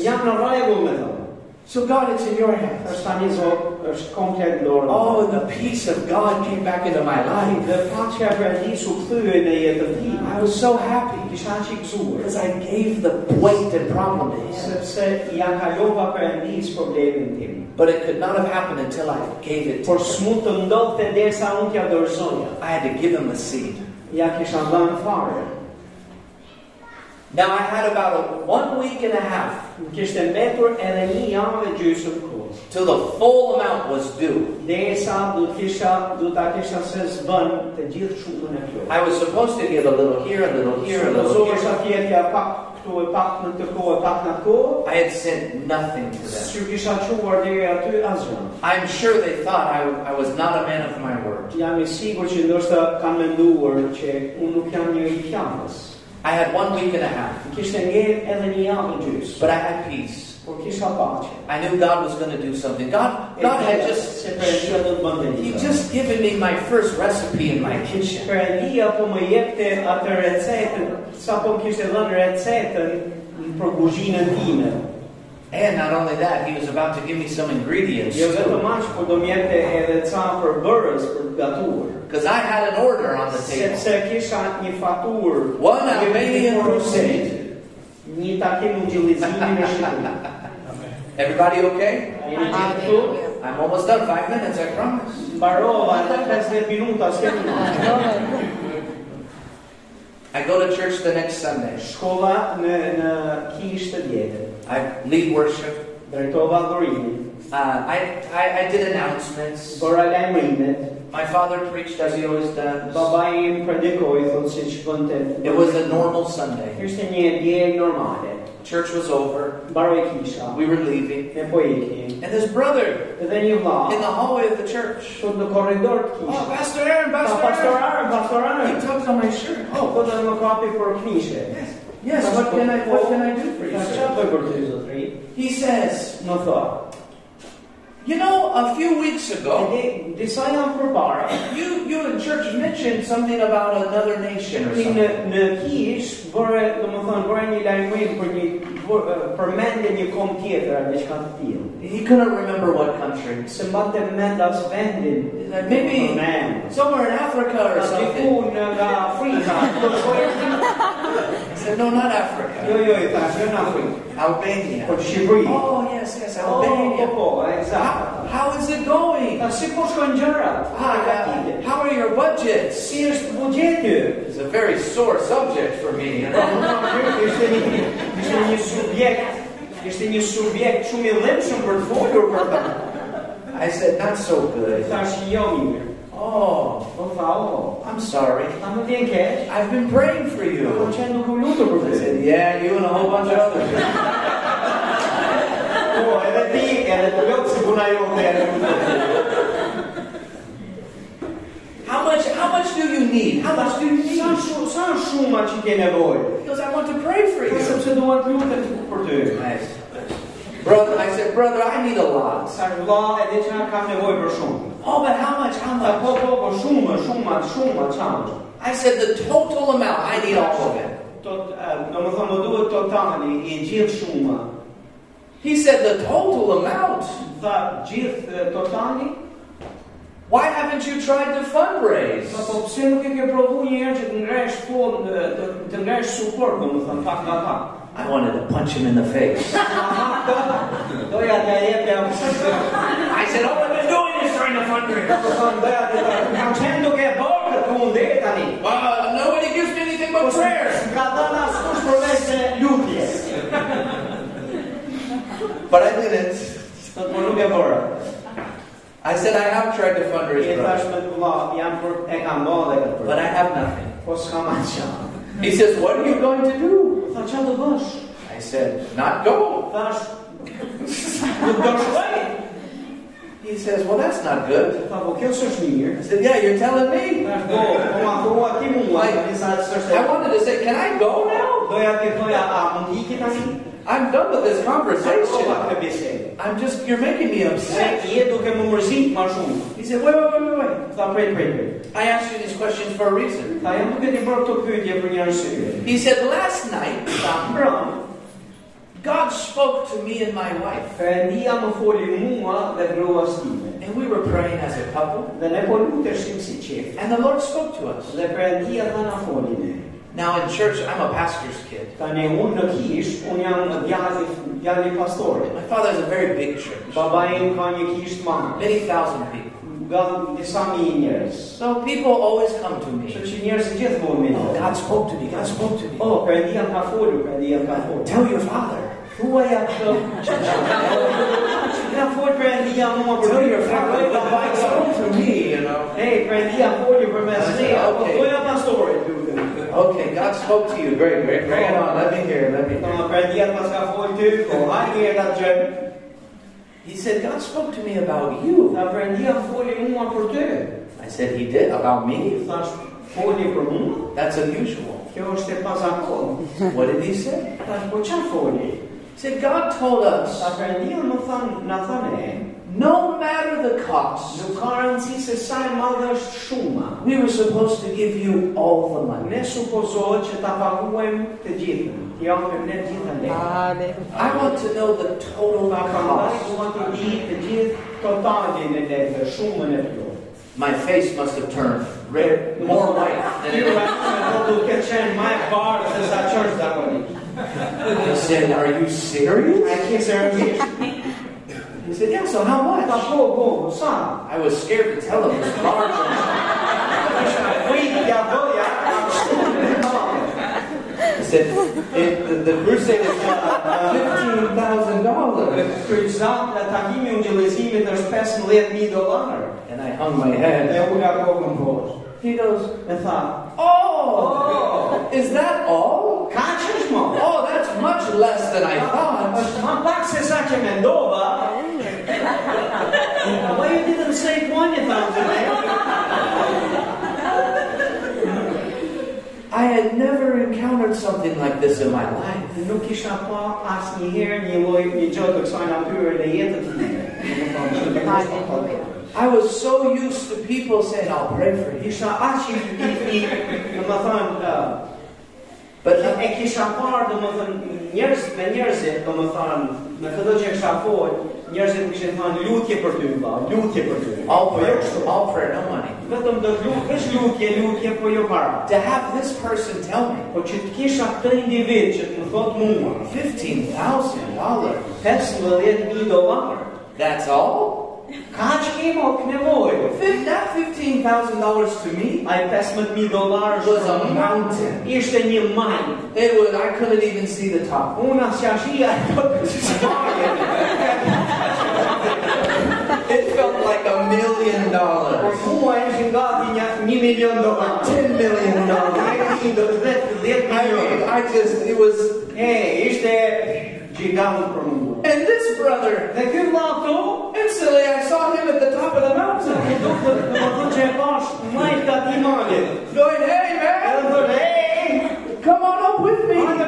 [SPEAKER 1] So God, it's in your hands.
[SPEAKER 2] Është tani Zot, është komplet në dorë.
[SPEAKER 1] Oh, and the peace of God came back into my life.
[SPEAKER 2] dhe paqja Perëndisë u kthye në jetën time.
[SPEAKER 1] I was so happy
[SPEAKER 2] Kisha që i gëzuar.
[SPEAKER 1] because I gave the weight and problem to Him.
[SPEAKER 2] Sepse ja kalova Perëndisë problemin tim.
[SPEAKER 1] But it could not have happened until I gave it to Him.
[SPEAKER 2] s'mund të ndodhte derisa unë t'ja dorëzoja.
[SPEAKER 1] I had to give Him a seed.
[SPEAKER 2] Ja kisha dhënë fare.
[SPEAKER 1] Now I had about a one week and a half
[SPEAKER 2] Më kishte mbetur edhe një javë dhe gjysmë kohë.
[SPEAKER 1] till the full amount was due.
[SPEAKER 2] Derisa du të kisha, du ta kisha se s'bën të gjithë shumën plot.
[SPEAKER 1] I was supposed to give a little here, a little here, a little here.
[SPEAKER 2] tjetja pak këtu pak në të kohë, pak në atë.
[SPEAKER 1] I had sent nothing to them.
[SPEAKER 2] Që kisha quar deri aty asgjë.
[SPEAKER 1] I'm sure they thought I, I was not a man of my word.
[SPEAKER 2] I sigur që ndoshta kanë menduar që unë nuk jam një i fjalës.
[SPEAKER 1] I had one week and a half,
[SPEAKER 2] Kishte ngel edhe një javë gjys,
[SPEAKER 1] but I had peace.
[SPEAKER 2] por kisha paqe.
[SPEAKER 1] I knew God was going to do something. God, God had just,
[SPEAKER 2] se Perëndia do të bënte
[SPEAKER 1] He just given me my first recipe in my kitchen.
[SPEAKER 2] Perëndia po më jepte atë recetën, sapo më kishte dhënë recetën për kuzhinën time.
[SPEAKER 1] And not only that, He was about to give me some ingredients.
[SPEAKER 2] Jo vetëm aq, por do më jepte edhe ca për bërës për të.
[SPEAKER 1] Because I had an order on the table.
[SPEAKER 2] Sepse kisha një faturë,
[SPEAKER 1] One Albanian crusade.
[SPEAKER 2] Një takim ungjillizimi në Shqipëri.
[SPEAKER 1] Everybody okay?
[SPEAKER 2] A jeni gjithë këtu?
[SPEAKER 1] I'm almost done. Five minutes, I promise.
[SPEAKER 2] Mbarova në 50 minuta, s'kemi më.
[SPEAKER 1] I go to church the next Sunday.
[SPEAKER 2] Shkolla në, në kishë të.
[SPEAKER 1] I lead worship. Uh, I, I, I did announcements. My father preached as he always does.
[SPEAKER 2] baba im predikoi, thotë si që.
[SPEAKER 1] It was a normal Sunday.
[SPEAKER 2] Ishte një djel normale.
[SPEAKER 1] Church was over. We were leaving.
[SPEAKER 2] ne po ikim.
[SPEAKER 1] And this brother
[SPEAKER 2] Edhe një vlla,
[SPEAKER 1] in the hallway of the church.
[SPEAKER 2] thot në korridor të
[SPEAKER 1] Oh. Pastor Aaron,
[SPEAKER 2] Pa
[SPEAKER 1] Pastor Aaron.
[SPEAKER 2] pastorarën, pastorarën.
[SPEAKER 1] He tugs on my shirt.
[SPEAKER 2] Oh, po dhe më kapi për knishe.
[SPEAKER 1] Yes, yes. What can I, what can I do for you? Sir?
[SPEAKER 2] çfarë bëj për ty zotri?
[SPEAKER 1] He says,
[SPEAKER 2] Më tha,
[SPEAKER 1] you know, a few weeks ago,
[SPEAKER 2] janë përpara,
[SPEAKER 1] you you in church mentioned something about another nation or
[SPEAKER 2] në,
[SPEAKER 1] something.
[SPEAKER 2] në kish bëre, do më thënë, bëre një lajmërim për një bër- uh, përmendje një kom tjetër, apo diçka të tillë.
[SPEAKER 1] He couldn't remember what country.
[SPEAKER 2] Se mbante mend as vendin.
[SPEAKER 1] Maybe somewhere in Africa or something.
[SPEAKER 2] diku në nga Afrika. [laughs] [laughs] Do të shkojë
[SPEAKER 1] I said, no, not Africa.
[SPEAKER 2] jo, i thash, jo në Afrikë.
[SPEAKER 1] Albania.
[SPEAKER 2] Shqipëri.
[SPEAKER 1] Oh, yes, yes,
[SPEAKER 2] Oh,
[SPEAKER 1] Albania.
[SPEAKER 2] po,
[SPEAKER 1] How, how is it going?
[SPEAKER 2] Ta si po shkojnë gjërat?
[SPEAKER 1] Ah, how are your budgets?
[SPEAKER 2] Si është?
[SPEAKER 1] It's a very sore subject for me.
[SPEAKER 2] Ishte një, ishte një subjekt, ishte një subjekt shumë i dhimbshëm për të folur për ta.
[SPEAKER 1] I said, not so good.
[SPEAKER 2] Thash jo mirë.
[SPEAKER 1] Oh,
[SPEAKER 2] Po tha, oh,
[SPEAKER 1] I'm sorry.
[SPEAKER 2] a më vjen keq.
[SPEAKER 1] I've been praying for you.
[SPEAKER 2] që nuk u lutur për
[SPEAKER 1] I said, yeah, you and a whole bunch of others.
[SPEAKER 2] Po, edhe ti, edhe të lot si puna jote.
[SPEAKER 1] How much, how much do you need? How much do you need?
[SPEAKER 2] Shumë, sa shumë që ke nevojë?
[SPEAKER 1] Because I want to pray for you.
[SPEAKER 2] sepse dua të lutem për ty.
[SPEAKER 1] Nice. Brother, I said, brother, I need a lot.
[SPEAKER 2] Sa vëlla edhe që kam nevojë për shumë.
[SPEAKER 1] Oh, but how much? How
[SPEAKER 2] Ta
[SPEAKER 1] much?
[SPEAKER 2] po po po shumë, shumë, shumë, çam.
[SPEAKER 1] I said, the total amount, I need all of it.
[SPEAKER 2] Tot, do më thonë, më duhet totali i gjithë shumë.
[SPEAKER 1] He said, the total amount?
[SPEAKER 2] Tha gjithë eh, totali,
[SPEAKER 1] Why haven't you tried to fundraise?
[SPEAKER 2] Po pse nuk e ke provu një herë që të ngresh fond, eh, të, të ngresh suport, do më thënë, pak nga pak.
[SPEAKER 1] I wanted to punch him in the face. [laughs]
[SPEAKER 2] Aha, do, doja të jepja
[SPEAKER 1] I said, all I've been doing is trying to fundraise.
[SPEAKER 2] Do thonë, doja të kam qenë duke bërë këtë punë deri.
[SPEAKER 1] Well, nobody gives me anything but prayers.
[SPEAKER 2] Ka dhënë askush përveç se.
[SPEAKER 1] But I didn't.
[SPEAKER 2] Thot por nuk bëra.
[SPEAKER 1] I said I have tried to fundraise,
[SPEAKER 2] thash
[SPEAKER 1] brother,
[SPEAKER 2] me të vëlla, jam për e kam bërë dhe këtë
[SPEAKER 1] but. I have nothing.
[SPEAKER 2] Po s'kam asgjë.
[SPEAKER 1] He says, What are you going to do?
[SPEAKER 2] Tha çfarë do bësh?
[SPEAKER 1] I said, Not go. [laughs]
[SPEAKER 2] Thash nuk do shkoj.
[SPEAKER 1] He says, Well, that's not good.
[SPEAKER 2] Tha po kjo s'është mirë.
[SPEAKER 1] I said, Yeah, you're telling me.
[SPEAKER 2] Thash do, po ma thua ti mua, tani sa s'është.
[SPEAKER 1] I wanted to say, Can I go now?
[SPEAKER 2] Doja të thoja, a mund të iki tani?
[SPEAKER 1] I'm done with this conversation. I'm just, you're making me upset.
[SPEAKER 2] je duke më mërzit ma shumë.
[SPEAKER 1] He said, Wait, wait, wait, wait, wait.
[SPEAKER 2] Tha prej prej prej.
[SPEAKER 1] I asked you these questions for a reason.
[SPEAKER 2] Tha jam duke t'i bërë këto pyetje për një arsye.
[SPEAKER 1] He said, Last night, God spoke to me and my wife,
[SPEAKER 2] Perëndia më foli mua dhe gruas time.
[SPEAKER 1] and we were praying as a couple,
[SPEAKER 2] Dhe ne po luteshim si qef.
[SPEAKER 1] and the Lord spoke to us.
[SPEAKER 2] Dhe Perëndia tha na foli ne.
[SPEAKER 1] Now, in church, I'm a pastor's kid.
[SPEAKER 2] Tani unë në kish, unë jam djali, djali pastore.
[SPEAKER 1] My father has a very big church,
[SPEAKER 2] Baba im ka një kish të madhe.
[SPEAKER 1] many thousand people.
[SPEAKER 2] Nga disa mijë njerëz.
[SPEAKER 1] So people always come to me.
[SPEAKER 2] Kështu që njerëzit gjithmonë
[SPEAKER 1] Oh. God spoke to me, God spoke to me.
[SPEAKER 2] Oh, Perëndia më ka folur, Perëndia më ka folur.
[SPEAKER 1] Tell your father.
[SPEAKER 2] Thuaja këtë. Nga fol Perëndia mua për
[SPEAKER 1] Tell your
[SPEAKER 2] ty.
[SPEAKER 1] father.
[SPEAKER 2] Baba
[SPEAKER 1] God
[SPEAKER 2] im
[SPEAKER 1] spoke to me, you know.
[SPEAKER 2] Hey, foli për mes ne. Apo
[SPEAKER 1] Okay.
[SPEAKER 2] thuaja pastorit lutem.
[SPEAKER 1] Okay, God spoke to you. Great, great. Bring it on. Let me hear. Let me hear.
[SPEAKER 2] Tama Perëndia pas ka fol ty, po hajde e ta gjë.
[SPEAKER 1] He said, God spoke to me about you.
[SPEAKER 2] Tha Perëndia foli mua për ty.
[SPEAKER 1] I said, He did? About me?
[SPEAKER 2] Foli për mua.
[SPEAKER 1] That's unusual.
[SPEAKER 2] Kjo është pazakon.
[SPEAKER 1] What did He say?
[SPEAKER 2] Thash po çfarë foli?
[SPEAKER 1] He said, God told us,
[SPEAKER 2] Tha Perëndia më than, na thanë e,
[SPEAKER 1] no matter the cost,
[SPEAKER 2] nuk ka rëndësi se sa e madhe është shuma.
[SPEAKER 1] we were supposed to give you all the money.
[SPEAKER 2] Ne supozohet që ta paguajmë të gjithën. Të japim ne të gjithën lekë.
[SPEAKER 3] Hallelujah.
[SPEAKER 1] I want to know the total
[SPEAKER 2] Prandaj
[SPEAKER 1] cost.
[SPEAKER 2] dua të di të gjithë totalin e lekëve, shumën e tyre.
[SPEAKER 1] My face must have turned red, more white than
[SPEAKER 2] Tyra
[SPEAKER 1] it
[SPEAKER 2] me
[SPEAKER 1] I said, Are you serious?
[SPEAKER 2] A ke seriozisht?
[SPEAKER 1] He said, Yeah, so how much?
[SPEAKER 2] po, po, sa?
[SPEAKER 1] I was scared to tell him. It was large.
[SPEAKER 2] Frikë ja doja,
[SPEAKER 1] He said, it, the, the crusade is $15,000.
[SPEAKER 2] Kryzat në takimi unë gjëllëzimit është 15.000 dolarë.
[SPEAKER 1] And I hung my head.
[SPEAKER 2] Dhe u nga kokën poshtë.
[SPEAKER 1] He goes,
[SPEAKER 2] Me tha,
[SPEAKER 1] Oh, is that all?
[SPEAKER 2] ka që?
[SPEAKER 1] Oh, that's much less than I thought.
[SPEAKER 2] është ma pak se sa që mendova. [laughs] Why you didn't say 20,000, man?
[SPEAKER 1] I had never encountered something like this in my life.
[SPEAKER 2] Nuk isha pa as një herë një loj, një gjë të kësaj natyre në jetën time.
[SPEAKER 1] I was so used to people saying, I'll pray for you.
[SPEAKER 2] Isha aq i i në më thënë,
[SPEAKER 1] But
[SPEAKER 2] e kisha parë dhe më thënë, njerëz me njerëzit, dhe më thënë, në këtë që kisha folë, njerëzit kishin thënë lutje për ty, ba, lutje për ty.
[SPEAKER 1] all
[SPEAKER 2] Po jo
[SPEAKER 1] prayer,
[SPEAKER 2] kështu.
[SPEAKER 1] all prayer, no money.
[SPEAKER 2] Vetëm do të lut, është lutje, lutje, po jo para.
[SPEAKER 1] To have this person tell me
[SPEAKER 2] Po që të kisha këtë individ që të më thotë mua,
[SPEAKER 1] $15,000,
[SPEAKER 2] 15.000 dolarë,
[SPEAKER 1] that's all?
[SPEAKER 2] Që kemë o
[SPEAKER 1] That $15,000 to me
[SPEAKER 2] Ai 15.000 dolarë
[SPEAKER 1] was a mountain.
[SPEAKER 2] Ishte një majë.
[SPEAKER 1] It was, I couldn't even see the top.
[SPEAKER 2] Unë as qashia e
[SPEAKER 1] It felt like a million dollars.
[SPEAKER 2] mua ishin gati një një milion dolarë.
[SPEAKER 1] 10 million dollars.
[SPEAKER 2] Një do të vetë 10
[SPEAKER 1] I mean. I just, it was,
[SPEAKER 2] E, ishte gjigant për mua.
[SPEAKER 1] And this brother,
[SPEAKER 2] ky vlla këtu,
[SPEAKER 1] instantly I saw him at the top of the mountain.
[SPEAKER 2] i dukë dhe më thënë që pash majtë ati malit.
[SPEAKER 1] Going, hey man,
[SPEAKER 2] hey,
[SPEAKER 1] come on up with me.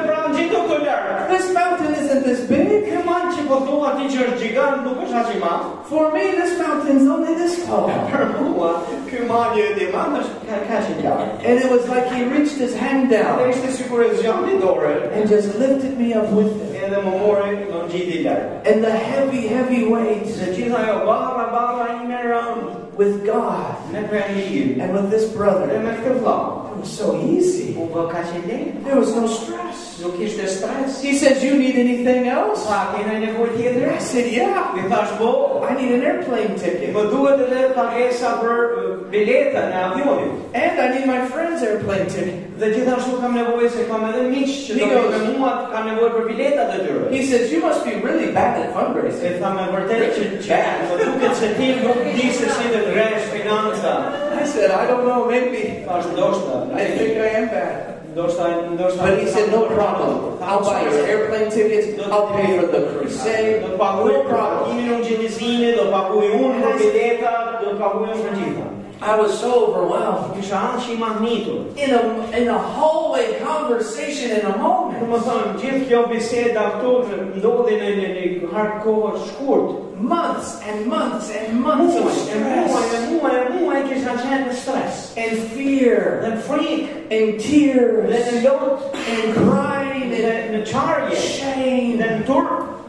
[SPEAKER 2] Aq i madh.
[SPEAKER 1] For me, this mountain's only this tall. [laughs]
[SPEAKER 2] Për mua, ky man i di madh është ka ka që.
[SPEAKER 1] And it was like he reached his hand down
[SPEAKER 2] ishte sikur zgjati dorën.
[SPEAKER 1] and just lifted me up with him.
[SPEAKER 2] Edhe më mori në ngjiti.
[SPEAKER 1] And the heavy, heavy weight
[SPEAKER 2] Se gjitha ajo barra barra ime rënd
[SPEAKER 1] with God and with this brother,
[SPEAKER 2] me këtë vëlla.
[SPEAKER 1] it was so easy.
[SPEAKER 2] U bë kaq lehtë.
[SPEAKER 1] There was no stress.
[SPEAKER 2] Nuk ishte stres.
[SPEAKER 1] He says, You need anything else?
[SPEAKER 2] Sa kena nevojë tjetër?
[SPEAKER 1] I said, Yeah.
[SPEAKER 2] Mi thash po,
[SPEAKER 1] I need an airplane ticket.
[SPEAKER 2] duhet edhe pagesa për uh, bileta në avionit.
[SPEAKER 1] And I need my friend's airplane ticket.
[SPEAKER 2] Dhe gjithashtu kam nevojë se kam edhe miq që do
[SPEAKER 1] Nikos.
[SPEAKER 2] të me mua kam nevojë për biletat e tyre.
[SPEAKER 1] He says, You must be really bad at fundraising.
[SPEAKER 2] Se tha me vërtet që që më duket se ti nuk di se si të rresh financa.
[SPEAKER 1] I said, I don't know, maybe. I think I am bad. But he said, No problem. I'll buy his airplane tickets. I'll pay for the crusade.
[SPEAKER 2] Paguaj
[SPEAKER 1] No problem.
[SPEAKER 2] pagimin e ungjillizimit, do paguaj unë për bileta, do paguaj unë për gjitha.
[SPEAKER 1] I was so overwhelmed.
[SPEAKER 2] Kisha anë që i mahnitur.
[SPEAKER 1] In a, in a hallway conversation in a moment.
[SPEAKER 2] më thonë, gjithë kjo biseda këtu ndodhi në një një harë shkurt.
[SPEAKER 1] Months and months and months of
[SPEAKER 2] muaj,
[SPEAKER 1] stress
[SPEAKER 2] e muaj, e muaj kisha qenë në stres.
[SPEAKER 1] and fear
[SPEAKER 2] Dhe në frikë,
[SPEAKER 1] and
[SPEAKER 2] dhe
[SPEAKER 1] tears
[SPEAKER 2] në lot,
[SPEAKER 1] and crying
[SPEAKER 2] dhe
[SPEAKER 1] and
[SPEAKER 2] në qarje,
[SPEAKER 1] shame.
[SPEAKER 2] dhe në turp.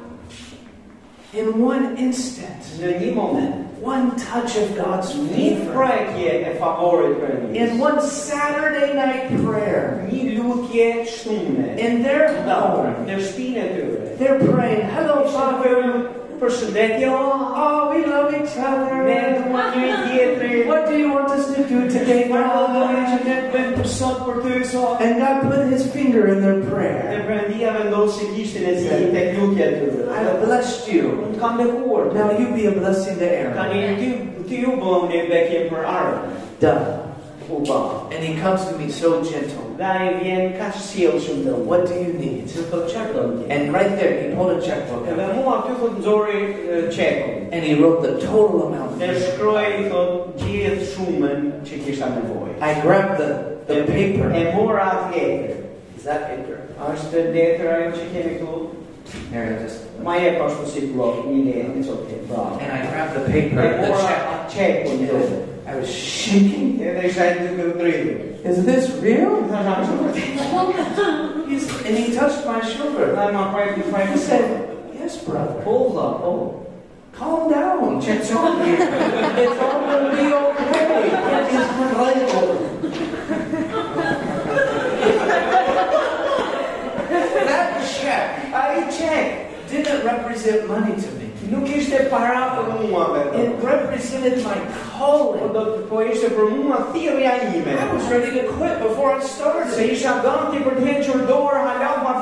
[SPEAKER 1] In one instant,
[SPEAKER 2] Në një moment,
[SPEAKER 1] one touch of God's
[SPEAKER 2] një
[SPEAKER 1] favor,
[SPEAKER 2] prekje e favorit për
[SPEAKER 1] in one Saturday night prayer,
[SPEAKER 2] Një lutje shtume.
[SPEAKER 1] in their home,
[SPEAKER 2] Në shpinë e tyre.
[SPEAKER 1] they're praying, Hello, Father.
[SPEAKER 2] Përshëndetje, oh,
[SPEAKER 1] Oh, we love each
[SPEAKER 2] ne
[SPEAKER 1] other.
[SPEAKER 2] duam njëri tjetrin.
[SPEAKER 1] What do you want us to do today,
[SPEAKER 2] Çfarë do që ne bëjmë për sot për ty sot?
[SPEAKER 1] And God put his finger in their
[SPEAKER 2] Dhe
[SPEAKER 1] prayer.
[SPEAKER 2] Perëndia vendosi gishtin e tij tek lutja e tyre.
[SPEAKER 1] I blessed you.
[SPEAKER 2] Unë kam bekuar.
[SPEAKER 1] Now you be a blessing to Aaron.
[SPEAKER 2] Tani ty ty u bëm një bekje për.
[SPEAKER 1] Done. And he comes to me so gentle.
[SPEAKER 2] Dhe ai vjen kaq sjellshëm dhe.
[SPEAKER 1] What do you need?
[SPEAKER 2] Të thotë çfarë do të
[SPEAKER 1] And right there, he pulled a checkbook
[SPEAKER 2] Edhe
[SPEAKER 1] out.
[SPEAKER 2] mua aty thot nxori e, çekun.
[SPEAKER 1] And he wrote the total amount.
[SPEAKER 2] Dhe shkroi thot gjithë shumën që kisha nevojë.
[SPEAKER 1] I grabbed the, the paper.
[SPEAKER 2] E mora atë letër.
[SPEAKER 1] Is that paper?
[SPEAKER 2] Është letër ajo që kemi këtu.
[SPEAKER 1] Here, just.
[SPEAKER 2] Ma e pashtu si blok, një letër, një qotë, bravo.
[SPEAKER 1] And I grabbed the paper, the check.
[SPEAKER 2] edhe.
[SPEAKER 1] I was shaking.
[SPEAKER 2] Edhe isha duke të dritur.
[SPEAKER 1] Is this real?
[SPEAKER 2] Thash, "A, është vërtet?"
[SPEAKER 1] He's, and he touched my shoulder.
[SPEAKER 2] Prej të prej
[SPEAKER 1] He said, Yes, brother.
[SPEAKER 2] Po, vlla, po.
[SPEAKER 1] Calm down. [laughs] It's all, it's all going to be okay. It is relatable. that check
[SPEAKER 2] I çek
[SPEAKER 1] didn't represent money to me.
[SPEAKER 2] Nuk ishte para për mua vetëm.
[SPEAKER 1] It represented my calling.
[SPEAKER 2] do të po ishte për mua.
[SPEAKER 1] I was ready to quit before I
[SPEAKER 2] Se
[SPEAKER 1] started.
[SPEAKER 2] isha gati për të hequr dorë hala pa.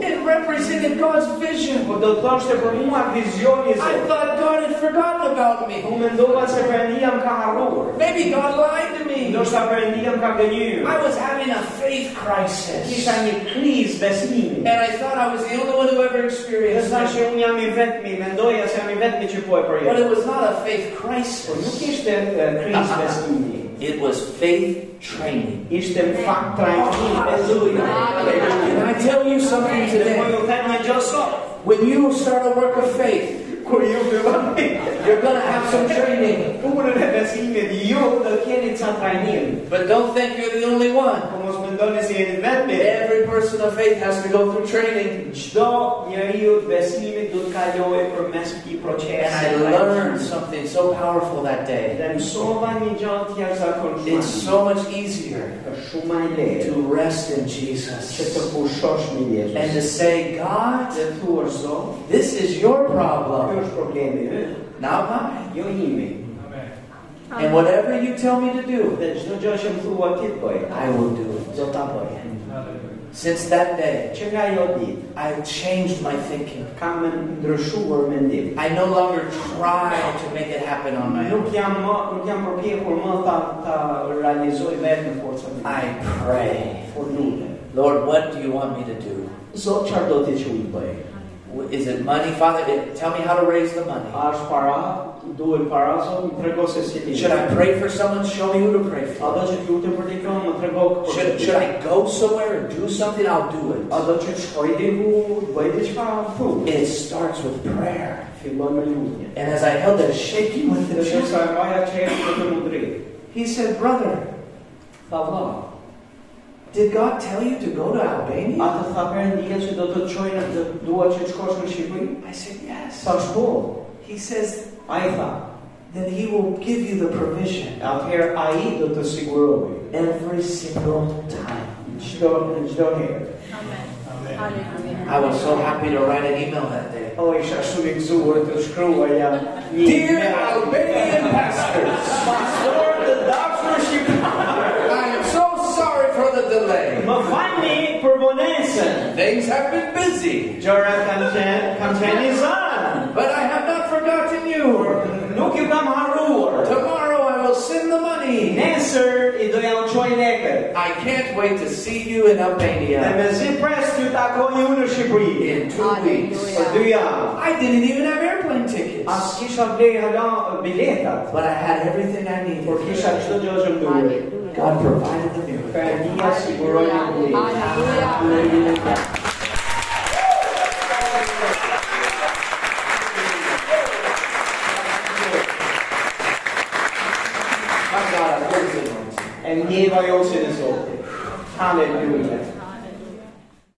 [SPEAKER 1] It represented God's vision.
[SPEAKER 2] Po do të thoshte për mua vizioni
[SPEAKER 1] I thought God had forgotten about me.
[SPEAKER 2] Unë mendova se Perëndia më ka harruar.
[SPEAKER 1] Maybe God lied to me.
[SPEAKER 2] Ndoshta Perëndia më ka gënjur.
[SPEAKER 1] I was having a faith crisis.
[SPEAKER 2] Kisha një krizë besimi.
[SPEAKER 1] And I thought I was the only one who ever experienced
[SPEAKER 2] thash
[SPEAKER 1] it.
[SPEAKER 2] që unë um jam i vetmi, mendoja se jam i vetmi që po e
[SPEAKER 1] But it was not a faith crisis.
[SPEAKER 2] ishte e, krizë besimi.
[SPEAKER 1] It was faith training.
[SPEAKER 2] Ishte në fakt trajnim besimi.
[SPEAKER 1] Can I tell you something today?
[SPEAKER 2] ju them një gjë.
[SPEAKER 1] When you start a work of faith,
[SPEAKER 2] Kur ju filloni
[SPEAKER 1] you're going to have some training.
[SPEAKER 2] punën besimit, ju do keni ca trajnim.
[SPEAKER 1] But don't think you're the only one.
[SPEAKER 2] Po mos mendoni se jeni vetmi.
[SPEAKER 1] Every person of faith has to go through training.
[SPEAKER 2] Çdo njeriu të besimit do të kalojë përmes këtij
[SPEAKER 1] And. I learned something so powerful that day.
[SPEAKER 2] Dhe mësova një gjë të jashtëzakonshme.
[SPEAKER 1] It's so much easier
[SPEAKER 2] Është shumë më lehtë
[SPEAKER 1] to rest in Jesus
[SPEAKER 2] të pushosh në
[SPEAKER 1] and to say, God,
[SPEAKER 2] Dhe thuar Zot,
[SPEAKER 1] this is your problem,
[SPEAKER 2] është problemi yt,
[SPEAKER 1] not mine.
[SPEAKER 2] jo imi.
[SPEAKER 1] And whatever you tell me to do,
[SPEAKER 2] Dhe çdo gjë që më thua ti
[SPEAKER 1] I will do it.
[SPEAKER 2] do ta bëj.
[SPEAKER 1] Since that day,
[SPEAKER 2] Që nga ajo ditë
[SPEAKER 1] I've changed my thinking.
[SPEAKER 2] kam ndryshuar mendim.
[SPEAKER 1] I no longer try to make it happen on my
[SPEAKER 2] Nuk
[SPEAKER 1] own.
[SPEAKER 2] jam më, nuk jam përpjekur më ta ta realizoj vetë në forcën e
[SPEAKER 1] I pray,
[SPEAKER 2] for you.
[SPEAKER 1] Lord, what do you want me to do?
[SPEAKER 2] Zot çfarë do ti që unë bëj?
[SPEAKER 1] Is it money, Father? Tell me how to raise the money.
[SPEAKER 2] A para? Duhet para Zot më se si.
[SPEAKER 1] Should I pray for someone? Show me who to pray for.
[SPEAKER 2] do që të lutem për dikon, më trego për
[SPEAKER 1] Should, should I go somewhere and do something? I'll do it.
[SPEAKER 2] do që të shkoj diku, të bëj diçka, thu.
[SPEAKER 1] It starts with prayer.
[SPEAKER 2] Fillon me lutje.
[SPEAKER 1] And as I held there shaking with the
[SPEAKER 2] që sa
[SPEAKER 1] children,
[SPEAKER 2] vaja qërë për të mundri.
[SPEAKER 1] he said, Brother,
[SPEAKER 2] vla,
[SPEAKER 1] did God tell you to go to
[SPEAKER 2] a
[SPEAKER 1] Albania?
[SPEAKER 2] të tha përëndia që do të të qojnë, dhe dua që të shkosh në Shqipëri?
[SPEAKER 1] I said, Yes.
[SPEAKER 2] Sa shpo?
[SPEAKER 1] He says,
[SPEAKER 2] A i tha,
[SPEAKER 1] Then he will give you the provision
[SPEAKER 2] atëherë a i do të siguroj.
[SPEAKER 1] every single time.
[SPEAKER 2] Çdo në çdo herë.
[SPEAKER 3] Halleluja.
[SPEAKER 1] I was so happy to write an email that day.
[SPEAKER 2] O isha shumë i gëzuar të shkruaj ja një
[SPEAKER 1] Dear
[SPEAKER 2] email.
[SPEAKER 1] Albanian pastors,
[SPEAKER 2] Pastor të dashur shqiptar,
[SPEAKER 1] I am so sorry for the delay.
[SPEAKER 2] më falni për vonesën.
[SPEAKER 1] Things have been busy,
[SPEAKER 2] Gjërat kanë qenë kanë qenë
[SPEAKER 1] but I have not forgotten you.
[SPEAKER 2] Nuk ju kam harruar.
[SPEAKER 1] Tomorrow I will send the money.
[SPEAKER 2] Nesër i do janë qoj lekët.
[SPEAKER 1] I can't wait to see you in Albania
[SPEAKER 2] me zi pres të takoj unë në Shqipëri.
[SPEAKER 1] in two weeks.
[SPEAKER 2] Për dy javë.
[SPEAKER 1] I didn't even have airplane tickets,
[SPEAKER 2] As kisha blej hala biletat.
[SPEAKER 1] but I had everything I
[SPEAKER 2] Por
[SPEAKER 1] needed.
[SPEAKER 2] kisha çdo gjë që më.
[SPEAKER 3] Halleluja.
[SPEAKER 1] God provided the miracle.
[SPEAKER 2] Perëndia siguroi në blej.
[SPEAKER 3] Halleluja.
[SPEAKER 1] My God, I praise